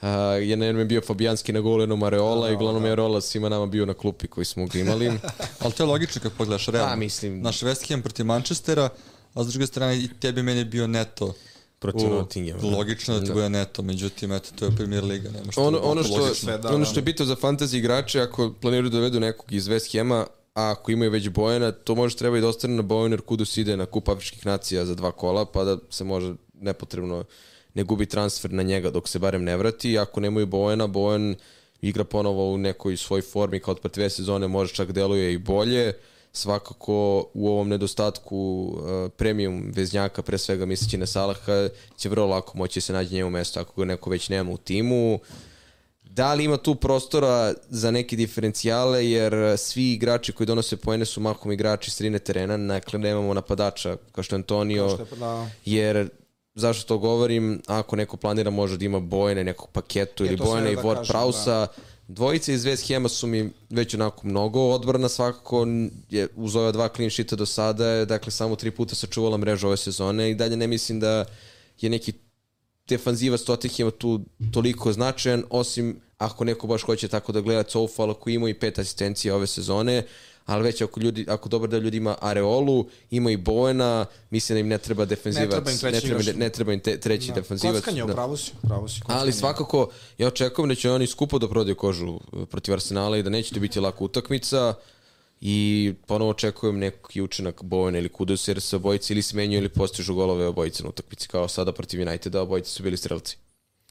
Uh, jedan je bio Fabijanski na golu, jednom Areola i uglavnom je Areola svima nama bio na klupi koji smo ga imali. Ali to je logično kad pogledaš realno. Pa, mislim- Naš West Ham protiv Manchestera, a s druge strane i tebi meni je bio neto Protiv Nottinghama, da. Logično da ti Da. bude neto, međutim, eto, to je premier liga, nema što Ono, ono, što, logično, da, ono da. što je bitno za fantasy igrače, ako planiraju da dovedu nekog iz West Hema, a ako imaju već Bojana, to može treba i da ostane na Bojanu, jer Kudus ide na kup afričkih nacija za dva kola, pa da se može nepotrebno ne gubi transfer na njega dok se barem ne vrati. Ako nemaju Bojana, Bojan igra ponovo u nekoj svoj formi kao od pre dve sezone, može čak deluje i bolje. Svakako u ovom nedostatku uh, premium veznjaka, pre svega misleći na Salaha, će vrlo lako moći se naći njemu mesto ako ga neko već nema u timu. Da li ima tu prostora za neke diferencijale, jer svi igrači koji donose poene su mahom igrači sredine terena, dakle nemamo napadača kao što je Antonio, Kao što je- da. jer zašto to govorim, ako neko planira može da ima Bojene nekog paketu ili Bojene i da Ward kažem, Prausa, Dvojice iz West Hema su mi već onako mnogo odbrana svakako je uz ova dva clean sheeta do sada je dakle samo tri puta sačuvala mrežu ove sezone i dalje ne mislim da je neki defanzivac Tottenhama tu toliko značajan, osim ako neko baš hoće tako da gleda Coufala koji ima i pet asistencija ove sezone, ali već ako, ljudi, ako dobar da ljudi ima Areolu, ima i Boena, mislim da im ne treba defanzivac, treba im treći ne treba, igrač. ne treba im te, treći Da. defanzivac. Kockanje, da. upravo si, upravo si. Ali kockanje. svakako, ja očekujem da će oni skupo da prodaju kožu uh, protiv Arsenala i da neće to biti laka utakmica i ponovo očekujem neki učinak Bojana ili Kudus jer se obojice ili smenjuju ili postižu golove obojice na utakmici kao sada protiv Uniteda, obojice su bili strelci.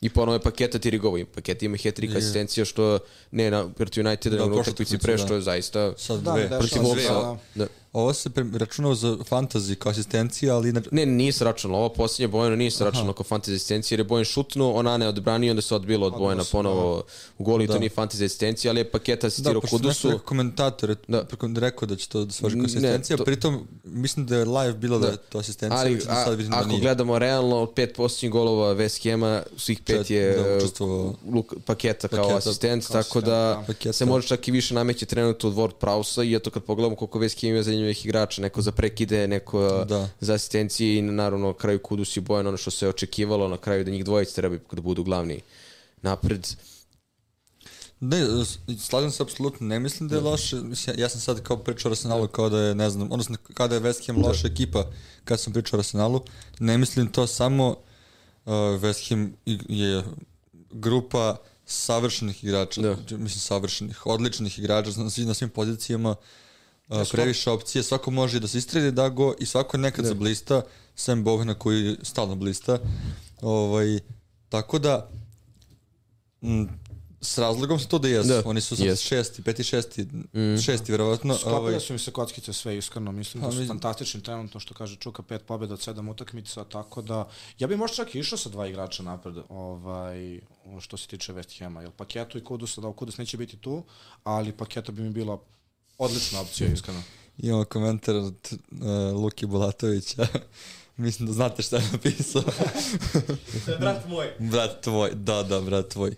I ponovo je paketa ti rigovi. Paket ima hat-trick asistencija što ne na protiv Uniteda, Da, na utakmici pre da. što je zaista Sad Da, dve. protiv Wolvesa. da. Da. Ovo se pre- računao za fantasy kao asistencija, ali inače... Ne, nije se računalo. Ovo posljednje Bojano nije se računalo kao fantasy asistencija, jer je Bojan šutnuo, Onana je odbranio, onda se odbilo od Bojana se, ponovo u golu i to Da. nije fantasy asistencija, ali je paket Da, asistirao pošto Kudusu. neko komentator je Da. da. rekao da će to da se važi Ne, kao asistencija, to- pritom mislim da je live bilo da, Da. je to asistencija, Ali međutim a, sad vidim da ako nije. gledamo realno, pet posljednjih golova West Hema, svih pet Čet- je da, učestvovao. Luk, paketa kao Paketa, asistent, kao tako da da. Paketa. se može čak i više nameće trenutno od Ward Prausa i eto kad pogledamo koliko West Ham ima zanimljivih igrača, neko za prekide, neko Da. za asistencije i naravno na kraju Kudus i Bojan, ono što se očekivalo, na kraju da njih dvojice treba da budu glavni napred. Ne, slažem se apsolutno, ne mislim da je loše, mislim, ja, sam sad kao pričao o Arsenalu kao da je, ne znam, odnosno kada je West Ham loša ekipa, kad sam pričao o Arsenalu, ne mislim to samo uh, West Ham je grupa savršenih igrača, Da. mislim savršenih, odličnih igrača na, svim- na svim pozicijama, uh, previše opcije, svako može da se istredi da go i svako nekad da. zablista, sem Bogna koji stalno blista. Ovaj, tako da, m, s razlogom su to da jesu. Da, Oni su sad jesu. šesti, peti, šesti, šesti verovatno. Sklopile Ovaj, su mi se kockice sve iskreno, mislim Pa, da su mislim- fantastični trenutno što kaže Čuka, pet pobjeda od sedam utakmica, tako da ja bih možda čak i išao sa dva igrača napred, ovaj, što se tiče West Hama, jer Paketu i Kudusa, da Kudus neće biti tu, ali Paketa bi mi bila odlična opcija, iskreno. imamo komentar od uh, Luki Bulatovića. Mislim da znate šta je napisao. To je brat moj. brat tvoj, da, da, brat tvoj.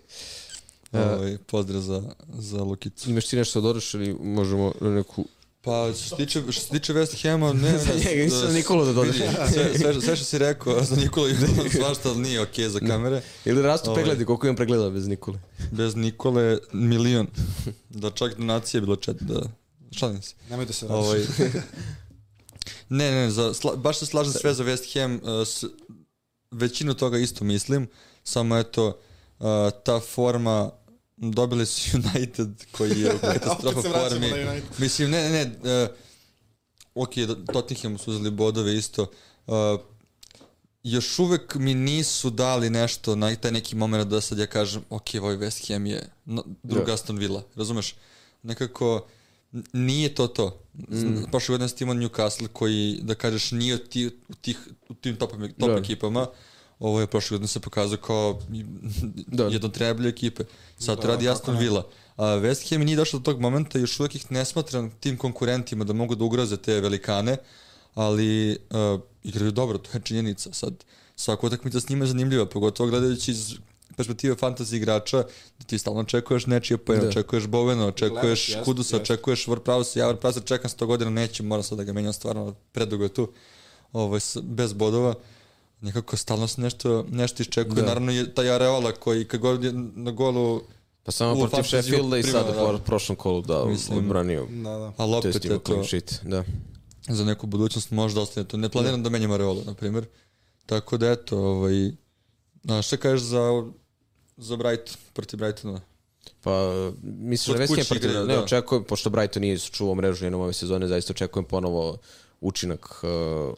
Ovaj, pozdrav za, za Lukicu. Imaš ti nešto da dodaš ili možemo na neku... Pa, što se tiče, što se tiče West Hama, ne, ne, Za njega, nisam za Nikolu da dodaš. Sve, sve, sve što si rekao za Nikolu i svašta ali nije okej za kamere. Ili rastu Ovaj. pregledi, koliko imam pregleda bez Nikole? Bez Nikole milion. Da čak donacije je bilo čet, da... Šalim se. Nemoj da se radiš. Ovaj, ne, ne, za, sla, baš se slažem sve za West Ham. Uh, s, većinu toga isto mislim, samo eto, uh, ta forma dobili su United koji je u katastrofa formi. na. Mislim, ne, ne, ne, uh, ok, Tottenham su uzeli bodove isto. Uh, još uvek mi nisu dali nešto na taj neki moment da sad ja kažem, ok, ovaj West Ham je druga Da. Aston Villa, razumeš? Nekako, n- nije to to. Mm. Prošle godine ste imao Newcastle koji, da kažeš, nije u, ti, u, tih, u tim top, top Da. ekipama. Ovo je prošle godine se pokazao kao Da. jedno od najbolje ekipe. Sad Da, to radi Aston. Villa. A West Ham nije došao do tog momenta, još uvek ih ne smatram tim konkurentima da mogu da ugroze te velikane, ali uh, igraju dobro, to je činjenica. Sad, svaka utakmica s njima je zanimljiva, pogotovo gledajući iz perspektive fantasy igrača, da ti stalno očekuješ nečije poena, Da. da. očekuješ Bovena, očekuješ jest, Kudusa, jest. očekuješ Warprausa, ja Warprausa čekam 100 godina, neću, moram sad da ga menjam stvarno, predugo je tu, ovaj, bez bodova nekako stalno se nešto, nešto iščekuje. Da. Da. Naravno je taj Areola koji kad god je na golu, Pa samo protiv Sheffielda i sad da. u prošlom kolu da Mislim, odbranio. Da, da. ali To opet je to, sheet, da. za neku budućnost možda ostane tu. Ne planiram da menjam Areola, na primjer. Tako da eto, ovaj, a šta kažeš za, za Brighton, protiv Brightona? Pa, mislim da West protiv, igra, ne da. očekujem, pošto Brighton nije čuvao mrežu jednom ove sezone, zaista očekujem ponovo učinak uh,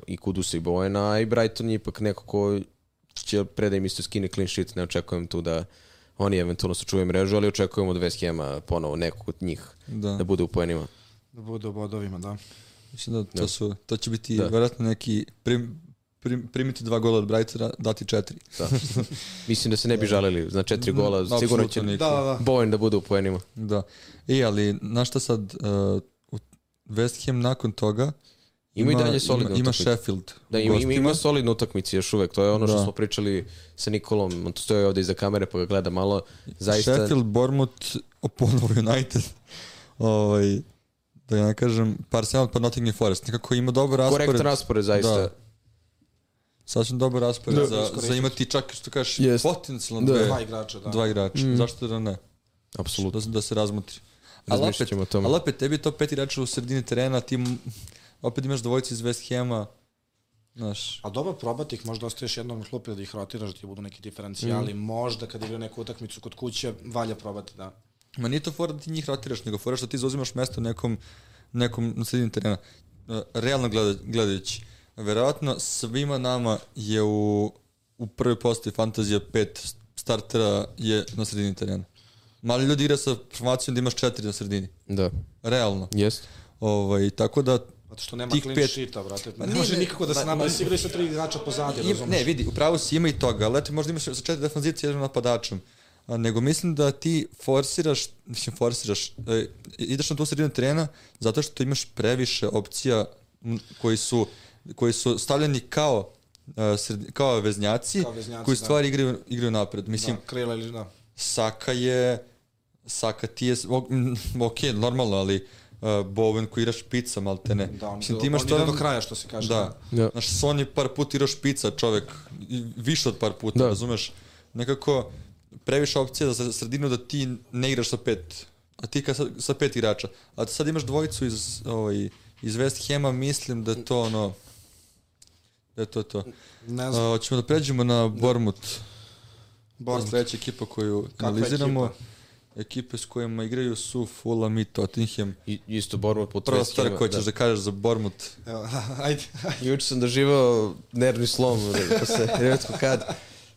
i Kudusa i Bojena, a i Brighton je ipak neko ko će predaj im isto skine clean sheet, ne očekujem tu da oni eventualno sačuvaju mrežu, ali očekujem od West Hama ponovo nekog od njih Da. da bude u poenima. Da bude u bodovima, da. Mislim da to, Da. su, to će biti Da. vjerojatno neki prim, primiti dva gola od Brightona, dati četiri. Da. Mislim da se ne bi žalili na četiri gola, Apsolutno sigurno će niko. Da, da, da. Bowen da bude u poenima. Da. I, ali, znaš šta sad, uh, West Ham nakon toga Ima i dalje solidne ima, ima. Sheffield. Da, ima, ima, ima solidnu utakmicu još uvek, to je ono što Da. smo pričali sa Nikolom, on tu stoji ovde iza kamere pa ga gleda malo, zaista... Sheffield, Bournemouth, ponovo United. ovaj, da ne kažem, Arsenal, pa Nottingham Forest. Nekako ima dobar raspored. Korektan raspored, zaista. Da. Sasvim dobar raspored Da, za, za imati čak, što kažeš, Jest. potencijalno Da. dve, Dva igrača, da. dva igrača. Mm. Zašto da ne? Apsolutno. Da, da se razmotri. Ali opet, Razmišljat ćemo o tome. ali opet, tebi je to pet igrača u sredini terena, ti opet imaš dvojicu iz West Hama, znaš, A dobro probati ih, možda ostaješ jednom na klupi da ih rotiraš, da ti budu neki diferencijali, možda kad igraju neku utakmicu kod kuće, valja probati, da. Ma nije to fora da ti njih rotiraš, nego fora što ti zauzimaš mesto u nekom, nekom na sredini terena. E, Realno gleda, gledajući, verovatno svima nama je u, u prvoj postavi fantazija pet startera je na sredini terena. Mali ljudi igra sa formacijom da imaš četiri na sredini. Da, Realno. jest. Ovaj, tako da Zato što nema Tih clean pet- sheeta, brate. Ma Ne nije, može ne, nikako da se ma- nama ma- se igraju sa tri igrača pozadi, razumiješ? ne, vidi, upravo si ima i toga, ali eto možda imaš sa četiri defanzivci jednom napadačem. A, nego mislim da ti forsiraš, mislim forsiraš, e, ideš na tu sredinu terena zato što imaš previše opcija koji su, koji su stavljeni kao e, sredi, kao veznjaci, Kao veznjaci, koji da. stvari igraju, igraju napred. Mislim, Da, krila ili da. Saka je Saka ti je ok, normalno, ali uh, Bowen koji igra špica, maltene. Da, on, Mislim, on ti imaš ide stvarno- do kraja, što se kaže. Da. Da. Znaš, Sony par puta igrao špica, čovek, više od par puta, Da. razumeš? Nekako, previše opcija za sredinu da ti ne igraš sa pet, a ti ka sa, sa pet igrača. A sad imaš dvojicu iz, ovaj, iz West Hama, mislim da je to ono, da je to to. Ne A, znam, hoćemo da pređemo na Bournemouth. Bournemouth. Sledeća ekipa koju Kakva analiziramo. ekipa? Ekipe s kojima igraju su Fulham i Tottenham. I, isto Bournemouth po Prva stvar koju ćeš da kažeš za Bournemouth. Evo, ajde. Juče sam doživao nervni slom, ko se redko kad,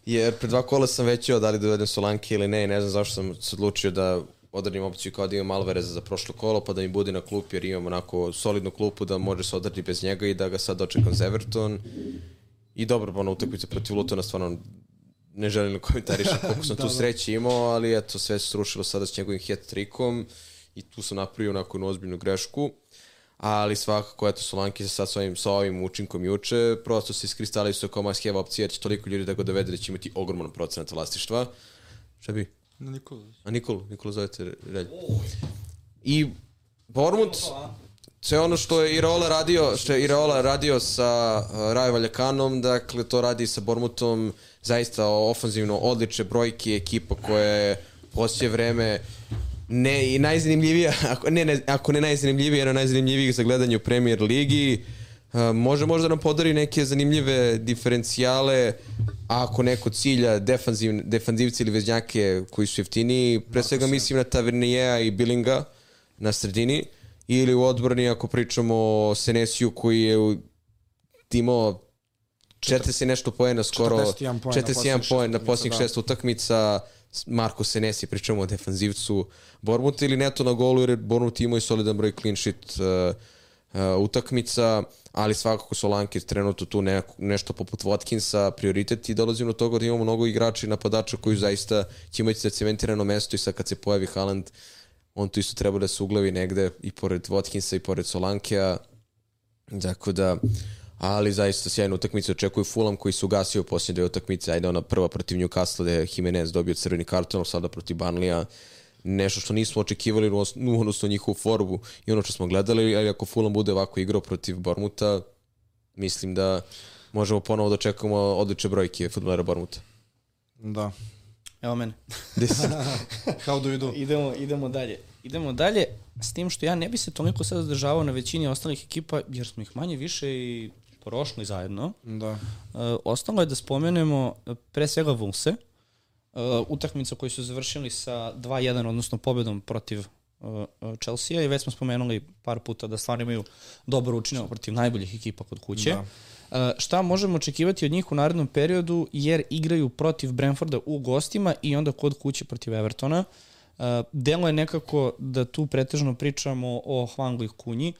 jer pre dva kola sam već da li dovedem Solanke ili ne, i ne znam zašto sam se odlučio da odradim opciju kao da imam Alvareza za prošlo kolo, pa da mi bude na klupi, jer imam onako solidnu klupu da može se odrati bez njega i da ga sad dočekam za Everton. I dobro, pa ona utakmica protiv Lutona stvarno ne želim da komentarišem koliko sam tu sreće imao, ali eto, sve se srušilo sada s njegovim hat-trikom i tu sam napravio onako jednu ozbiljnu grešku ali svakako, eto, Solanki se sad s ovim, sa ovim učinkom juče, prosto se iskristalisuje kao must have opcija, jer će toliko ljudi da ga dovede da će imati ogroman procenat vlastištva. Šta bi? Nikola. A Nikolu, Nikolu zovete Relj. I Bormut, sve ono što je Irola radio, što je Irola radio sa uh, Rajo Valjakanom, dakle to radi sa Bormutom, zaista ofanzivno odlične brojke, ekipa koja je poslije vreme ne i najzanimljivija, ako ne, ne ako ne najzanimljivija, jedna najzanimljivijih za gledanje u Premier Ligi. Uh, može možda nam podari neke zanimljive diferencijale ako neko cilja defanziv, defanzivci ili veznjake koji su jeftiniji, pre svega mislim na Tavernijeja i Billinga na sredini ili u odbrani ako pričamo o Senesiju koji je u- imao 40 i nešto poena skoro 41 poena na 41 posljednjih na šest posljednjih utakmica, šest utakmica. Marko Senesi, pričamo o defanzivcu Bormuta ili neto na golu jer Bormut imao i solidan broj clean sheet uh, utakmica, ali svakako Solanke trenutno tu neko, nešto poput Watkinsa prioritet i dolazimo do toga da imamo mnogo igrača i napadača koji zaista će imati zacementirano mesto i sad kad se pojavi Haaland on tu isto treba da se uglavi negde i pored Watkinsa i pored Solankea tako da ali zaista sjajnu utakmicu očekuju Fulham koji su ugasio posljednje dve utakmice ajde ona prva protiv Newcastle gde je Jimenez dobio crveni karton sada protiv Barnlija nešto što nismo očekivali u odnos- u odnosu na njihovu formu i ono što smo gledali, ali ako Fulham bude ovako igrao protiv Bormuta, mislim da možemo ponovo da očekujemo odlične brojke futbolera Bormuta. Da. Evo mene. How do you do? Idemo, idemo dalje. Idemo dalje, s tim što ja ne bi se toliko sad zadržavao na većini ostalih ekipa, jer smo ih manje više i prošli zajedno. Da. Uh, ostalo je da spomenemo uh, pre svega Vulse, uh, utakmica koju su završili sa 2-1, odnosno pobedom protiv uh, uh, Chelsea i već smo spomenuli par puta da stvarno imaju dobar učinak protiv najboljih ekipa kod kuće. Da. Uh, šta možemo očekivati od njih u narednom periodu jer igraju protiv Brentforda u gostima i onda kod kuće protiv Evertona. Uh, delo je nekako da tu pretežno pričamo o Hwangu i Kunji,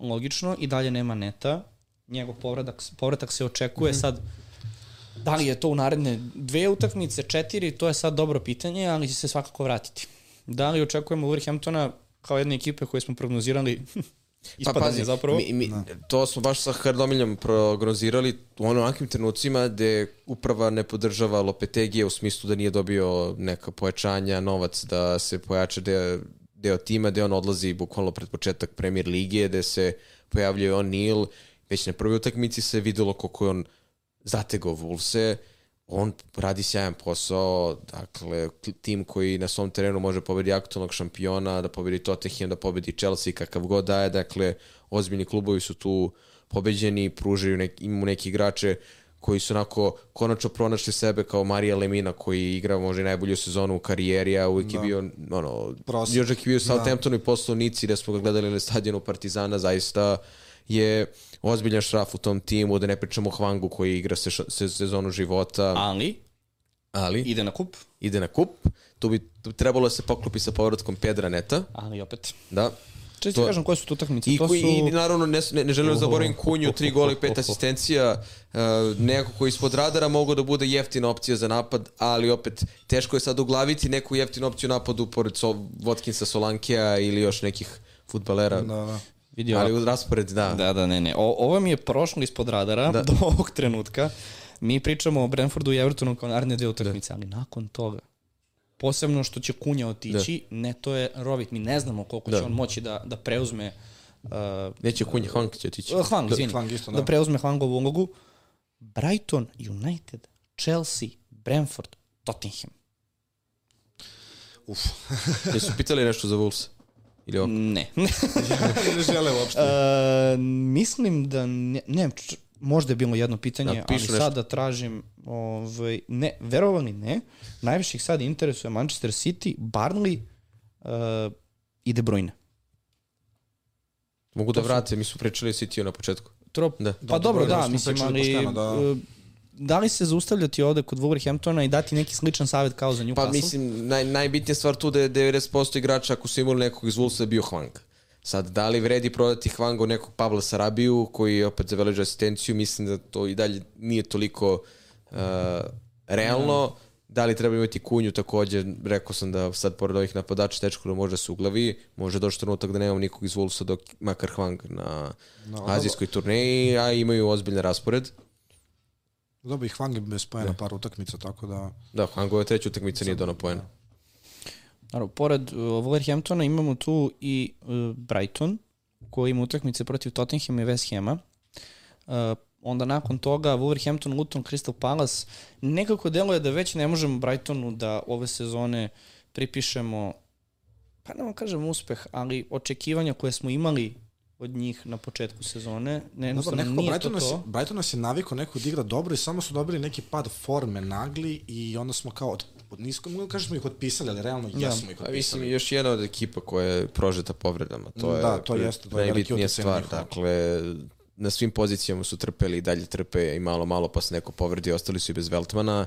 logično, i dalje nema neta. Njegov povratak, povratak se očekuje mm -hmm. sad Da li je to u naredne dve utakmice, četiri, to je sad dobro pitanje, ali će se svakako vratiti. Da li očekujemo Wolverhamptona kao jedne ekipe koje smo prognozirali ispadanje pa, zapravo? Mi, mi, to smo baš sa Hrdomiljom prognozirali u onakvim trenucima gde uprava ne podržava Lopetegije u smislu da nije dobio neka pojačanja, novac da se pojača deo, deo tima, gde on odlazi bukvalno pred početak premier lige, gde se pojavljuje on Nil, već na prvoj utakmici se videlo koliko je on zategao Vulse, on radi sjajan posao, dakle, tim koji na svom terenu može pobedi aktualnog šampiona, da pobedi Tottenham, da pobedi Chelsea, kakav god daje, dakle, ozbiljni klubovi su tu pobeđeni, pružaju nek, imamo neki igrače koji su onako konačno pronašli sebe kao Marija Lemina koji igra možda i najbolju sezonu u karijeri, a uvijek da. je bio ono, Prosek. još je bio u Southamptonu da. i posle u Nici gde smo ga gledali na stadionu Partizana, zaista je ozbiljan šraf u tom timu, da ne pričamo o Hvangu koji igra se, se sezonu života. Ali, Ali, ide na kup, ide na kup. Tu bi tu trebalo da se poklopi sa povratkom Pedra Neta. ali opet. Da. Često To- kažem koje su to utakmice. I, to su... i naravno ne, ne, ne želim da zaboravim Kunju, tri gola i pet asistencija, uh, neko koji ispod radara mogao da bude jeftina opcija za napad, ali opet teško je sad uglaviti neku jeftinu opciju napadu pored so, Watkinsa Solankija ili još nekih futbalera. Da, da. Vidio Ali u raspored, da. Da, da, ne, ne. O, ovo mi je prošlo ispod radara da. do ovog trenutka. Mi pričamo o Brentfordu i Evertonu kao naredne dve utakmice, ali nakon toga, posebno što će Kunja otići, da. ne, to je Rovit. Mi ne znamo koliko da. će on moći da, da preuzme uh, Neće Kunja, Hvank će otići. uh, Hwang, izvini, Hwang isto, da. da preuzme Hwangovu ulogu. Brighton, United, Chelsea, Brentford, Tottenham. Uf. Jesu pitali nešto za Wolves? Ili ovo? Ne. ne žele uopšte. Uh, mislim da ne, ne možda je bilo jedno pitanje, Da, ali nešto. sad da tražim ovaj, ne, verovali ne, najviše ih sad interesuje Manchester City, Barnley uh, i De Bruyne. Mogu da vrate, mi su pričali o City na početku. Trop, Da. pa Da, dobro, da, smo mislim, ali da. Da li se zaustavljati ovde kod Wolverhamptona i dati neki sličan savjet kao za Newcastle? Pa mislim, naj, najbitnija stvar tu da je 90% igrača ako su imali nekog iz Wolvesa je bio Hwang. Sad, da li vredi prodati Hwanga u nekog Pavla Sarabiju, koji je opet zabeležio asistenciju, mislim da to i dalje nije toliko uh, realno. Da li treba imati kunju takođe, rekao sam da sad pored ovih napadača tečko da može se uglavi, može doći trenutak da nemamo nikog iz Wolvesa dok makar Hwang na No, azijskoj turneji, a imaju ozbiljan raspored. Dobro, i Hwang je bez pojena par utakmica, tako da... Da, Hwangova treća utakmica nije donao poena. Naravno, pored uh, Wolverhamptona imamo tu i uh, Brighton, koji ima utakmice protiv Tottenham i West Hama. Uh, onda nakon toga Wolverhampton, Luton, Crystal Palace. Nekako deluje da već ne možemo Brightonu da ove sezone pripišemo, pa ne vam kažem uspeh, ali očekivanja koje smo imali od njih na početku sezone. Ne, Dobro, nekako nije Brighton to nas, to. Brighton nas je navikao neko da igra dobro i samo su dobili neki pad forme nagli i onda smo kao od, od nisko, mogu da kažem smo ih otpisali, ali realno Ja. jesmo ih Pa mislim, otpisali. još jedna od ekipa koja je prožeta povredama. To je, Da, to jeste, to je najbitnija stvar. njihov. Dakle, na svim pozicijama su trpeli i dalje trpe i malo, malo pa se neko povredi, ostali su i bez Veltmana.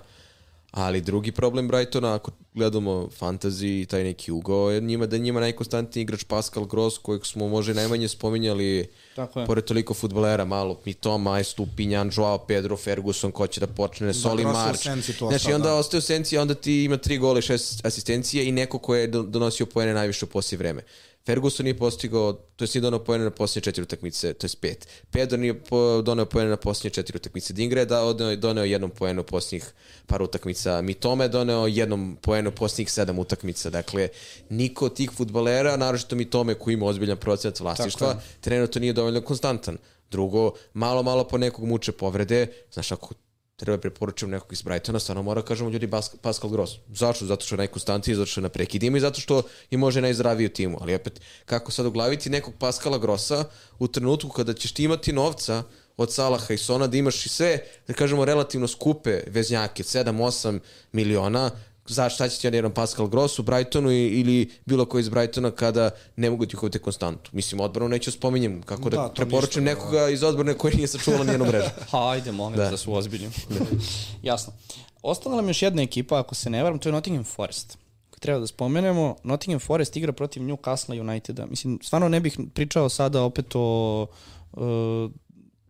Ali drugi problem Brightona, ako gledamo fantasy i taj neki ugao, je njima da je njima najkonstantniji igrač Pascal Gross, kojeg smo možda i najmanje spominjali Tako je. pored toliko futbolera, malo Mitoma, Stupinjan, Joao Pedro, Ferguson, ko će da počne, Soli March. senci tu Znači, onda da. ostaje u senci, onda ti ima tri gole, šest asistencije i neko ko je do- donosio poene najviše u poslije vreme. Ferguson nije postigao, to je nije donao poene na posljednje četiri utakmice, to je pet. Pedro nije po, doneo poene na posljednje četiri utakmice. Dingre je da, doneo, doneo jednom poenu u posljednjih par utakmica. Mitome je doneo jednom poenu u posljednjih sedam utakmica. Dakle, niko od tih futbalera, naročito Mitome koji ima ozbiljan procenat vlasništva, trenutno nije dovoljno konstantan. Drugo, malo, malo po nekog muče povrede. Znaš, ako treba preporučujem nekog iz Brightona, stvarno mora kažemo ljudi Bas- Pascal Gross. Zašto? Zato što je najkonstantniji, zato što je na prekidima i zato što je može najzdraviji u timu. Ali opet, kako sad uglaviti nekog Pascala Grossa u trenutku kada ćeš ti imati novca od Salaha i Sona da imaš i sve, da kažemo, relativno skupe veznjake, 7-8 miliona, za šta će ti jedan Pascal Gross u Brightonu ili bilo koji iz Brightona kada ne mogu ti uhvatiti konstantu. Mislim, odbranu neću spominjem, kako da, Da, da preporučujem ništa, da. nekoga iz odbrane koji nije sačuvala nijednu mrežu. Hajde, molim da. da su ozbiljni. Jasno. Ostala nam još jedna ekipa, ako se ne varam, to je Nottingham Forest. Koji treba da spomenemo, Nottingham Forest igra protiv Newcastle Uniteda. Mislim, stvarno ne bih pričao sada opet o uh,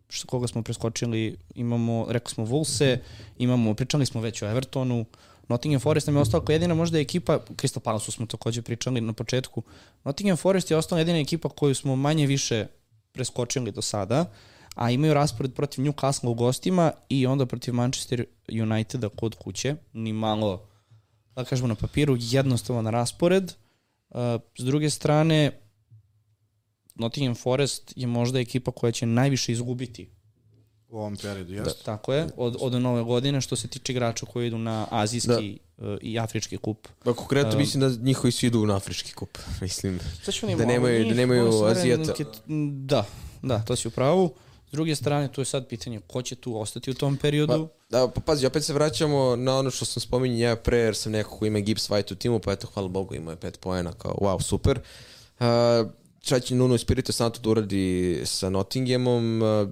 što koga smo preskočili, imamo, rekli smo Wolvese, imamo, pričali smo već o Evertonu, Nottingham Forest nam je ostala kao jedina možda ekipa, Crystal Palace smo takođe pričali na početku, Nottingham Forest je ostala jedina ekipa koju smo manje više preskočili do sada, a imaju raspored protiv Newcastle u gostima i onda protiv Manchester Uniteda kod kuće, ni malo, da kažemo na papiru, jednostavan raspored. Uh, s druge strane, Nottingham Forest je možda ekipa koja će najviše izgubiti U ovom periodu, jeste. Tako je, od, od nove godine što se tiče igrača koji idu na azijski da. i afrički kup. Pa konkretno um, mislim da njihovi svi idu na afrički kup. Mislim da nemaju, da nemaju azijata. Da, da, to si u pravu. S druge strane, tu je sad pitanje ko će tu ostati u tom periodu. Pa, da, pa pazi, opet se vraćamo na ono što sam spominjao ja pre, jer sam neko ko ima Gibbs White u timu, pa eto, hvala Bogu, imao je pet poena, kao wow, super. Uh, šta će Nuno Espirito Santo da uradi sa Nottinghamom? Uh,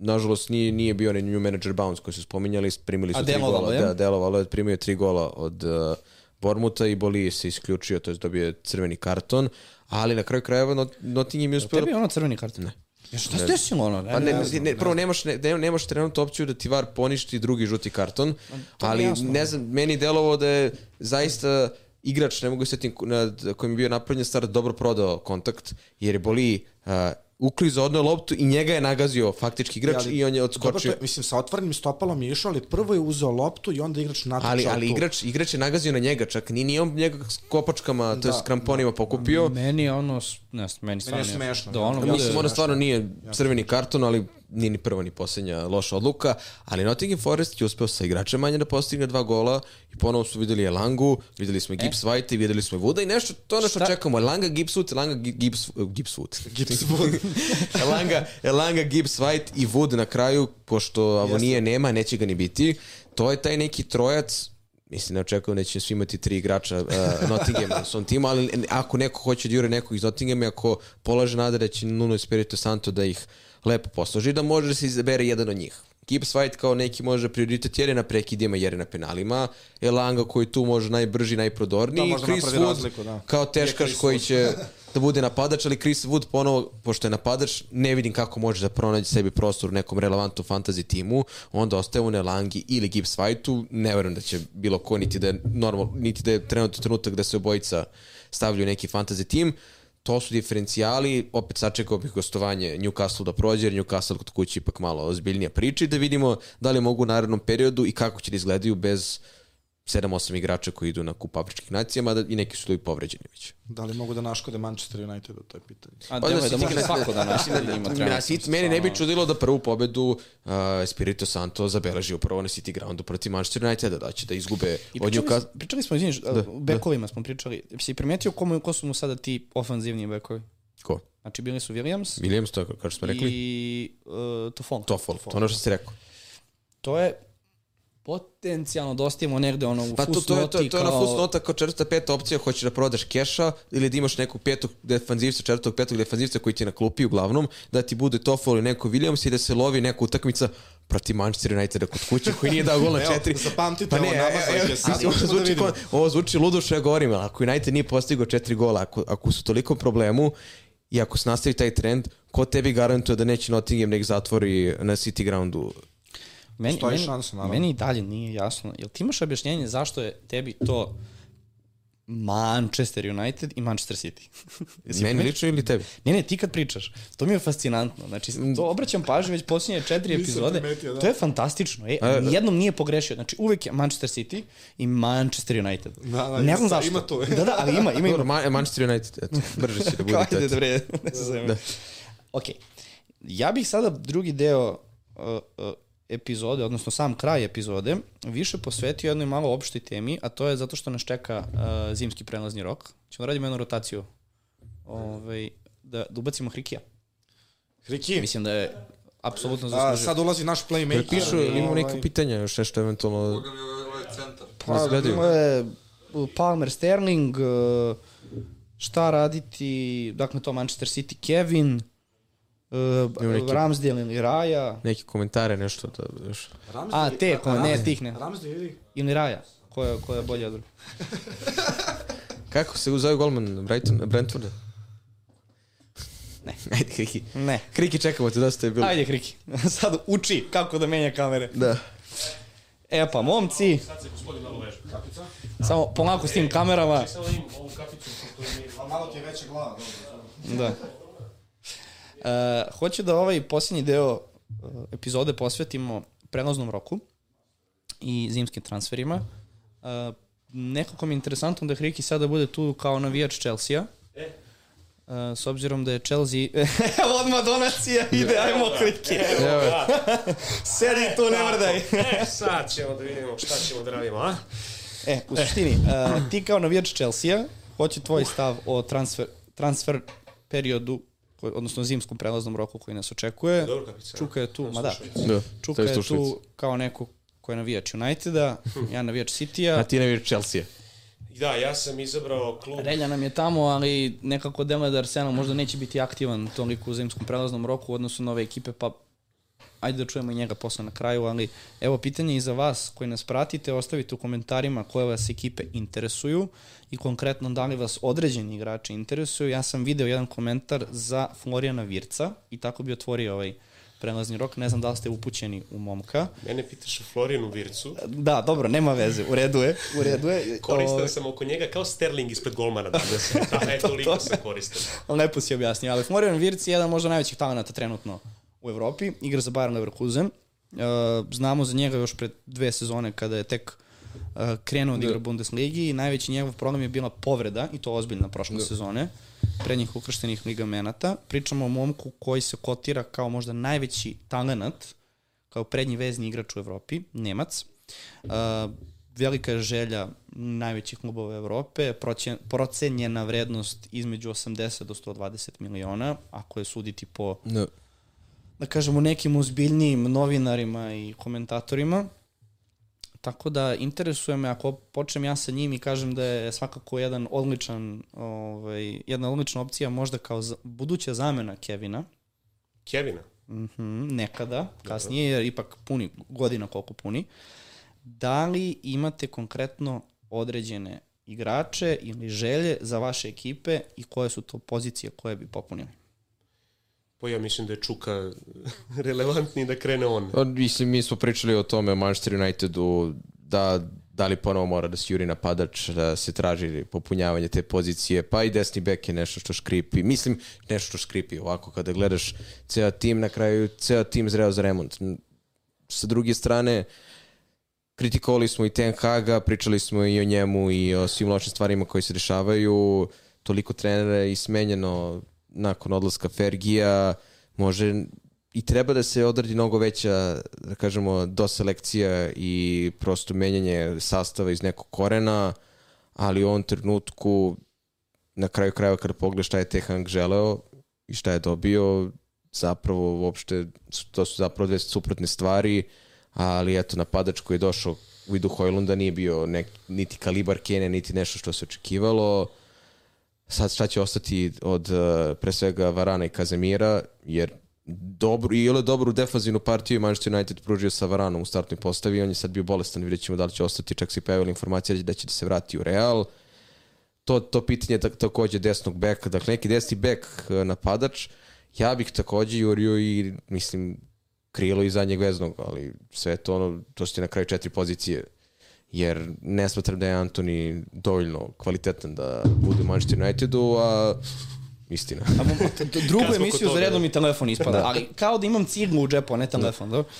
nažalost nije, nije bio onaj new manager bounce koji su spominjali, primili su A tri delovalo gola. je? Da, delovalo je, primio je tri gola od uh, Bormuta i Boli se isključio, to je dobio crveni karton, ali na kraju krajeva Not, Nottingham je uspio... Tebi je ono crveni karton? Ne. Ja šta se desilo ono? Ne, Pa ne, ne, ne, ne, prvo nemaš, ne, ne- nemaš trenutno opciju da ti VAR poništi drugi žuti karton, je ali jasno. ne znam, meni delovao da je zaista igrač, ne mogu se setim nad kojim je bio napravljen start, dobro prodao kontakt, jer je Boli uh, uklizao odno loptu i njega je nagazio faktički igrač Ali, i on je Dobro, odskočio. to je, mislim, sa otvorenim stopalom je išao, ali prvo je uzeo loptu i onda igrač natrčao Ali, ali tu. igrač, igrač je nagazio na njega, čak ni, ni on njega s kopačkama, to je s kramponima pokupio. Meni je ono, ne, znam, meni stvarno smešno, Da da. ono Pa bude, Mislim, ono stvarno nije crveni karton, ali nije ni prva ni posljednja loša odluka, ali Nottingham Forest je uspeo sa igračem manje da postigne dva gola i ponovo su videli Elangu, videli smo i Gibbs White i videli smo i Wooda i nešto, to je ono što čekamo, Elanga, Gibbs Wood, Elanga, Gi- Gibbs, uh, Gibbs Wood. Gibbs Wood. Elanga, Elanga, Gibbs White i Wood na kraju, pošto Avonije nema, neće ga ni biti, to je taj neki trojac Mislim, ne očekujem da će svi imati tri igrača uh, Nottingham u svom timu, ali ako neko hoće da jure nekog iz Nottinghama, i ako polaže nade da će Nuno Espirito Santo da ih lepo posloži, da može da se izabere jedan od njih. Gibbs White kao neki može prioritet jer je na prekidima, jer je na penalima, Elanga koji tu može najbrži, najprodorniji, Da, Chris Wood razliku, da. kao teškaš koji će da bude napadač, ali Chris Wood ponovo, pošto je napadač, ne vidim kako može da pronađe sebi prostor u nekom relevantnom fantasy timu, onda ostaje u Nelangi ili Gibbs White-u, ne verujem da će bilo ko, niti da je normal, niti da je trenutno trenutak da se obojica stavljaju u neki fantasy tim, to su diferencijali, opet sačekao bih gostovanje Newcastle da prođe, jer Newcastle kod kuće ipak malo ozbiljnija priča i da vidimo da li mogu u narednom periodu i kako će da izgledaju bez 7-8 igrača koji idu na kup afričkih nacija, mada i neki su i povređeni već. Da li mogu da naškode Manchester United, to je pitanje. A Pa da City može svako da naši ne- da trenutno. City, meni ne bi čudilo da prvu pobedu uh, Espirito Santo zabeleži upravo na City groundu protiv Manchester Uniteda, da će da izgube I od Newcastle. smo, pričali smo, izviniš, da, bekovima smo pričali. Si primetio komu, ko su mu sada ti ofanzivni bekovi? Ko? Znači, bili su Williams Williams, to je kao što smo rekli. i uh, Toffol. Toffol, to je ono što si rekao. To je potencijalno dosta imamo negde ono u Pa to, to, je, to, to je ona kao- fusnota kao četvrta peta opcija, hoćeš da prodaš keša ili da imaš nekog petog defanzivca, četvrtog petog defanzivca koji ti je na klupi uglavnom, da ti bude Toffol ili neko Williams i da se lovi neka utakmica protiv Manchester Uniteda kod kuće koji nije dao gol na Evo, četiri. zapamtite pa ovo, ne, namazak evo, je sad, mislim, ovo, samo da zvuči, ko- ovo zvuči ludo što ja govorim, ali ako United nije postigao četiri gola, ako, ako su toliko problemu i ako se nastavi taj trend, ko tebi garantuje da neće Nottingham nek zatvori na City groundu Meni, Postoji meni, šansa, naravno. meni i dalje nije jasno. Jel ti imaš objašnjenje zašto je tebi to Manchester United i Manchester City? Jesi Meni lično ili tebi? Ne, ne, ti kad pričaš, to mi je fascinantno. Znači, to obraćam pažnju već posljednje četiri epizode. primetio, da. To je fantastično. E, A, nijednom nije pogrešio. Znači, uvek je Manchester City i Manchester United. Da, da, ne znam zašto. ima to. Da, da, ali ima, ima, ima. Ma- Manchester United, eto, brže će da bude. Ajde, tati. da ne se zajme. Ok. Ja bih sada drugi deo uh, uh, epizode, odnosno sam kraj epizode, više posvetio jednoj malo opštoj temi, a to je zato što nas čeka uh, zimski prelazni rok. Ćemo da radimo jednu rotaciju. Ovaj, da, da ubacimo Hrikija. Hriki, Mislim da je apsolutno a, zaslužio. sad ulazi naš playmaker. Pišu, i, imamo ovaj, neka pitanja, još nešto eventualno... Boga mi ovaj, ovaj centar. Pa, izgledaju. ima je uh, Palmer Sterling, uh, šta raditi, dakle to Manchester City, Kevin, uh, neki- Ramsdale ili Raja, Neke komentare, nešto da još... A, te, ko- ne, tih ne. Vidi. ili Raja, koja, koja je bolja od druga. Kako se zove golman Brighton, Brentforda? Ne. Ajde, Kriki. Ne. Kriki, čekamo te, dosta je bilo. Ajde, Kriki. Sad uči kako da menja kamere. Da. E pa, momci, Sad se gospodin malo veže. samo polako s tim kamerama. Samo im ovu kapicu malo ti je veća glava, dobro. Da. E, hoću da ovaj posljednji deo e, epizode posvetimo prelaznom roku i zimskim transferima. E, nekako mi je interesantno da Hriki sada bude tu kao navijač Chelsea-a. E. E, s obzirom da je Chelsea... Evo odmah donacija ide, ajmo Hriki. Evo je. Sedi tu, ne mrdaj. E, sad ćemo da vidimo šta ćemo da radimo, a? E, u suštini, uh, ti kao navijač Chelsea-a, hoće tvoj stav o transfer, transfer periodu, odnosno zimskom prelaznom roku koji nas očekuje. Dobro, kapica. Čuka je tu, ma da, Da. Čuka je tu kao neko ko je navijač Uniteda, ja navijač A City-a. ti ne vidiš Chelsea. Da, ja sam izabrao klub... Relja nam je tamo, ali nekako deluje da Arsenal možda neće biti aktivan toliko u zimskom prelaznom roku u odnosu na ove ekipe, pa ajde da čujemo i njega posle na kraju, ali evo pitanje i za vas koji nas pratite, ostavite u komentarima koje vas ekipe interesuju i konkretno da li vas određeni igrači interesuju. Ja sam video jedan komentar za Florijana Virca i tako bi otvorio ovaj prelazni rok. Ne znam da li ste upućeni u momka. Mene pitaš o Florijanu Vircu. Da, dobro, nema veze, u redu je, u redu je. Koristan Ovaj, sam oko njega kao Sterling ispred golmana danas. Da, e, toliko sam koristan. Lepo si objasnio, ali Florian Wirtz je jedan možda najvećih talenata trenutno u Evropi, igra za Bayern Leverkusen. Uh, znamo za njega još pred dve sezone kada je tek uh, krenuo da igra Bundesligi i najveći njegov problem je bila povreda i to ozbiljna prošle sezone prednjih ukrštenih ligamenata. Pričamo o momku koji se kotira kao možda najveći talenat kao prednji vezni igrač u Evropi, Nemac. Uh, velika je želja najvećih klubova Evrope, procenjena vrednost između 80 do 120 miliona, ako je suditi po, Da. Da kažemo, nekim uzbiljnijim novinarima i komentatorima. Tako da interesuje me ako počnem ja sa njim i kažem da je svakako jedan odličan, ovaj, jedna odlična opcija možda kao za, buduća zamena Kevina, Kevina. Mhm, nekada, kasnije, jer ipak puni godina koliko puni. Da li imate konkretno određene igrače ili želje za vaše ekipe i koje su to pozicije koje bi popunili? Pa ja mislim da je Čuka relevantniji da krene on. Pa, mislim, mi smo pričali o tome Manchester Unitedu, da da li ponovo mora da se juri napadač, da se traži popunjavanje te pozicije, pa i desni bek je nešto što škripi. Mislim, nešto što škripi ovako kada gledaš ceo tim, na kraju ceo tim zreo za remont. Sa druge strane, kritikovali smo i Ten Haga, pričali smo i o njemu i o svim lošim stvarima koji se dešavaju, toliko trenera je i smenjeno nakon odlaska Fergija, može i treba da se odradi mnogo veća, da kažemo, doselekcija i prosto menjanje sastava iz nekog korena, ali u ovom trenutku na kraju krajeva kada pogledaš šta je Tehang želeo i šta je dobio, zapravo uopšte to su zapravo dve suprotne stvari, ali eto napadač koji je došao u vidu Hojlunda nije bio nek, niti kalibar Kene, niti nešto što se očekivalo. Sad šta će ostati od uh, pre svega Varana i Kazemira, jer dobru, i ili dobru defanzivnu partiju Manchester United pružio sa Varanom u startnoj postavi, on je sad bio bolestan, vidjet ćemo da li će ostati, čak se pojavila informacija da će da se vrati u Real. To, to pitanje je tak, takođe desnog beka, dakle neki desni bek eh, napadač, ja bih takođe jurio i mislim krilo i zadnjeg veznog, ali sve to ono, to su ti na kraju četiri pozicije jer ne smatram da je Antoni dovoljno kvalitetan da bude u Manchester Unitedu, a istina. A, drugu emisiju za redom i telefon ispada, ali kao da imam ciglu u džepu, a ne telefon, dobro?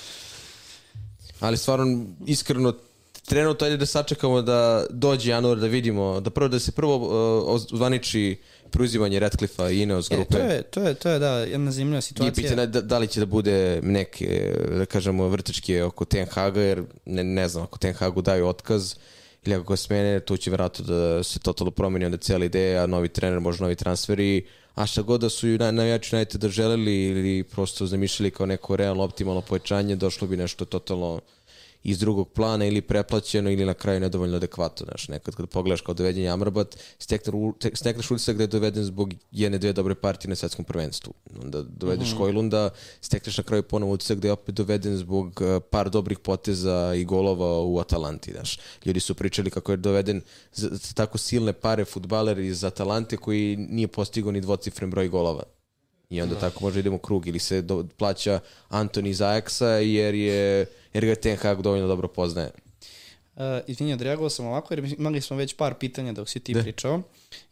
Ali stvarno, iskreno, trenutno ajde da sačekamo da dođe januar da vidimo, da prvo da se prvo uh, zvaniči preuzimanje Radcliffe i Ineos E, grupe. to je, to je, to je da, jedna zanimljiva situacija. pitanje da, da li će da bude neke, da kažemo, vrtečke oko Ten Haga, jer ne, ne znam, ako Ten Hagu daju otkaz ili ako ga smene, tu će vjerojatno da se totalno promeni onda cijela ideja, novi trener, možda novi transferi, a šta god da su i naj, najjači United da želeli ili prosto zamišljali kao neko realno optimalno povećanje, došlo bi nešto totalno iz drugog plana ili preplaćeno ili na kraju nedovoljno adekvatno. Znaš, nekad kad pogledaš kao doveden je Amrabat, stekneš utisak da je doveden zbog jedne, dve dobre partije na svetskom prvenstvu. Onda dovedeš mm -hmm. Hojlunda, stekneš na kraju ponovo utisak da je opet doveden zbog uh, par dobrih poteza i golova u Atalanti. Znaš. Ljudi su pričali kako je doveden za, za tako silne pare futbaler iz Atalante koji nije postigao ni dvocifren broj golova. I onda tako može idemo u krug ili se do, plaća Antoni iz Ajaxa jer je jer ga Ten Hag dovoljno dobro poznaje. Uh, izvinja, odreagovao sam ovako jer imali smo već par pitanja dok si ti da. pričao.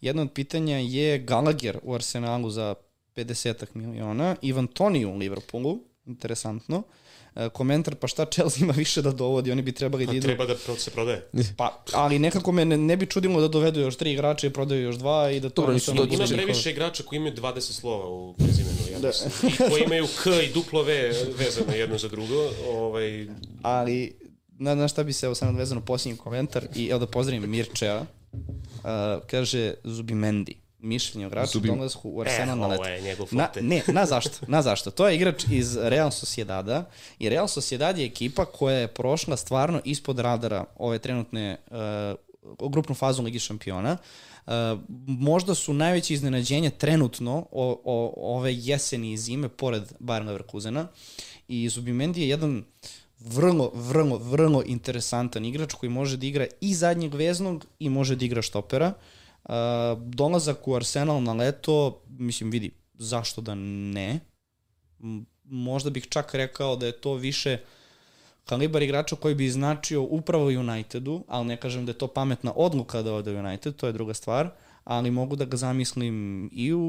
Jedno od pitanja je Gallagher u Arsenalu za 50 miliona, Ivan Toni u Liverpoolu, interesantno. Uh, komentar, pa šta Chelsea ima više da dovodi, oni bi trebali da Pa idu... treba da se prodaje. Pa, ali nekako me ne, ne bi čudilo da dovedu još tri igrača i prodaju još dva i da to... Dobro, do- Ima previše igrača koji imaju 20 slova u prezimenu, ja da. I koji imaju K i duplo V vezano jedno za drugo. Ovaj, ali na, na šta bi se evo sad nadvezano posljednji komentar i evo da pozdravim Mirčea uh, kaže Zubimendi mišljenje o igraču Zubim- dolasku u e, Arsenal na leto. ovo je njegov Na, ne, na zašto? Na zašto? To je igrač iz Real Sociedada i Real Sociedad je ekipa koja je prošla stvarno ispod radara ove trenutne uh, grupnu fazu Ligi šampiona. Uh, možda su najveće iznenađenje trenutno o, o, ove jeseni i zime pored Bayern Leverkusena i Zubimendi je jedan vrlo, vrlo, vrlo interesantan igrač koji može da igra i zadnjeg veznog i može da igra štopera. Uh, dolazak u Arsenal na leto, mislim, vidi, zašto da ne? Možda bih čak rekao da je to više kalibar igrača koji bi značio upravo Unitedu, ali ne kažem da je to pametna odluka da ode u United, to je druga stvar, ali mogu da ga zamislim i u,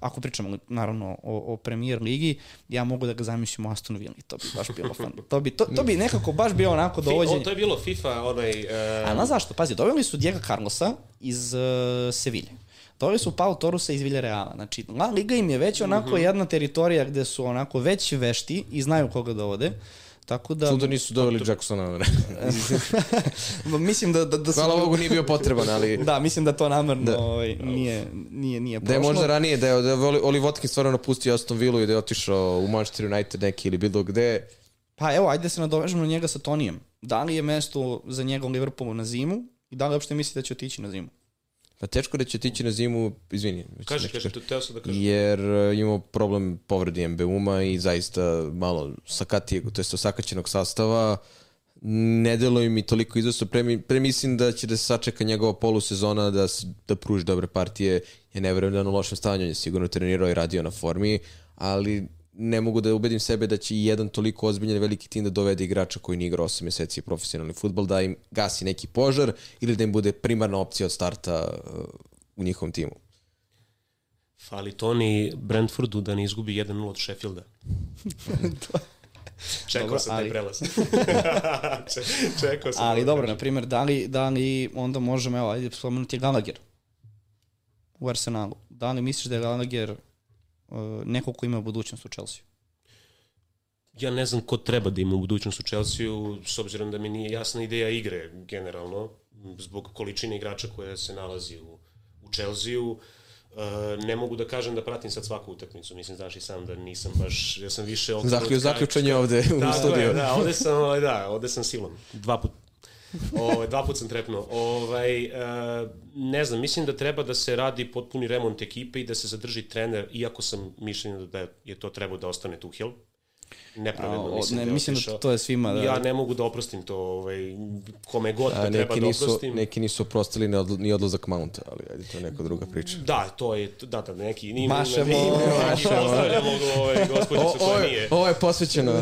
ako pričamo naravno o, o premier ligi, ja mogu da ga zamislim u Aston Villa, to bi baš bilo fan. To bi, to, to bi nekako baš bio onako dovođenje. o, to je bilo FIFA, onaj... Uh, A na zašto? Pazi, doveli su Diego Carlosa iz uh, Sevilje. Doveli su Pau Torusa iz Villarreala. Znači, La Liga im je već onako Mhm. jedna teritorija gde su onako već vešti i znaju koga dovode. Tako da, Čudo da nisu doveli Jacksona. mislim da, da, da. Hvala Bogu nije bio potreban, ali Da, mislim da to namerno Da. ovaj, nije, nije, nije da je prošlo. možda ranije, da je, da je Oli- Oli Watkins stvarno napustio Aston Villa i da je otišao u Manchester United neki ili bilo gde. Pa evo, ajde da se nadovežemo na njega sa Tonijem. Da li je mesto za njega u Liverpoolu na zimu i da li uopšte misli da će otići na zimu? Pa teško da će tići na zimu, izvini. kaže, kažem. to teo sam da kažem. jer uh, imamo problem povredi MBUMA i zaista malo sakatijeg, to jest osakaćenog sastava. Ne deluje mi toliko izvesno. Pre, pre mislim da će da se sačeka njegova polusezona da, da pruži dobre partije. Ja ne verujem da je u lošem stanju, on je sigurno trenirao i radio na formi, ali ne mogu da ubedim sebe da će i jedan toliko ozbiljan veliki tim da dovede igrača koji nije igrao 8 meseci profesionalni futbol, da im gasi neki požar ili da im bude primarna opcija od starta uh, u njihovom timu. Fali Toni Brentfordu da ne izgubi 1-0 od Sheffielda. Čekao Dobro, sam taj ali- prelaz. Če, čekao sam. Ali da dobro, na primjer, da li, da li onda možemo, evo, ajde spomenuti Gallagher u Arsenalu. Da li misliš da je Gallagher neko ko ima budućnost u Chelsea? Ja ne znam ko treba da ima u budućnost u Chelsea-u, s obzirom da mi nije jasna ideja igre generalno, zbog količine igrača koja se nalazi u, u Chelsea-u. Uh, ne mogu da kažem da pratim sad svaku utakmicu, mislim, znaš i sam da nisam baš, ja sam više... Zaklju, zaključanje ovde u da, studiju. Da, da, ovde sam, ovaj, da, ovde sam silom. Dva put. Ovaj, dva put sam trepnuo. Ovaj, uh, ne znam, mislim da treba da se radi potpuni remont ekipe i da se zadrži trener, iako sam mišljenja da je to trebao da ostane Tuchel. Nepravedno A, o, mislim ne, da je mislim da otišao. to je svima, da. Ja ne mogu da oprostim to, ovaj, kome god da treba da nisu, oprostim. neki nisu oprostili ni, odl, ni odlazak Mounta, ali ajde, to je neka druga priča. Da, to je, da, da, neki, ni Mašemo, ni, mašemo. pozdravljamo ovaj, gospođicu koja je, nije. ovo je posvećeno. Da,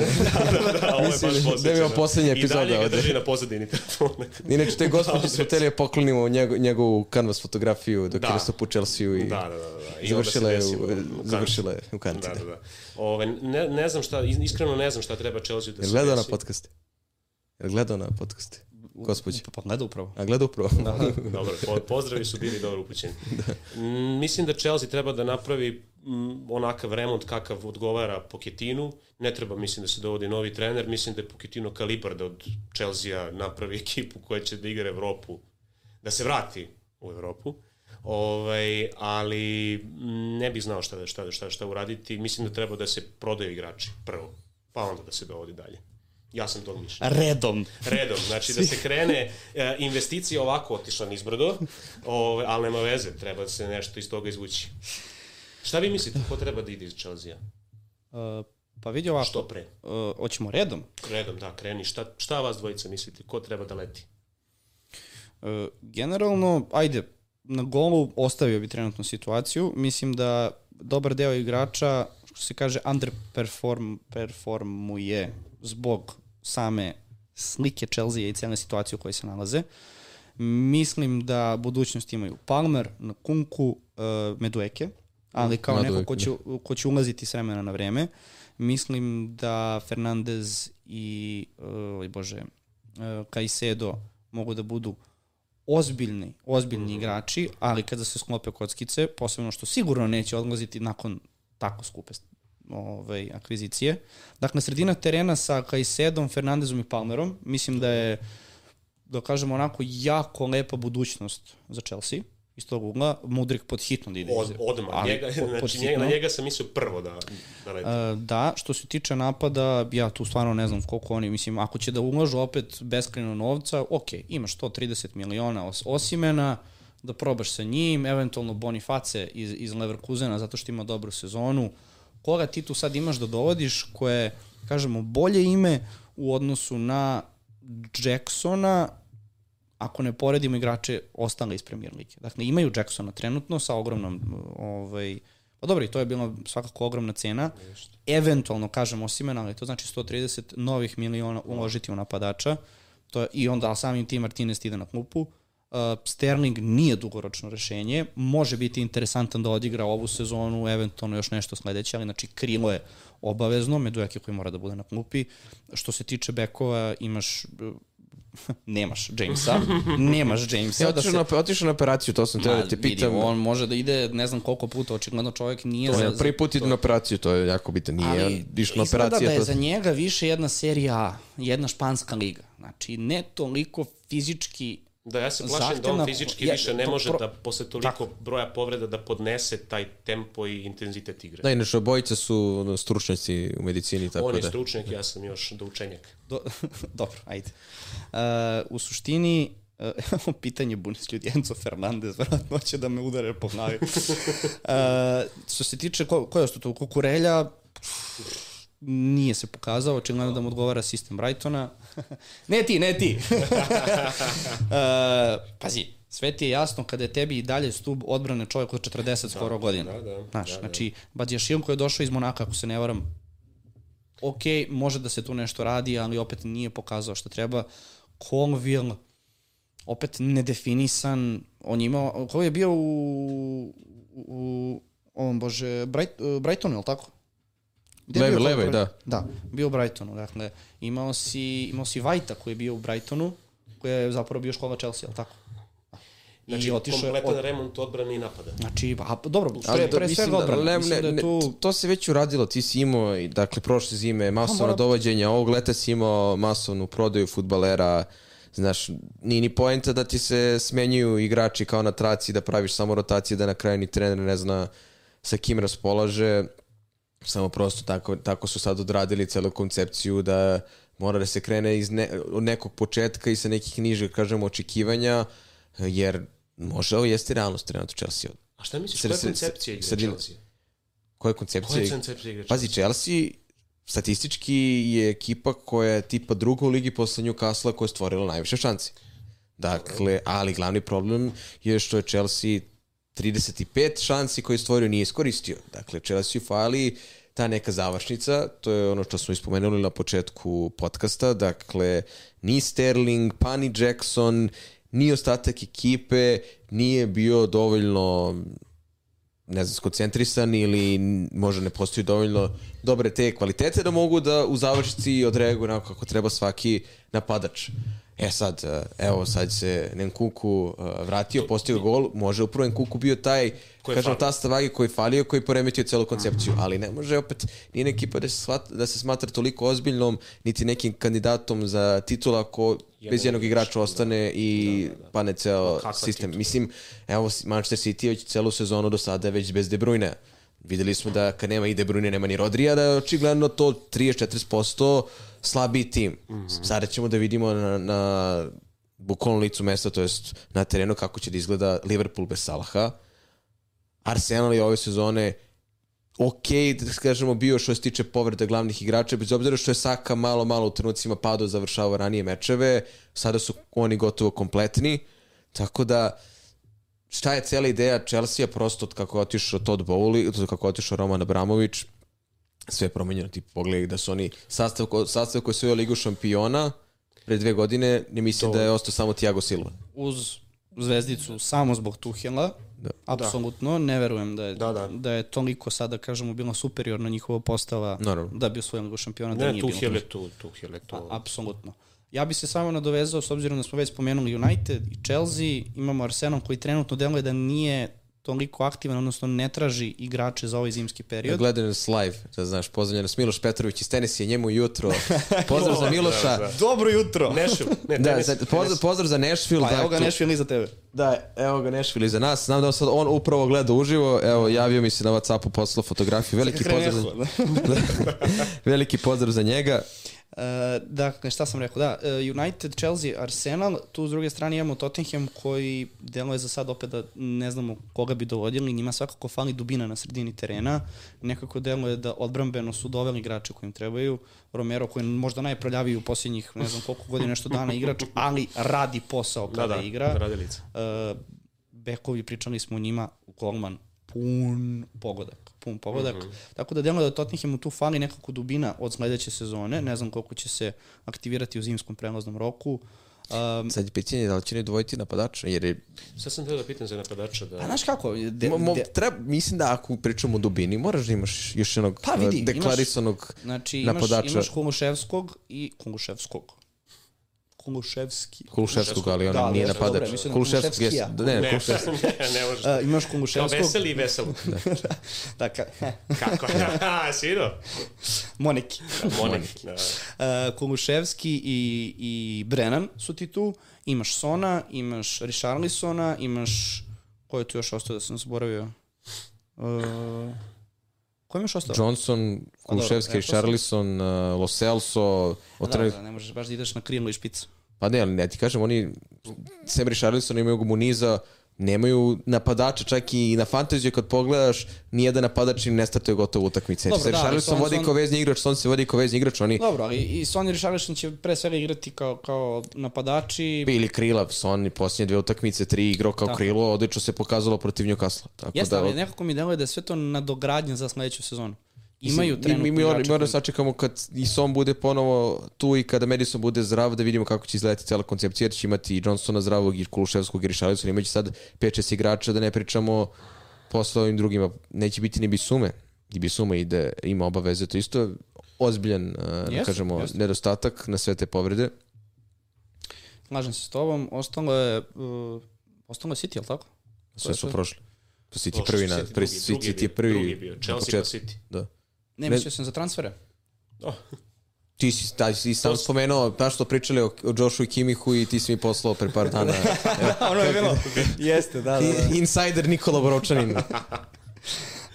ovo je baš posvećeno. da imamo poslednja epizoda I dalje ga ovde. drži na pozadini telefona. Inače, te gospođe su hteli da poklonimo njegu, njegovu canvas fotografiju dok Da. je nastup u Chelsea i Da, da, da. da. I završila je, u završila je u kanti. Da, da, da. Ove, ne, ne znam šta, iskreno ne znam šta treba Chelsea da se gledao na podcaste? Jel gledao na podcaste? Gospođe. Pa gleda upravo. A gleda upravo. Dobro, po, pozdravi su bili dobro upućeni. Mm, mislim da Chelsea treba da napravi mm, onakav remont kakav odgovara Poketinu. Ne treba, mislim, da se dovodi novi trener. Mislim da je Poketino kalibar da od Chelsea napravi ekipu koja će da igra Evropu, da se vrati u Evropu. Ovaj, ali ne bih znao šta da, šta, da, šta, šta uraditi. Mislim da treba da se prodaju igrači prvo, pa onda da se dovodi dalje. Ja sam tog mišljenja. Redom. Redom, znači da se krene, e, investicija ovako otišla nizbrdo, ove, ali nema veze, treba se nešto iz toga izvući. Šta vi mislite, ko treba da ide iz Chelsea? Uh, pa vidi ovako. Što pre? Uh, hoćemo redom. Redom, da, kreni. Šta, šta vas dvojica mislite, ko treba da leti? Uh, generalno, ajde, na golu ostavio bi trenutnu situaciju. Mislim da dobar deo igrača, što se kaže, underperform performuje zbog same slike Chelsea i cijene situacije u kojoj se nalaze. Mislim da budućnost imaju Palmer, Kunku, uh, Medueke, ali kao Madueke, neko ko će, ko će ulaziti s vremena na vreme. Mislim da Fernandez i, uh, bože, uh, Caicedo mogu da budu ozbiljni, ozbiljni igrači, ali kada se sklope kockice, posebno što sigurno neće odlaziti nakon tako skupe ovaj, akvizicije. Dakle, sredina terena sa Kajsedom, Fernandezom i Palmerom, mislim da je, da kažemo onako, jako lepa budućnost za Chelsea iz tog ugla, Mudrik pod hitno da ide. Od, odmah, Ali njega, pod- pod znači njega, hitno. na njega sam mislio prvo da, da leti. Uh, da, što se tiče napada, ja tu stvarno ne znam koliko oni, mislim, ako će da ulažu opet beskreno novca, ok, imaš 130 miliona os Osimena, da probaš sa njim, eventualno Boniface iz, iz Leverkusena zato što ima dobru sezonu. Koga ti tu sad imaš da dovodiš koje, kažemo, bolje ime u odnosu na Jacksona, ako ne poredimo igrače ostale iz Premier Lige. Dakle, imaju Jacksona trenutno sa ogromnom, ovaj, pa dobro, i to je bila svakako ogromna cena. Eventualno, kažem, Osimena, ali to znači 130 novih miliona uložiti u napadača. To je, I onda samim tim Martinez ide na klupu. Uh, Sterling nije dugoročno rešenje, može biti interesantan da odigra ovu sezonu, eventualno još nešto sledeće, ali znači krilo je obavezno, Medujaki koji mora da bude na klupi. Što se tiče bekova, imaš nemaš Jamesa, nemaš Jamesa. Ja otišao na, otišao na operaciju, to sam teo da te vidi, pitam. on može da ide ne znam koliko puta, očigledno čovjek nije To je za prvi put ide na operaciju, to je jako bitno. Nije on išao na izgleda operaciju. da je to... za njega više jedna serija A, jedna španska liga. Znači, ne toliko fizički Da, ja se plašim da zahtevna- on fizički je- više ne to može pro- da posle toliko broja povreda da podnese taj tempo i intenzitet igre. Da, inače, obojica su stručnjaci u medicini, tako on je da... stručnjak, ja sam još doučenjak. Do, dobro, ajde. Uh, u suštini, uh, pitanje bunis ljudi, Enzo Fernandez, vjerojatno će da me udare po glavi. Uh, što se tiče, ko, ko je ostao tu, Kukurelja, nije se pokazao, očigledno da mu odgovara sistem Brightona. ne ti, ne ti. uh, pazi, sve ti je jasno kada je tebi i dalje stub odbrane čovjek od 40 skoro godina. da, da, Znaš, da, da. znači, Badjašil koji je došao iz Monaka, ako se ne varam, ok, može da se tu nešto radi, ali opet nije pokazao što treba. Colville, opet nedefinisan, on je imao, ko je bio u, u ovom, bože, Bright, Brightonu, je li tako? Gde bio levi, Colville? da. Da, bio u Brightonu, dakle, imao si, imao si Vajta koji je bio u Brightonu, koji je zapravo bio škola Chelsea, li tako? Znači, I otišao je kompletan od- remont odbrane i napada. Znači, a, dobro, Ali pre, pre mislim svega da- odbrana. ne, ne, da tu... to se već uradilo, ti si imao, i, dakle, prošle zime masovna mora- dovođenja, ovog leta si imao masovnu prodaju futbalera, znaš, nije ni poenta da ti se smenjuju igrači kao na traci, da praviš samo rotacije, da na kraju ni trener ne zna sa kim raspolaže, samo prosto tako, tako su sad odradili celu koncepciju da mora da se krene iz ne, od nekog početka i sa nekih nižih, kažemo, očekivanja, jer može ovo jeste realnost trenutno Chelsea. A šta misliš, koja je koncepcija igre sredina. Chelsea? Koja je koncepcija? Koja je koncepcija igre Pazi, Chelsea statistički je ekipa koja je tipa druga u ligi posle Newcastle koja je stvorila najviše šanci. Dakle, ali glavni problem je što je Chelsea 35 šansi koje je stvorio nije iskoristio. Dakle, Chelsea fali ta neka završnica, to je ono što smo ispomenuli na početku podcasta, dakle, ni Sterling, pa ni Jackson, ni ostatak ekipe nije bio dovoljno ne znam, skoncentrisan ili možda ne postoji dovoljno dobre te kvalitete da mogu da u završnici odreaguju onako kako treba svaki napadač. E sad, e, evo sad se Nenkuku e, vratio, postigao gol, može upravo Nenkuku bio taj, Koji kažem, ta stavagi koji je falio, koji je poremetio celu koncepciju, ali ne može opet, nije neki ekipa da se, da se smatra toliko ozbiljnom, niti nekim kandidatom za titula ako bez jednog igrača ostane i pane ceo sistem. Mislim, evo, Manchester City već celu sezonu do sada već bez De Bruyne. Videli smo da kad nema i De Bruyne, nema ni Rodrija, da je očigledno to 30-40% slabiji tim. Mm -hmm. Sada ćemo da vidimo na, na bukvalnom licu mesta, to jest na terenu kako će da izgleda Liverpool bez Salaha. Arsenal je ove sezone ok, da kažemo, bio što se tiče povreda glavnih igrača, bez obzira što je Saka malo, malo u trenucima padao, završavao ranije mečeve, sada su oni gotovo kompletni, tako da šta je cijela ideja Chelsea prosto od kako je otišao Todd Bowley, od kako je otišao Roman Abramović, sve je promenjeno, ti pogledaj da su oni sastav, ko- sastav koji su Ligu šampiona pre dve godine, ne mislim To- da je ostao samo Thiago Silva. uz zvezdicu samo zbog Tuhela, Da. apsolutno, ne verujem da je, Da, da. da je toliko sada, kažemo, bila superiorna njihova postava Naravno. da bi osvojila ligu šampiona, da Ne, nije Tuhel bilo. je tu, Tuhel je tu. A, apsolutno. Ja bi se samo nadovezao, s obzirom da smo već spomenuli United i Chelsea, imamo Arsenal koji trenutno deluje da nije toliko aktivan, odnosno ne traži igrače za ovaj zimski period. gledam nas live, da znaš, pozdravljen nas Miloš Petrović iz Tenisije, njemu jutro. Pozdrav za Miloša. Da, da. Dobro jutro! Nešil, ne, Da, tenis, sad, pozdrav, pozdrav za Nashville. Pa evo ga dakle, Nešvili za tebe. Da, evo ga Nashville iza nas. Znam da sad on upravo gleda uživo. Evo, javio mi se na Whatsappu, poslao fotografiju. Veliki pozdrav, za, veliki pozdrav za njega. Dakle, šta sam rekao, da, e, United, Chelsea, Arsenal, tu s druge strane imamo Tottenham koji deluje za sad opet da ne znamo koga bi dovodili, njima svakako fali dubina na sredini terena, nekako deluje da odbrambeno su doveli igrače koji im trebaju, Romero koji je možda najproljaviji u posljednjih ne znam koliko godina nešto dana igrač, ali radi posao Da, kada da, igra. radilica. Uh, bekovi, pričali smo o njima, golman, pun pogodak, pun pogodak. Mm. -hmm. Tako da deluje da Tottenhamu tu fali nekako dubina od sledeće sezone, ne znam koliko će se aktivirati u zimskom prelaznom roku. Um, Sad je pitanje da li će ne dovojiti napadača, jer je, Sad sam teo da pitam za napadača da... pa znaš kako, de, mo, mo, treba, mislim da ako pričamo o dubini, moraš da imaš još jednog Pa vidi, eh, deklarisanog znači imaš, napadača. imaš Kuluševskog i Kuluševskog. Kuluševski. Kuluševskog, ali on Da, nije napadač. mislim na Kuluševski, Kuluševskija. jes, ne, Ne, Kuluševski. ne, ne možeš. Uh, imaš Kao Kuluševskog. veseli i veselo. Dakle, Kako? Ha, sino? Moniki. Monik. Da. Uh, Kuluševski i, i Brennan su ti tu. Imaš Sona, imaš Richarlisona, imaš... Ko je tu još ostao da sam zaboravio? Uh, ko je još ostao? Johnson, Kuluševski, sam- Richarlison, uh, Lo Celso, Da, otrani, da, ne možeš baš da ideš na krilo i špicu. Pa ne, ali ne ti kažem, oni sem Richarlison imaju Muniza, nemaju napadača, čak i na fantaziju kad pogledaš, nijedan napadač im ne startuje gotovo utakmice. Dobro, Dobro, da, Richarlison Son- vodi Son- kao vezni igrač, Son se vodi kao vezni igrač, oni Dobro, ali i Sonny Richarlison će pre svega igrati kao, kao napadači. ili krila, Son i posljednje dve utakmice, tri igrao kao Tako. krilo, odlično se pokazalo protiv Newcastle. Tako Jeste, da, ali nekako mi deluje da je sve to nadogradnja za sledeću sezonu. Imaju mi, trenutno mi, mi, mi, igrače moramo koji- sačekamo kad i Son bude ponovo tu i kada Madison bude zdrav da vidimo kako će izgledati cela koncepcija jer će imati i Johnsona zdravog i Kuluševskog i Richarlisona imaće sad 5-6 igrača da ne pričamo posle ovim drugima neće biti ni Bisume i Bisume ide, ima obaveze to je isto ozbiljan uh, da Jeste, kažemo jeste. nedostatak na sve te povrede Slažem se s tobom. Ostalo je, uh, ostalo je City, jel tako? sve su prošli to City prvi na City, prvi, drugi- drugi je City je prvi drugi je bio, Chelsea pa. City. da. Ne, mislio sam za transfere. Oh, Ti si, taj, si sam spomenuo, da što pričali o, o Joshu i Kimihu i ti si mi poslao pre par dana. ono je bilo. Jeste, da, da. da. Insider Nikola Boročanin.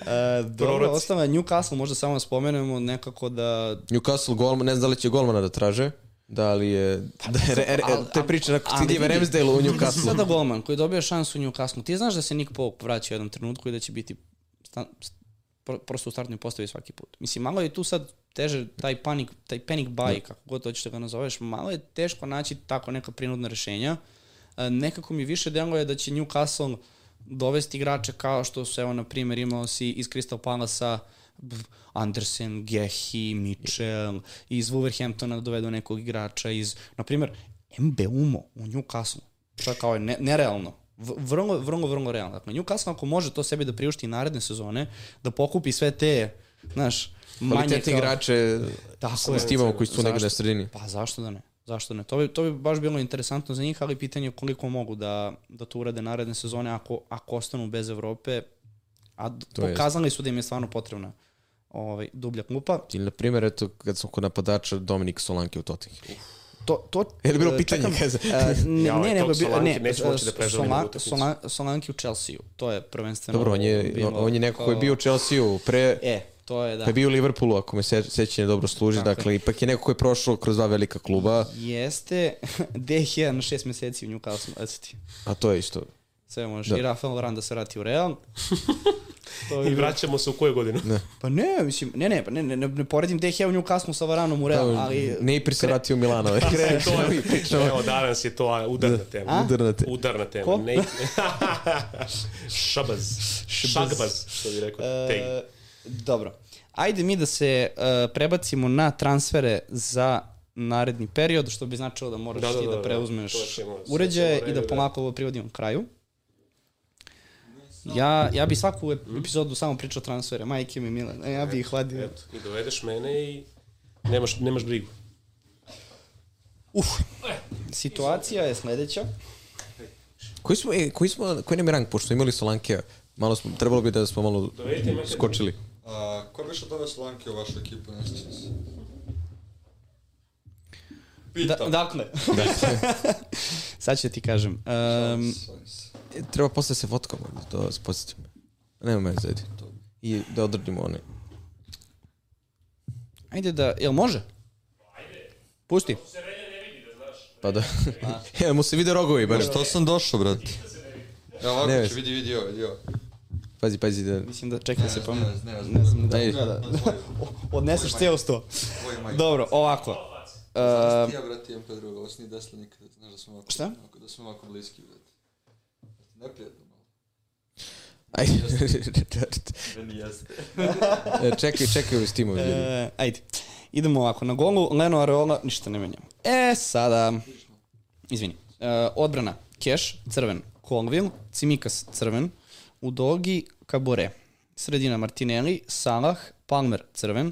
E, dobro, je Newcastle, možda samo da spomenemo nekako da... Newcastle golman, ne znam da li će golmana da traže. Da li je... Da je re, re, ali- te priče na vidi, Ramsdale u Sada Newcastle. golman koji dobio šansu u Newcastle. Ti znaš da se Nick Pope vraća u jednom trenutku i da će biti sta, pro- prosto u startnoj postavi svaki put. Mislim, malo je tu sad teže taj panik, taj panic buy, kako god hoćeš da ga nazoveš, malo je teško naći tako neka prinudna rešenja. E, nekako mi više deluje da će Newcastle dovesti igrače kao što su, evo, na primjer, imao si iz Crystal Palasa Andersen, Gehi, Mitchell, iz Wolverhamptona da dovedu nekog igrača, iz, na primjer, Mbeumo u Newcastle. Što je kao ne, nerealno. Vrlo, vrlo, vrlo realno. Dakle, Newcastle ako može to sebi da priušti naredne sezone, da pokupi sve te, znaš, manje Kvalitetni kao... igrače Tako je. s timama koji su negde na sredini. Pa zašto da ne? Zašto ne? To bi, to bi baš bilo interesantno za njih, ali pitanje je koliko mogu da, da to urade naredne sezone ako, ako ostanu bez Evrope, a To pokazali su da im je stvarno potrebna ovaj, dublja klupa. Ili, na primjer, eto, kad smo kod napadača Dominik Solanke u Tottenhamu. To, to, Je li bilo e, pitanje? čekam, e, ne, ne, e, bio, Solanke ne, neće moći da Solan. Solan, Solanke u Chelsea, to je prvenstveno Dobro, on je, bilo on je neko koji je bio u Chelsea-u pre... E, to je da. Pa je bio u Liverpoolu, ako me se, sećanje dobro služi, Tako je. dakle, ipak je neko koji je prošao kroz dva velika kluba, Jeste, DH na šest meseci u Newcastle, ti. a to je isto. Sve može. Da. I Rafael Varane da se vrati u Real. To I vraćamo se u koju godinu? Pa ne, mislim, ne, ne, pa ne, ne, ne, ne poredim DH u Newcastle sa Varanom u Real, ali... Ne i vratio u Milano. E, to je, evo, danas je to udarna tema. A? Udarna te. Udarna tema. Ko? Ne, šabaz. Šagbaz, što bi rekao. Tej. E, dobro. Ajde mi da se e, prebacimo na transfere za naredni period, što bi značilo da moraš Da, da, ti da, da, da. preuzmeš To ćemo- uređaje i da polako ovo privodimo kraju. Ja, ja bi svaku ep- epizodu samo pričao transfere, majke mi mile, ja bi ih hladio. Eto, i dovedeš mene i nemaš, nemaš brigu. Uf, situacija je sledeća. Koji smo, e, koji smo, koji nam je rang, pošto smo imali Solanke, malo smo, trebalo bi da smo malo skočili. A, ko bi što dove Solanke u vašu ekipu, ne sjećam se. Da, Pitam. dakle, sad ću ti kažem. Um, Se, se. E, treba posle se fotkamo, da to se podsjetim. Nema me zajdi. I da održimo one. ajde da, jel može? Pusti. Pa da. Evo mu se vide rogovi, bar. Što sam došao, brate? Evo ovako Ne, ću, vidi, vidi ovo, vidi ovo. Pazi, pazi da... Mislim da, čekaj da se pomenu. Ne, ne, Ne znam da Ajde. Na tvoju, Odneseš ceo sto. Dobro, ovako. Uh, Znaš ti ja, brate, imam Pedro, ovo si nije desilo nikada. Znaš da smo ovako, Šta? da smo ovako bliski, brate. Neprijatno malo. Ajde. Meni jeste. E, čekaj, čekaj ovi s timovi. ljudi. e, ajde. Idemo ovako. Na golu Leno Areola ništa ne menjamo. E, sada... Izvini. E, odbrana. Keš, crven. Colville, Cimikas, crven. Udogi, Kabore. Sredina Martinelli, Salah, Palmer, crven.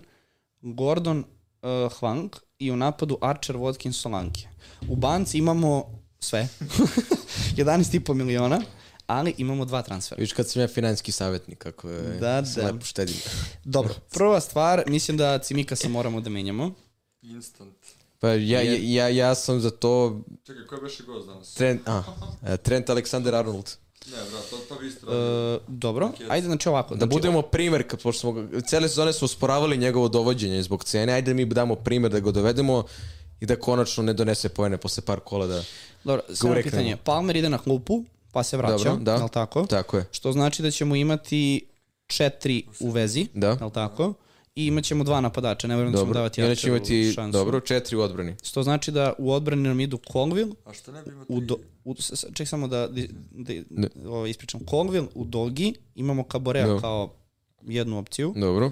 Gordon, uh, Hwang i u napadu Archer, Watkins, Solanke. U banci imamo sve. 11,5 miliona, ali imamo dva transfera. Viš kad sam ja financijski savjetnik, kako je, Da, se da. lepo štedim. Dobro, prva stvar, mislim da Cimikasa moramo da menjamo. Instant. Pa ja, ja, ja, ja sam za to Čekaj, ko je beše gost danas? Trent, a, e, Trent Alexander Arnold. Ne, brate, to, to bi isto radio. E, dobro, ajde znači ovako. Da znači, budemo primer, kad, pošto smo, cele sezone smo sporavali njegovo dovođenje zbog cene, ajde da mi damo primer da ga dovedemo i da konačno ne donese pojene posle par kola da... Dobro, samo pitanje. Palmer ide na klupu, pa se vraća, Dobro, da. jel tako? Tako je. Što znači da ćemo imati četiri u vezi, Da. jel tako? I imat ćemo dva napadača, ne verujem da ćemo Dobro. davati će Archeru imati, šansu. dobro, četiri u odbrani. Što znači da u odbrani nam idu Colville, A što ne bi imao u do, u, ček samo da, da, da Ne. ovo ispričam. Colville u Dogi, imamo Caborea Da. kao jednu opciju. Dobro.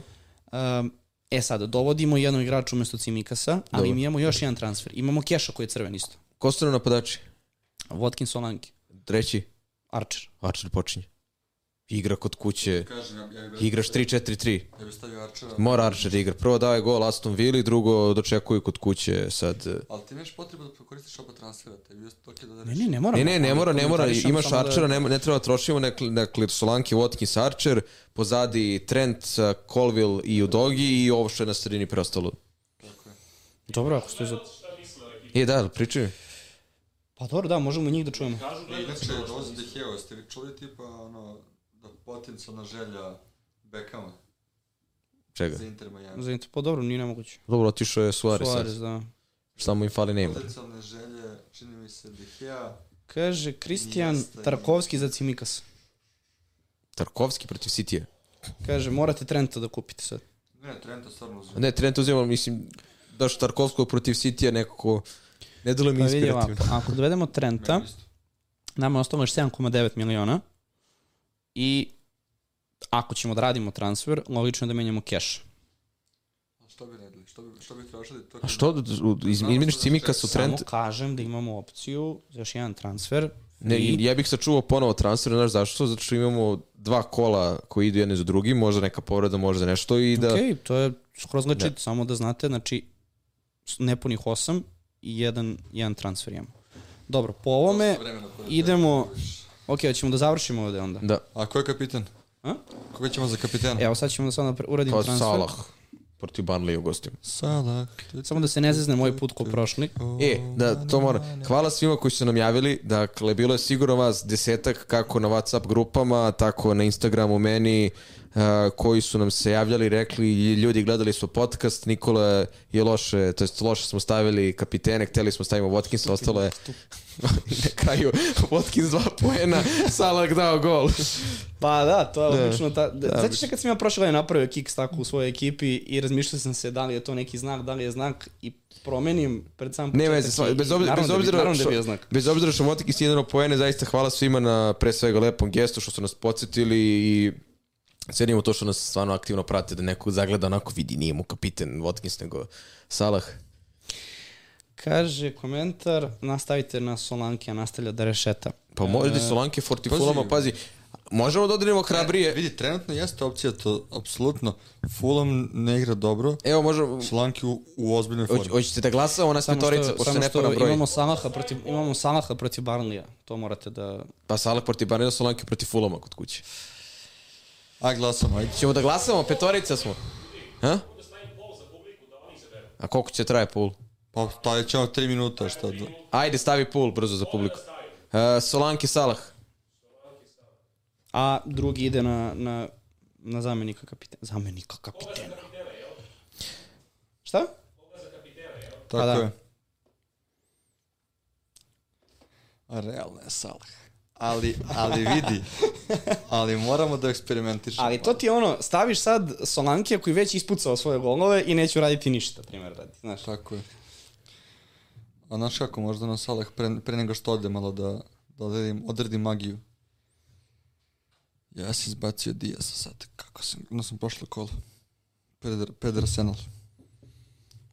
Um, e sad, dovodimo jednog igrača umesto Cimikasa, ali Dobro. mi imamo još jedan transfer. Imamo Keša koji je crven isto. Ko su nam napadači? Watkins Solanke, Treći, Archer. Archer počinje. Igra kod kuće, Kažem, ja, igraš 3-4-3. Ja bi stavio Archera. Mora Archer igra. Prvo daje gol Aston Villa, drugo dočekuju kod kuće sad... Ali ti imaš potrebu da koristiš oba transfera, tebi je to da Ne, ne, ne moramo. Ne, ne, ne mora, ne mora. Imaš da- Archera, ne, ne treba da trošimo, nekli, nekli Solanke, Watkins, Archer, pozadi Trent, Colville i Udogi i ovo što je na sredini preostalo. Tako je. Dobro, ako ste za... E, da, pričaju. Pa dobro, da, možemo njih da čujemo. Inače, dolazi De Gea, ste vi čuli tipa, ono, da potencijalna želja Beckhama Čega? za Inter Miami? Za Inter, pa dobro, nije nemoguće. Dobro, otišao je Suarez, Suarez, sad. da. Samo im fali Neymar. Potencijalne želje, čini mi se De Gea, Kaže Kristijan. Tarkovski za Cimikas. Tarkovski protiv Citije. Kaže, morate Trenta da kupite sad. ne, Trenta stvarno uzeo. Ne, Trent uzima, mislim, daš Tarkovskog protiv Citija nekako... Ne delo mi Pa ovako, inspirativno. ako dovedemo Trenta, nama je ostalo još 7,9 miliona i ako ćemo da radimo transfer, logično je da menjamo cash. A Što bi radili? Što bi, što bi tražili? To A što, iz- izmeniš Cimika su Trent... Samo kažem da imamo opciju za još jedan transfer. Ne, i, ja bih sačuvao ponovo transfer, znaš zašto? Zato što imamo dva kola koji idu jedne za drugim, možda neka povreda, možda nešto i da... Ok, to je skroz legit, samo da znate, znači nepunih 8 i jedan, jedan transfer imamo. Dobro, po ovome idemo... Ok, hoćemo da završimo ovde onda. Da. A ko je kapitan? A? Koga ćemo za kapitena? Evo sad ćemo da sad napre- uradimo Pa transfer. Salah protiv Burnley u gostima. Salah. Samo da se ne zezne moj put ko prošli. E, da, to mora. Hvala svima koji su nam javili. Dakle, bilo je sigurno vas desetak kako na Whatsapp grupama, tako na Instagramu meni, uh, koji su nam se javljali, rekli, ljudi gledali smo podcast, Nikola je loše, to jest loše smo stavili kapitene, hteli smo stavimo Watkinsa, ostalo je na kraju Watkins dva poena, Salah dao gol. Pa da, to je Da. obično ta... Da, Da, Znači kad sam ja prošle godine napravio kiks tako u svojoj ekipi i razmišljao sam se da li je to neki znak, da li je znak i promenim pred sam Ne početak veze, sva- i- bez obzira, bez da bi- obzira, da što, bio znak. bez obzira što Motik i jedino poene, zaista hvala svima na pre svega lepom gestu što su nas podsjetili i cenimo to što nas stvarno aktivno prate, da neko zagleda onako vidi, nije mu kapiten Watkins nego Salah. Kaže komentar, nastavite na Solanke, a nastavlja da rešeta. Pa možda E, i Solanke Forti pazi. Možemo da odredimo hrabrije. Vidi, trenutno jeste opcija to, apsolutno. Fulham ne igra dobro, Evo, možemo, Slanki u, u ozbiljnoj formi. hoćete da glasamo na što, pošto ne param broj. imamo Salaha protiv, imamo Salaha protiv Barnlija. To morate da... Pa Salah protiv Barneda, Solanke protiv Fulama kod kuće. Aj, glasamo, ajde. Ćemo da glasamo, petorica smo. Ha? A koliko će traje pool? Pa stavit ćemo tri minuta, šta da... Ajde, stavi pool brzo za publiku. Uh, Solanke Salah. A drugi ide na, na, na zamenika kapitena. Zamenika kapitena. Šta? Tako da. je. A realno je Salah. Ali, ali vidi, ali moramo da eksperimentišemo. Ali to ti je ono, staviš sad Solanke koji već ispucao svoje golove i neće uraditi ništa, primjer radi. Znaš. Tako je. A znaš kako, možda nam Salah pre, pre nego što ode malo da, da odredim, odredim magiju. Ja sam izbacio Diasa sad, kako sam, no sam prošlo kolo. Pred, pred Arsenal.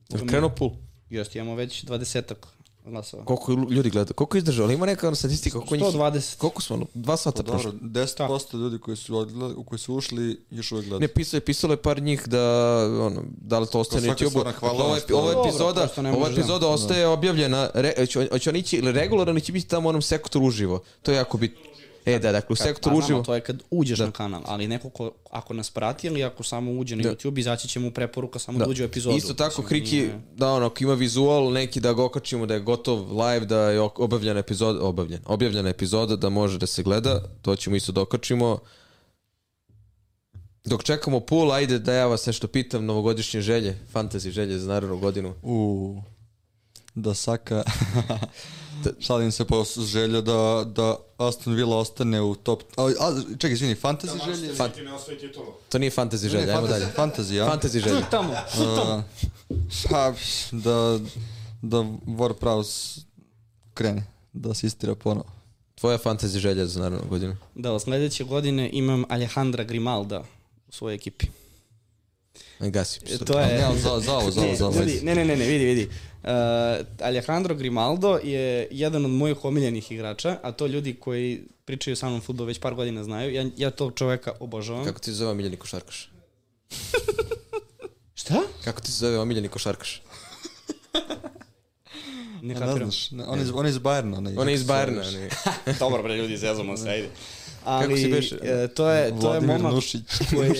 Jel krenuo pool? Jeste, imamo već dvadesetak glasova. Koliko ljudi gleda? Koliko izdržao? Ali ima neka ono statistika? Koliko, njih, 120. koliko smo? ono, Dva sata Pa prošlo. dobro, 10% ljudi koji su, odgled, koji su ušli još uvek gledaju. Ne, pisalo je, pisalo je par njih da, ono, da li to ostane na svaka YouTube-u. stvarna hvala Ovo, je- vam. ovo Dobro, epizoda, ne ova možeš da- epizoda ostaje objavljena. Re, će, će on ići ili regularno ili će biti tamo onom sektoru uživo. To je jako bitno. E, da, dakle, u sektoru Pa, znamo, uživo. to je kad uđeš na kanal, ali neko ko, ako nas prati ili ako samo uđe na Da. YouTube, izaći će mu preporuka samo da, uđe u epizodu. Isto tako, Mislim, Kriki, nije- da ono, ako ima vizual, neki da ga okačimo, da je gotov live, da je obavljena epizoda, obavljen, objavljena epizoda, da može da se gleda, to ćemo isto da okačimo. Dok čekamo pool, ajde da ja vas nešto pitam, novogodišnje želje, fantasy želje za narednu godinu. U da Saka šalim se po želja da, da Aston Villa ostane u top a, a čekaj izvini fantasy želje ne osvoji titulu. To nije fantasy Ne, želja, ajmo fantasy, dalje. fantasy, ja? Fantasy želje. Tamo. A, pa, da da Warpraus krene da se istira ponovo Tvoja fantasy želja za narednu godinu. Da, sledeće godine imam Alejandra Grimalda u svojoj ekipi. Gasi. E, To je... ne, ali za, za ovo, za ovo, za ovo. ne, ne, ne, ne, vidi, vidi. Uh, Alejandro Grimaldo je jedan od mojih omiljenih igrača, a to ljudi koji pričaju sa mnom futbol već par godina znaju. Ja, ja tog čoveka obožavam. Kako ti se zove omiljeni košarkaš? Šta? Kako ti se zove omiljeni košarkaš? Ne kapiram. znaš, ne, on, je, on je iz Bayerna. onaj, On je iz kako Bajerna. Dobro bre, ljudi, zezamo se, ajde. Ali, si beše? e, to je, to je Vladimir momak Nušić. koji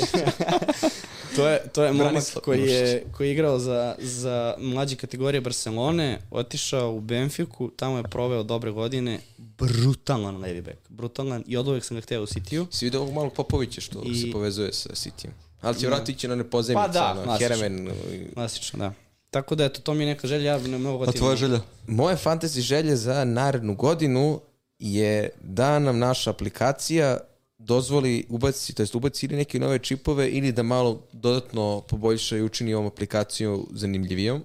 to je, to je momak koji je, koji je igrao za, za mlađe kategorije Barcelone, otišao u Benfiku, tamo je proveo dobre godine, brutalan levi back, brutalan i od uvek sam ga hteo u Citiju. Si vidio ovog malog Popovića što I- se povezuje sa Citym. Ali će vratiti ići na one pozemice, Pa da, ono, klasično. Heremen. i- Klasično, da. Tako da, eto, to mi je neka želja, ja ne mnogo A gotivno. tvoja želja? Moje fantasy želje za narednu godinu je da nam naša aplikacija dozvoli ubaci, to jest ubaci ili neke nove čipove ili da malo dodatno poboljša i učini ovom aplikaciju zanimljivijom.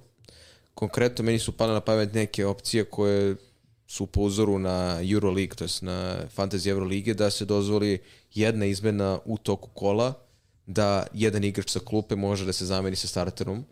Konkretno meni su pale na pamet neke opcije koje su po uzoru na Euroleague, to jest na Fantasy Eurolige, da se dozvoli jedna izmena u toku kola, da jedan igrač sa klupe može da se zameni sa starterom,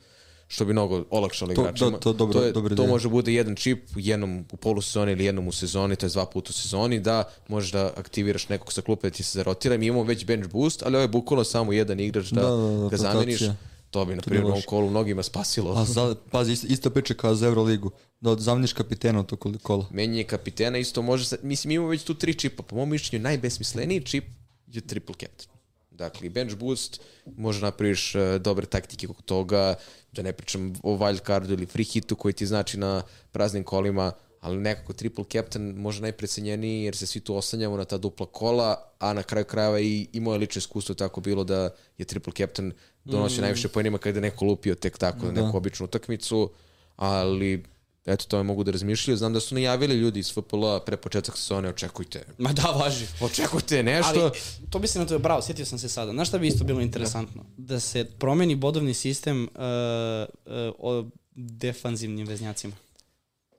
što bi mnogo olakšalo igračima. to- to dobro- to, je, dobra to može bude jedan čip jednom u polusezoni ili jednom u sezoni, to je dva puta u sezoni, da možeš da aktiviraš nekog sa klupe da ti se zarotira. Mi imamo već bench boost, ali ovo je bukvalno samo jedan igrač da, Da, da, da, ga zameniš. rotacija. To bi, na primjer, u ovom loše. kolu mnogima spasilo. A za, pazi, isto, isto priča kao za Euroligu. Da zameniš kapitena u to kol- kola. Menjanje kapitena isto može... Sa, mislim, imamo već tu tri čipa. Po mom mišljenju, najbesmisleniji čip je triple captain. Dakle, bench boost, može napraviš uh, dobre taktike kod toga, da ne pričam o wild cardu ili free hitu koji ti znači na praznim kolima, ali nekako triple captain može najprecenjeniji jer se svi tu oslanjamo na ta dupla kola, a na kraju krajeva i, i moje lično iskustvo tako bilo da je triple captain donosio mm. najviše poenima kada je neko lupio tek tako na neku običnu utakmicu, ali eto, to je mogu da razmišljaju. Znam da su najavili ljudi iz FPL pre početak sezone, očekujte. Ma da, važi. Očekujte nešto. Ali, to bi se na to, bravo, sjetio sam se sada. Znaš šta bi isto bilo interesantno? Da se promeni bodovni sistem uh, uh, o defanzivnim veznjacima.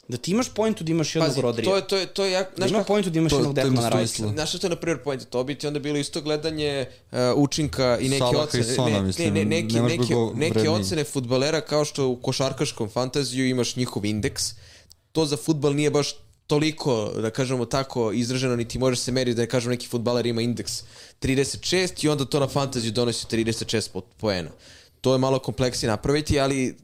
Da ti imaš pointu da imaš jednog Pazi, Rodrija. to je, to je, to je jak, da znaš ima kako, pointu da imaš to- jednog Declana Rice. Znaš što je na primjer point? To bi ti onda bilo isto gledanje uh, učinka i neke Salaha i ocene. Sona, ne, mislim, ne, ne, neki, ne možeš neke, vrednije. ocene futbalera kao što u košarkaškom fantaziju imaš njihov indeks. To za futbal nije baš toliko, da kažemo tako, izraženo, niti može se meriti da ne kažemo neki futbaler ima indeks 36 i onda to na fantaziju donosi 36 po, poena. To je malo kompleksnije napraviti, ali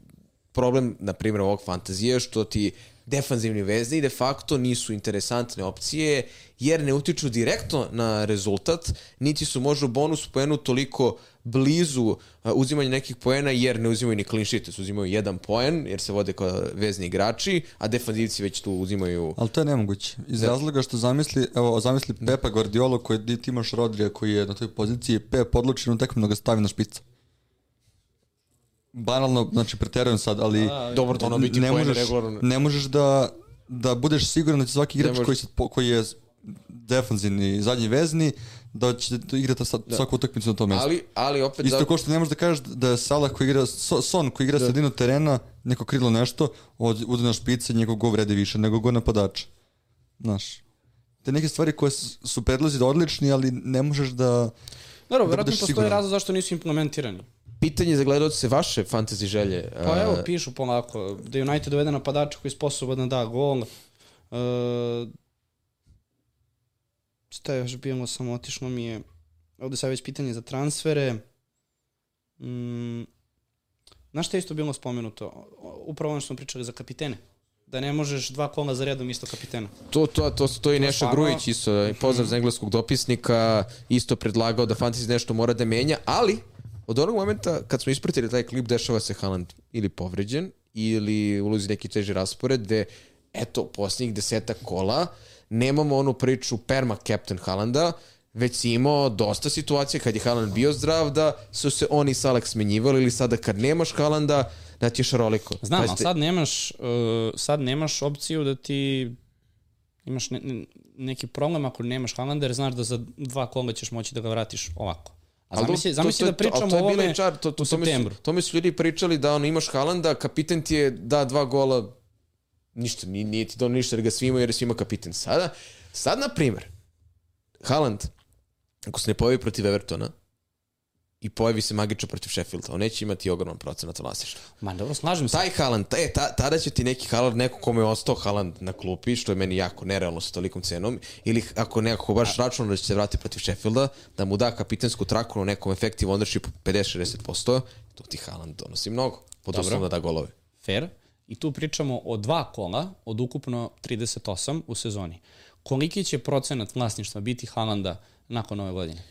problem, na primjer, ovog fantazije je što ti defanzivni vezni de facto nisu interesantne opcije jer ne utiču direktno na rezultat, niti su možda bonus poenu toliko blizu a, uzimanja nekih poena jer ne uzimaju ni clean sheet, uzimaju jedan poen jer se vode kao vezni igrači, a defanzivci već tu uzimaju Ali to je nemoguće. Iz razloga što zamisli, evo, zamisli Pepa Guardiola koji ti imaš Rodrija koji je na toj poziciji, Pep odluči na tekmu da ga stavi na špica. Banalno, znači preterujem sad, ali Dobro, to ono biti ne možeš, regularno. ne možeš da, da budeš siguran da će svaki igrač koji, se, koji je defanzivni, zadnji vezni, da će da igrati sad, svaku utakmicu na tom mjestu. Ali, ali opet Isto da, kao što ne možeš da kažeš da je Salah koji igra, so, Son koji igra sredinu terena, neko krilo nešto, od- ode na špice, njegov go vredi više nego go napadača. Znaš, te neke stvari koje su predlozi da odlični, ali ne možeš da... Dobro, da verovatno siguran. razlog zašto nisu implementirani. Pitanje za gledalce vaše fantasy želje. Pa evo, pišu polako, da United dovede napadača koji je sposoban da da gol. Uh, šta je još bilo, samo otišlo mi je, ovde sad već pitanje za transfere. Mm, znaš šta je isto bilo spomenuto? Upravo ono što smo pričali za kapitene. Da ne možeš dva kola za redom isto kapitena. To, to, to, to i Neša stvarno- Grujić isto, pozdrav za engleskog dopisnika, isto predlagao da Fantasy nešto mora da menja, ali od onog momenta kad smo ispratili taj klip, dešava se Haaland ili povređen, ili ulazi neki teži raspored, gde, eto, posljednjih deseta kola, nemamo onu priču perma captain Haalanda, već si imao dosta situacija kad je Haaland bio zdrav da su se oni sa Alex smenjivali ili sada kad nemaš Haalanda da ti je šaroliko. Znam, ali Pazite, sad nemaš, uh, sad nemaš opciju da ti imaš ne, ne, neki problem ako nemaš Haalanda jer znaš da za dva kola ćeš moći da ga vratiš ovako. A Ali zamisli, zamisli to- da pričamo to o ovome čar, to, to, u septembru. to mi su ljudi pričali da ono imaš Haalanda, kapiten ti je da dva gola, ništa, nije, nije ti donio ništa jer ga svi imaju jer je svima kapiten. Sada, sad na primer, Haaland, ako se ne pojavi protiv Evertona, i pojavi se magično protiv Sheffielda, on neće imati ogroman procenat vlasništva. Ma dobro, slažem se. Taj Haaland, e, ta, tada će ti neki Haaland, neko kome je ostao Haaland na klupi, što je meni jako nerealno sa tolikom cenom, ili ako nekako baš računa da će se vratiti protiv Sheffielda, da mu da kapitensku traku na nekom effective ownershipu 50-60%, to ti Haaland donosi mnogo, pod uslovom da da golove. Fair. I tu pričamo o dva kola od ukupno 38 u sezoni. Koliki će procenat vlasništva biti Haalanda nakon ove godine?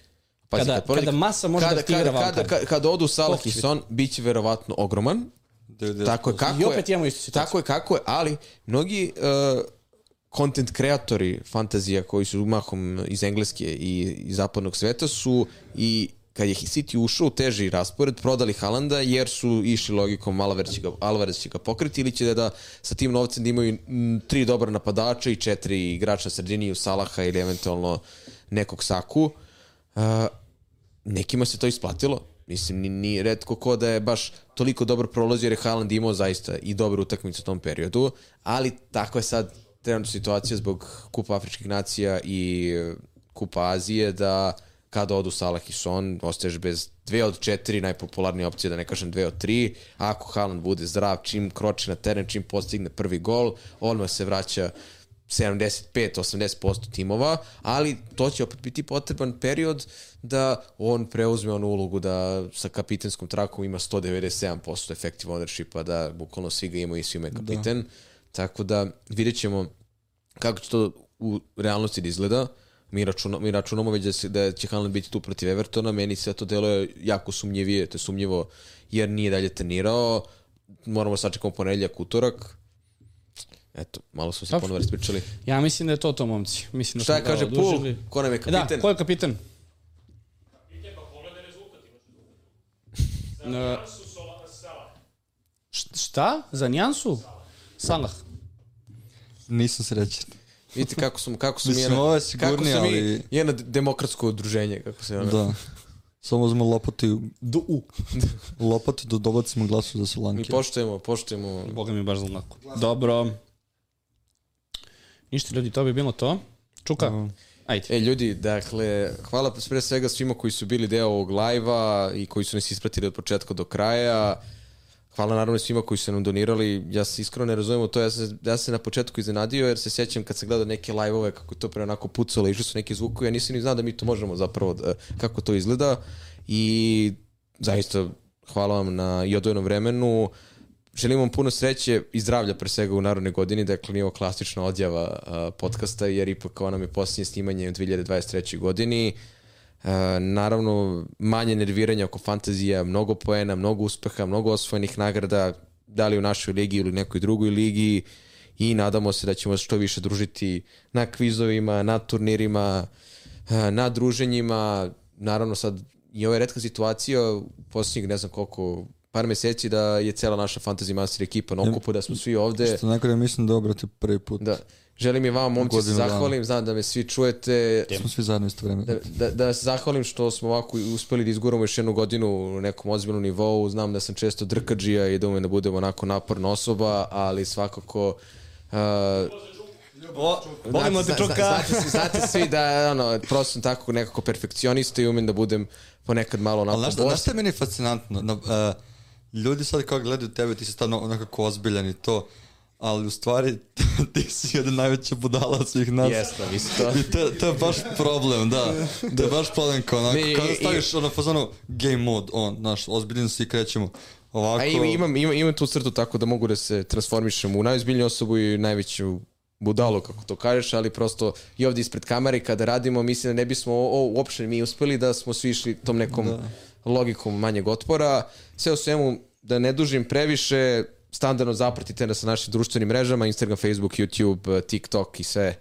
Pazi, Kada- kad poredi- kada masa može kada, da aktivira kada, kada, kada, kada odu Salah i Son, bit će verovatno ogroman, 90%. Tako je, kako I opet je, imamo istu situaciju. Tako je, kako je, ali mnogi uh, content kreatori fantazija koji su mahom iz engleske i iz zapadnog sveta su i kad je City ušao u teži raspored, prodali Halanda jer su išli logikom Alvarez će ga, Alvarez će ga pokriti ili će da, da sa tim novcem da imaju tri dobra napadača i četiri igrača na sredini u Salaha ili eventualno nekog Saku. Uh, nekima se to isplatilo. Mislim, ni, ni redko ko da je baš toliko dobro prolazio jer je Haaland imao zaista i dobru utakmicu u tom periodu, ali tako je sad trenutno situacija zbog Kupa Afričkih nacija i Kupa Azije da kada odu Salah i Son, ostaješ bez dve od četiri najpopularnije opcije, da ne kažem dve od tri. Ako Haaland bude zdrav, čim kroči na teren, čim postigne prvi gol, odmah se vraća 75-80% timova, ali to će opet biti potreban period da on preuzme onu ulogu da sa kapitenskom trakom ima 197% effective ownershipa, da bukvalno svi ga imaju i svi imaju kapiten. Da. Tako da vidjet ćemo kako će to u realnosti da izgleda. Mi, računa, mi računamo već da, se, da će Haaland biti tu protiv Evertona, meni se to deluje jako sumnjivije, to je sumnjivo jer nije dalje trenirao, moramo sačekamo ponedljak, utorak, Eto, malo smo se ponovo raspričali. Ja mislim da je to to, momci. Mislim da Šta je kaže Pul? Ko nam je kapitan? Da, ko je kapitan? Kapitan, pa pogledaj rezultat, imaš rezultat. Šta? Za Njansu? Salah. Nisam srećan. Vidite kako smo, kako smo Mislim, jedna, je kako smo mi ali- jedno demokratsko udruženje, kako se ono... Da. Samo uzmemo lopatu Do U. lopatu da dobacimo glasu za Mi Solanke. poštujemo, poštujemo... Boga mi baš za lako. Dobro. Ništa ljudi, to bi bilo to. Čuka, Da. ajde. E, ljudi, dakle, hvala pre svega svima koji su bili deo ovog live-a i koji su nas ispratili od početka do kraja. Hvala naravno i svima koji su nam donirali. Ja se iskreno ne razumijem to. Ja sam, ja sam se na početku iznenadio jer se sjećam kad sam gledao neke live-ove kako je to pre onako pucalo, išli su neki zvukovi. Ja nisam ni znao da mi to možemo zapravo, da, kako to izgleda. I zaista hvala vam na i odvojenom vremenu. Želim vam puno sreće i zdravlja pre svega u narodnoj godini, dakle nije ovo klasična odjava a, podcasta, jer ipak kao nam je posljednje snimanje u 2023. godini. A, naravno, manje nerviranja oko fantazija, mnogo poena, mnogo uspeha, mnogo osvojenih nagrada, da li u našoj ligi ili nekoj drugoj ligi i nadamo se da ćemo što više družiti na kvizovima, na turnirima, a, na druženjima. Naravno sad i ovo je redka situacija posljednjih ne znam koliko par meseci da je cela naša Fantasy Master ekipa na okupu, da smo svi ovde. Što najgore mislim da obrate prvi put. Da. Želim i vama, momci, se Godinu dana. zahvalim, znam da me svi čujete, Smo svi zajedno isto vreme. da, da, da se zahvalim što smo ovako uspeli da izguramo još jednu godinu u nekom ozbiljnom nivou, znam da sam često drkađija i da umem da budem onako naporna osoba, ali svakako uh, O, volimo te čuka. Znate, znate svi da ono, prosto sam tako nekako perfekcionista i umem da budem ponekad malo onako Ali znaš, znaš šta je meni fascinantno? Na, uh, ljudi sad kao gledaju tebe, ti si stvarno nekako ozbiljan i to, ali u stvari ti si jedan najveća budala od svih nas. Jeste, mislim to. I to, to je baš problem, da. To je baš problem kao onako, kada staviš ono fazonu game mode, on, znaš, ozbiljan si i krećemo. Ovako, A imam, imam, imam, tu crtu tako da mogu da se transformišem u najozbiljniju osobu i najveću budalu, kako to kažeš, ali prosto i ovdje ispred kamere kada radimo, mislim da ne bismo o, o, uopšte mi uspeli da smo svi išli tom nekom da. Logikom manjeg otpora. Sve u svemu, da ne dužim previše, standardno zapratite nas na našim društvenim mrežama, Instagram, Facebook, YouTube, TikTok i sve.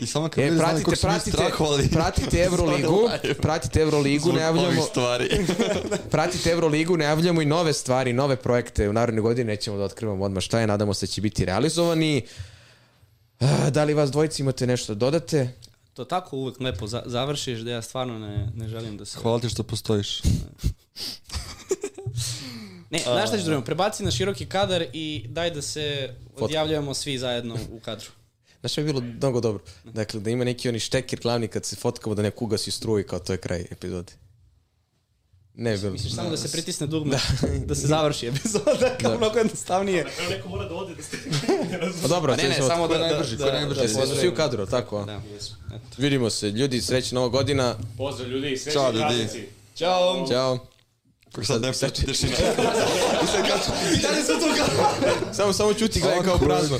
I samo kad E, ljudi znali pratite, kako pratite, strahovali. pratite Euroligu, pratite Euroligu, najavljamo, stvari. pratite Euroligu, najavljamo i nove stvari, nove projekte u narednoj godini, nećemo da otkrivamo odmah šta je, nadamo se da će biti realizovani. A, Da li vas dvojici imate nešto da dodate? To tako uvek lepo za, završiš da ja stvarno ne, ne želim da se... Hvala ti što postojiš. Ne, znaš šta ću drugom, prebaci na široki kadar i daj da se odjavljujemo svi zajedno u kadru. Znaš što je bilo mnogo dobro? Dakle, da ima neki oni štekir glavni kad se fotkamo da neko ugasi struju kao to je kraj epizode. Ne bi bilo. Misliš samo da se pritisne dugme, da, se završi epizoda, kao mnogo jednostavnije. Na kraju neko mora da ode da ste... ne razumem. Pa dobro, Ne, ne, samo da, da, najbrži, da, najbrži? da, Jeste svi u kadru, tako? a? Da. Eto. Vidimo se. Ljudi, srećna nova godina. Pozdrav ljudi, srećni Ćao, ljudi. Ćao! Ćao. Kako sad ne pratite šina. Samo, samo čuti gledaj kao prazno.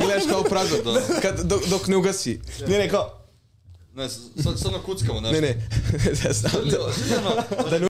Gledaš kao prazno. Kad, dok, dok ne ugasi. Ne, ne, kao, Ne, sad, sad na kuckamo, znaš. Ne, ne. Da znam da- da ne